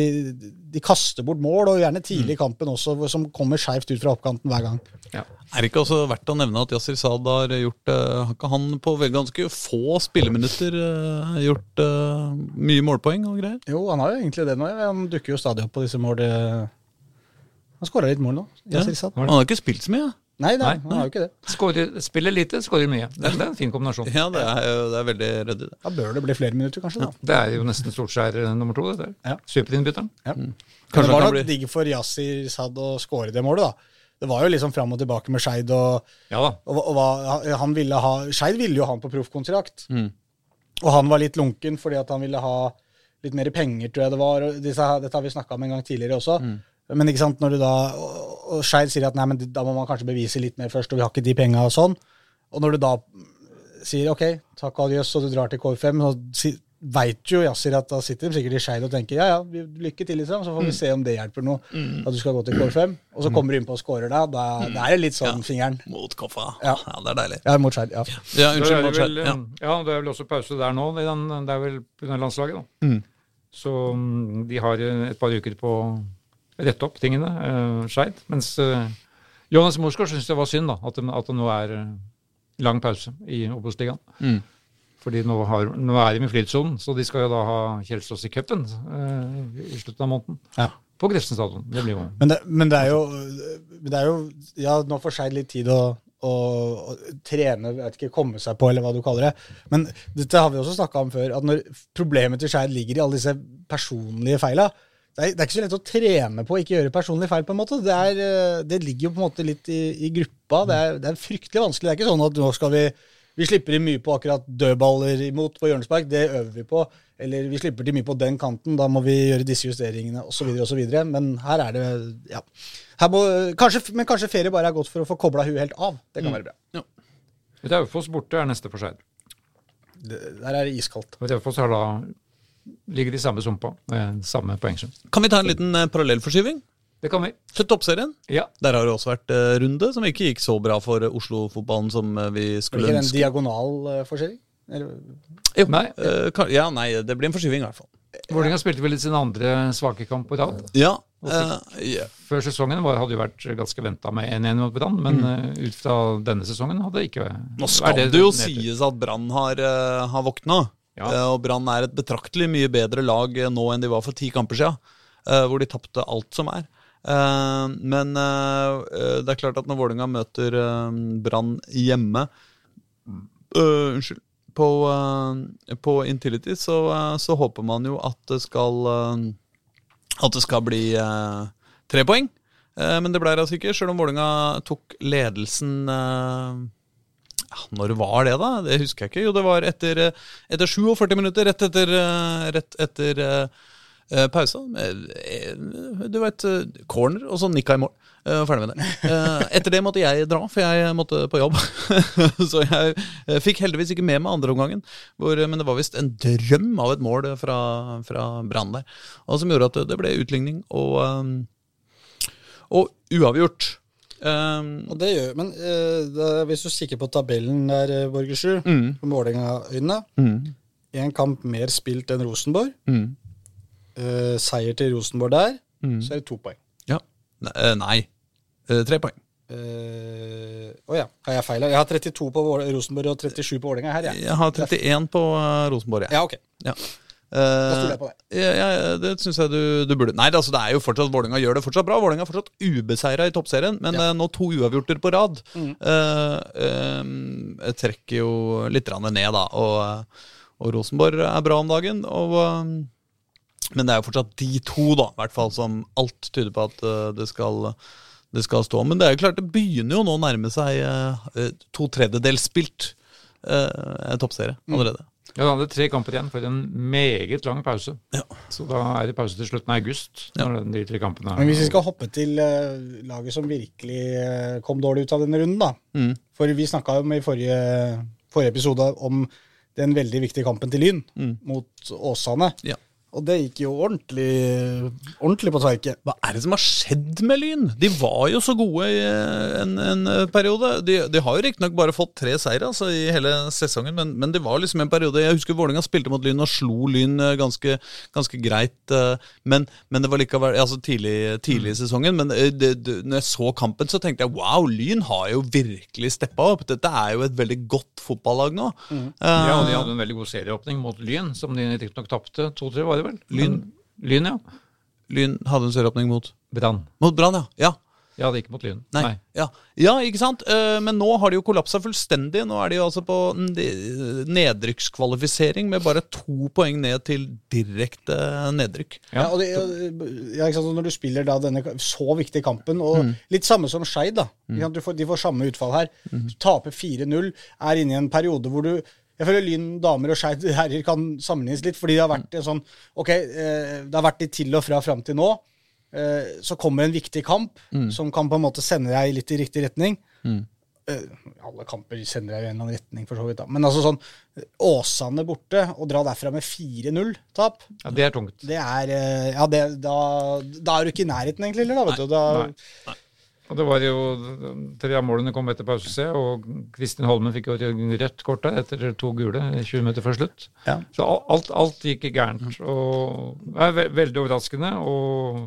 de kaster bort mål, og gjerne tidlig i kampen også, som kommer skeivt ut fra oppkanten hver gang. ja. Er det ikke også verdt å nevne at Yasir Saad har gjort eh, Har ikke han på ganske få spilleminutter eh, gjort eh, mye målpoeng og greier? Jo, han har jo egentlig det nå. Han dukker jo stadig opp på disse mål... Han skåra litt mål nå. Yasir Saad. Han har ikke spilt så mye. Nei, nei, Nei, han har jo ikke det. Skårer, spiller lite, skårer mye. Det, det er en fin kombinasjon. Ja, det er, jo- det er veldig ryddig. Da bør det bli flere minutter, kanskje. da. Det er jo nesten Solskjær eh, nummer to. det der. Ja. Superinnbytteren. Ja. Kanskje det var nok bli- digg for Yasir Sad å skåre det målet, da. Det var jo liksom fram og tilbake med Skeid, og, Ja og, og, og han ville ha Skeid ville jo ha han på proffkontrakt. Mm. Og han var litt lunken fordi at han ville ha litt mer penger, tror jeg det var. og Disse, dette har vi snakka om en gang tidligere også. Mm. Men ikke sant, når du da Og, og Skeid sier at nei, men da må man kanskje bevise litt mer først, og vi har ikke de penga og sånn. Og når du da sier OK, takk og adjøs, og du drar til K5, så si, veit jo Yasir at da sitter de sikkert i Skeid og tenker ja ja, lykke til, liksom, så får vi se om det hjelper noe. At du skal gå til K5, og så kommer du inn på og scorer da. Da, da er det litt sånn fingeren. Mot Koffa. Ja. Ja. det er deilig. Ja, mot Skeid. Ja. Ja, unnskyld, mot Skeid. Ja. ja, det er vel også pause der nå. Den, det er vel under landslaget, da. Mm. Så mm, de har eh, et par uker på rette opp tingene, uh, Skeid. Mens uh, Jonas Morsgaard syns det var synd da, at det, at det nå er eh, lang pause i Obos-ligaen. Mm. Fordi nå, har, nå er de i flytsonen, så de skal jo da ha Kjelsås i cupen eh, i slutten av måneden. Ja. På Grefsen stadion. Det blir jo Men det, men det er jo men det er jo Ja, nå får Skeid litt tid å, å, å trene, vet ikke, komme seg på, eller hva du kaller det. Men dette har vi også snakka om før, at når problemet til Skeid ligger i alle disse personlige feila det er, det er ikke så lett å trene på å ikke gjøre personlige feil, på en måte. Det, er, eh, det ligger jo på en måte litt i, i gruppa. Det er, det er fryktelig vanskelig. Det er ikke sånn at nå skal vi vi slipper inn mye på akkurat dødballer imot på hjørnespark, det øver vi på. Eller vi slipper til mye på den kanten, da må vi gjøre disse justeringene osv. osv. Men her er det ja. Her må, kanskje, men kanskje ferie bare er godt for å få kobla huet helt av. Det kan være bra. Raufoss borte er neste for Skeid. Der er det iskaldt. Raufoss har da ligger i samme sumpa, med samme poengsum. Kan vi ta en liten eh, parallellforskyving? Det kan vi. Til toppserien. Ja. Der har det også vært eh, runde, som ikke gikk så bra for eh, Oslo-fotballen som eh, vi skulle skulle Blir det en ønske. diagonal uh, forskjelling? Eller- Jo, Nei. eh, ja, nei, det blir en forskyving i hvert fall. Vålerenga spilte vel sin andre svake kamp på rad. Ja, Uh, yeah. Før sesongen var, hadde jo vært ganske venta med 1-1 mot Brann, men eh, ut fra denne sesongen hadde det ikke Nå skal det det jo sies at Brann har, uh, har våkna. Ja. Eh, og Brann er et betraktelig mye bedre lag eh, nå enn de var for ti kamper siden. eh, hvor de tapte alt som er. Men det er klart at når Vålerenga møter Brann hjemme Unnskyld. På, på Intility så, så håper man jo at det skal At det skal bli tre poeng. Men det ble det altså ikke, sjøl om Vålerenga tok ledelsen Når var det, da? Det husker jeg ikke. Jo, det var etter, eh, etter 47 minutter, rett etter, eh, rett etter eh, eh, pausa. Du eh, corner, og så nikka i mål. Uh, Ferdig med det. Uh, Etter det måtte jeg dra, for jeg måtte på jobb. [laughs] Så jeg fikk heldigvis ikke med meg andreomgangen, men det var visst en drøm av et mål fra, fra Brann der. Og som gjorde at det ble utligning og, og uavgjort. Um, Og det gjør, men uh, hvis du kikker på tabellen der, uh, Borgersrud, Mm. på Målinga-øynene mm, kamp mer spilt enn Rosenborg. mm, Uh, seier til Rosenborg der, mm. så er det to poeng. Ja. Ne- eh, Nei. Uh, Tre poeng. Å ja, har jeg feil? Jeg har 32 på Rosenborg og 37 på Vålerenga her, jeg. Jeg har 31 på eh, Rosenborg, jeg. Ja, ok. Ja. Da stoler jeg på det. Ja, ja, det syns jeg du, du burde. Nei, altså, det er jo fortsatt Vålerenga gjør det fortsatt bra. Vålerenga er fortsatt ubeseira i toppserien, men Ja. eh, nå to uavgjorter på rad Mm. uh, uh, trekker jo litt ned, da. Og, eh, og Rosenborg er bra om dagen. Og, uh, men det er jo fortsatt de to, da, i hvert fall, som alt tyder på at eh, det skal det skal stå. Men det er jo klart, det begynner jo nå å nærme seg eh, to tredjedels spilt eh, toppserie allerede. Ja, da hadde tre kamper igjen for en meget lang pause. Ja. Så da er det pause til slutten av august. Ja. Når de tre kampene Men hvis vi skal hoppe til uh, laget som virkelig uh, kom dårlig ut av denne runden, da. Mm. For vi snakka jo i forrige, forrige episode om den veldig viktige kampen til Lyn Mm. mot Åsane. Ja. Og det gikk jo ordentlig, ordentlig på tverke. Hva er det som har skjedd med Lyn? De var jo så gode i eh, en, en eh, periode. De, de har jo riktignok bare fått tre seire altså, i hele sesongen, men, men det var liksom en periode Jeg husker Vålerenga spilte mot Lyn og slo Lyn eh, ganske, ganske greit. Men, men det var likevel altså tidlig, tidlig i sesongen. Men det, det, når jeg så kampen, så tenkte jeg wow, Lyn har jo virkelig steppa opp. Dette er jo et veldig godt fotballag nå. Eh, Ja, og de hadde en veldig god serieåpning mot Lyn, som de riktignok tapte 2-3, var det vel? Lyn. Lyn, ja. Lyn hadde en søråpning mot Brann. Mot Brann, ja. ja. Ja, det gikk mot Lyn. Nei. Ja. ja, ikke sant? Eh, Men nå har de jo kollapsa fullstendig. Nå er de jo altså på mm, nedrykkskvalifisering med bare to poeng ned til direkte nedrykk. Ja, og det, ja, ikke sant? Når du spiller da denne så viktige kampen, og litt samme som Skeid, da. Mm. Du får, de får samme utfall her. Du taper 4-0, er inne i en periode hvor du Jeg føler Lyn damer og Skeid herrer kan sammenlignes litt, fordi det har vært en sånn Ok, eh, det har vært litt til og fra fram til nå. Eh, så kommer en viktig kamp som kan på en måte sende deg litt i riktig retning. Mm. alle kamper sender deg i en eller annen retning, for så vidt. da. Men altså sånn Åsane borte, og dra derfra med 4-0-tap, Ja, det er tungt. det er eh, Ja, det, da, da er du ikke i nærheten, egentlig, eller? da, vet du. Da, Nei. Og det var jo Tre av målene kom etter pause, og Kristin Holmen fikk jo rødt kort der etter to gule 20 minutter før slutt. Ja. Så alt, alt gikk gærent. Og det er veldig overraskende. Og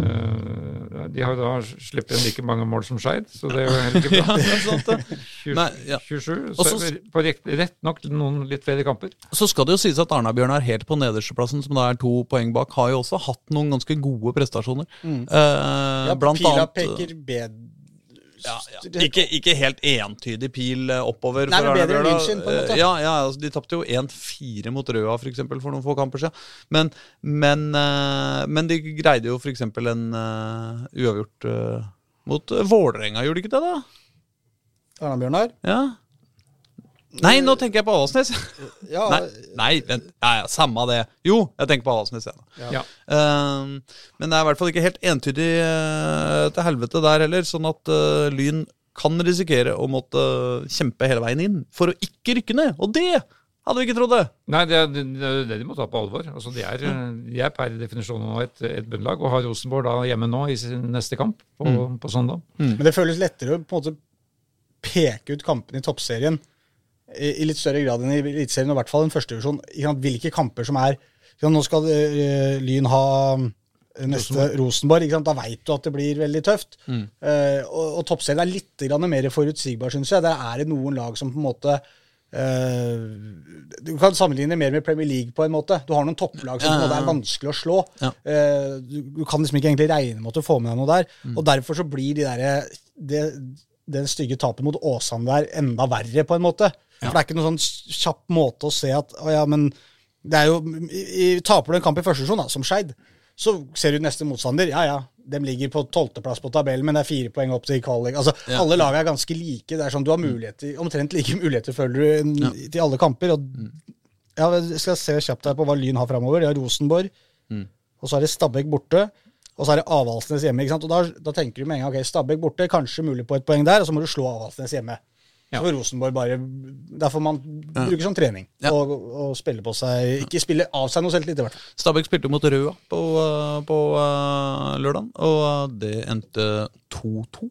eh, de har da sluppet inn like mange mål som Skeid, så det er jo [laughs] heller ikke bra. er sant, det. 20, Nei, ja. 27, Og så så- på rett, rett nok noen litt flere kamper. Så skal det jo sies at Arna-Bjørnar helt på nedersteplassen, som da er to poeng bak, har jo også hatt noen ganske gode prestasjoner. Eh, ja, blant pila annet peker bedre ja, ja. Ikke, ikke helt entydig pil eh, oppover. Nei, men bedre enn Arna-Bjørnar. På en måte. Eh, Ja, ja altså, De tapte jo 1-4 mot Røa for, eksempel, for noen få kamper siden. Men, men, eh, men de greide jo f.eks. en uh, uavgjort uh, mot Vålerenga, gjorde de ikke det? da? Arna-Bjørnar. Ja. Nei, nå tenker jeg på Åsnes! [laughs] Ja, Nei, nei vent. Ja, ja, samme det. Jo, jeg tenker på Åsnes. Ja. Ehm, men det er i hvert fall ikke helt entydig uh, til helvete der heller, sånn at uh, Lyn kan risikere å måtte kjempe hele veien inn for å ikke rykke ned. Og det hadde vi ikke trodd det! Nei, det er det, det de må ta på alvor. Altså, de, er, de er per definisjon nå et, et bunnlag, og har Rosenborg da hjemme nå i sin neste kamp på, på søndag. Men det føles lettere å på en måte peke ut kampene i toppserien i, litt større grad enn i Eliteserien, og i hvert fall en førstevisjon. Hvilke kamper som er Nå skal eh, Lyn ha eh, neste Rosenborg. sant, Da veit du at det blir veldig tøft. Eh, og, og toppserien er litt grann mer forutsigbar, syns jeg. Der er det noen lag som på en måte uh, Du kan sammenligne mer med Premier League på en måte. Du har noen topplag som ja, ja, måte er vanskelig å slå. Ja. Eh, du, du kan liksom ikke egentlig regne med at du får med deg noe der. Og derfor så blir de der, det, den stygge tapet mot Åsane der enda verre, på en måte. For det er ikke noen sånn kjapp måte å se at å ja, men det er jo, i, Taper du en kamp i første divisjon, som Skeid, så ser du neste motstander. Ja ja, de ligger på tolvteplass på tabellen, men det er fire poeng opp til kvalik. Altså, Ja. Alle lag er ganske like. Det er sånn, Du har muligheter, omtrent like muligheter, føler du, en- til alle kamper. Og, ja, jeg skal se kjapt her på hva Lyn har framover. De har Rosenborg, og så er det Stabæk borte. Og så er det Avaldsnes hjemme. ikke sant? Og da, da tenker du med en gang ok, Stabæk borte, kanskje mulig på et poeng der, og så må du slå Avaldsnes hjemme. Ja. Så Rosenborg bare Derfor man bruker som trening. Ja. Og, og spiller på seg Ikke spiller av seg noe selvtillit, i hvert fall. Stabæk spilte mot Røa på, på uh, lørdag, og det endte 2-2.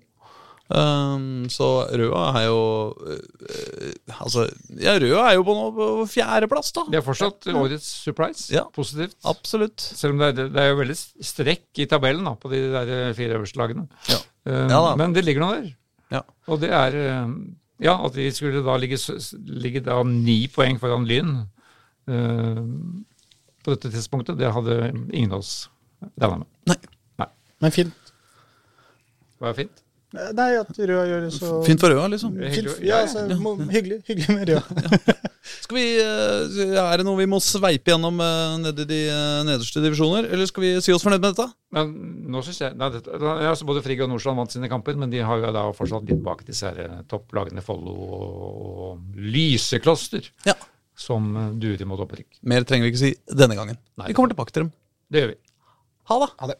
Um, så Røa er jo uh, Altså, ja, Røa er jo på, noe, på fjerdeplass, da. Det er fortsatt årets surprise. Ja. Positivt. Absolutt. Selv om det er, det er jo veldig strekk i tabellen da, på de der fire øverste lagene. Ja. Um, Ja da. men det ligger noe der. Ja. Og det er eh, Ja, at de skulle da ligge, ligge da ni poeng foran Lyn uh, på dette tidspunktet, det hadde ingen av oss regna med. Nei. Nei. Men fint. Det var fint. Nei, at Røa gjør det så Fint for Røa, liksom. Fint. Ja, Ja, altså, hyggelig, hyggelig med Røa. [laughs] Skal vi, uh, Er det noe vi må sveipe gjennom uh, nede i de uh, nederste divisjoner, eller skal vi si oss fornøyd med dette? Men nå synes jeg nei, dette, altså Både Frigg og Nordstrand vant sine kamper, men de har jo da fortsatt litt bak disse her eh, topplagene Follo og, og Lysekloster, Ja. som eh, durer mot opprykk. Mer trenger vi ikke si denne gangen. Nei. Vi kommer tilbake til dem. Det gjør vi. Ha det. Ha det.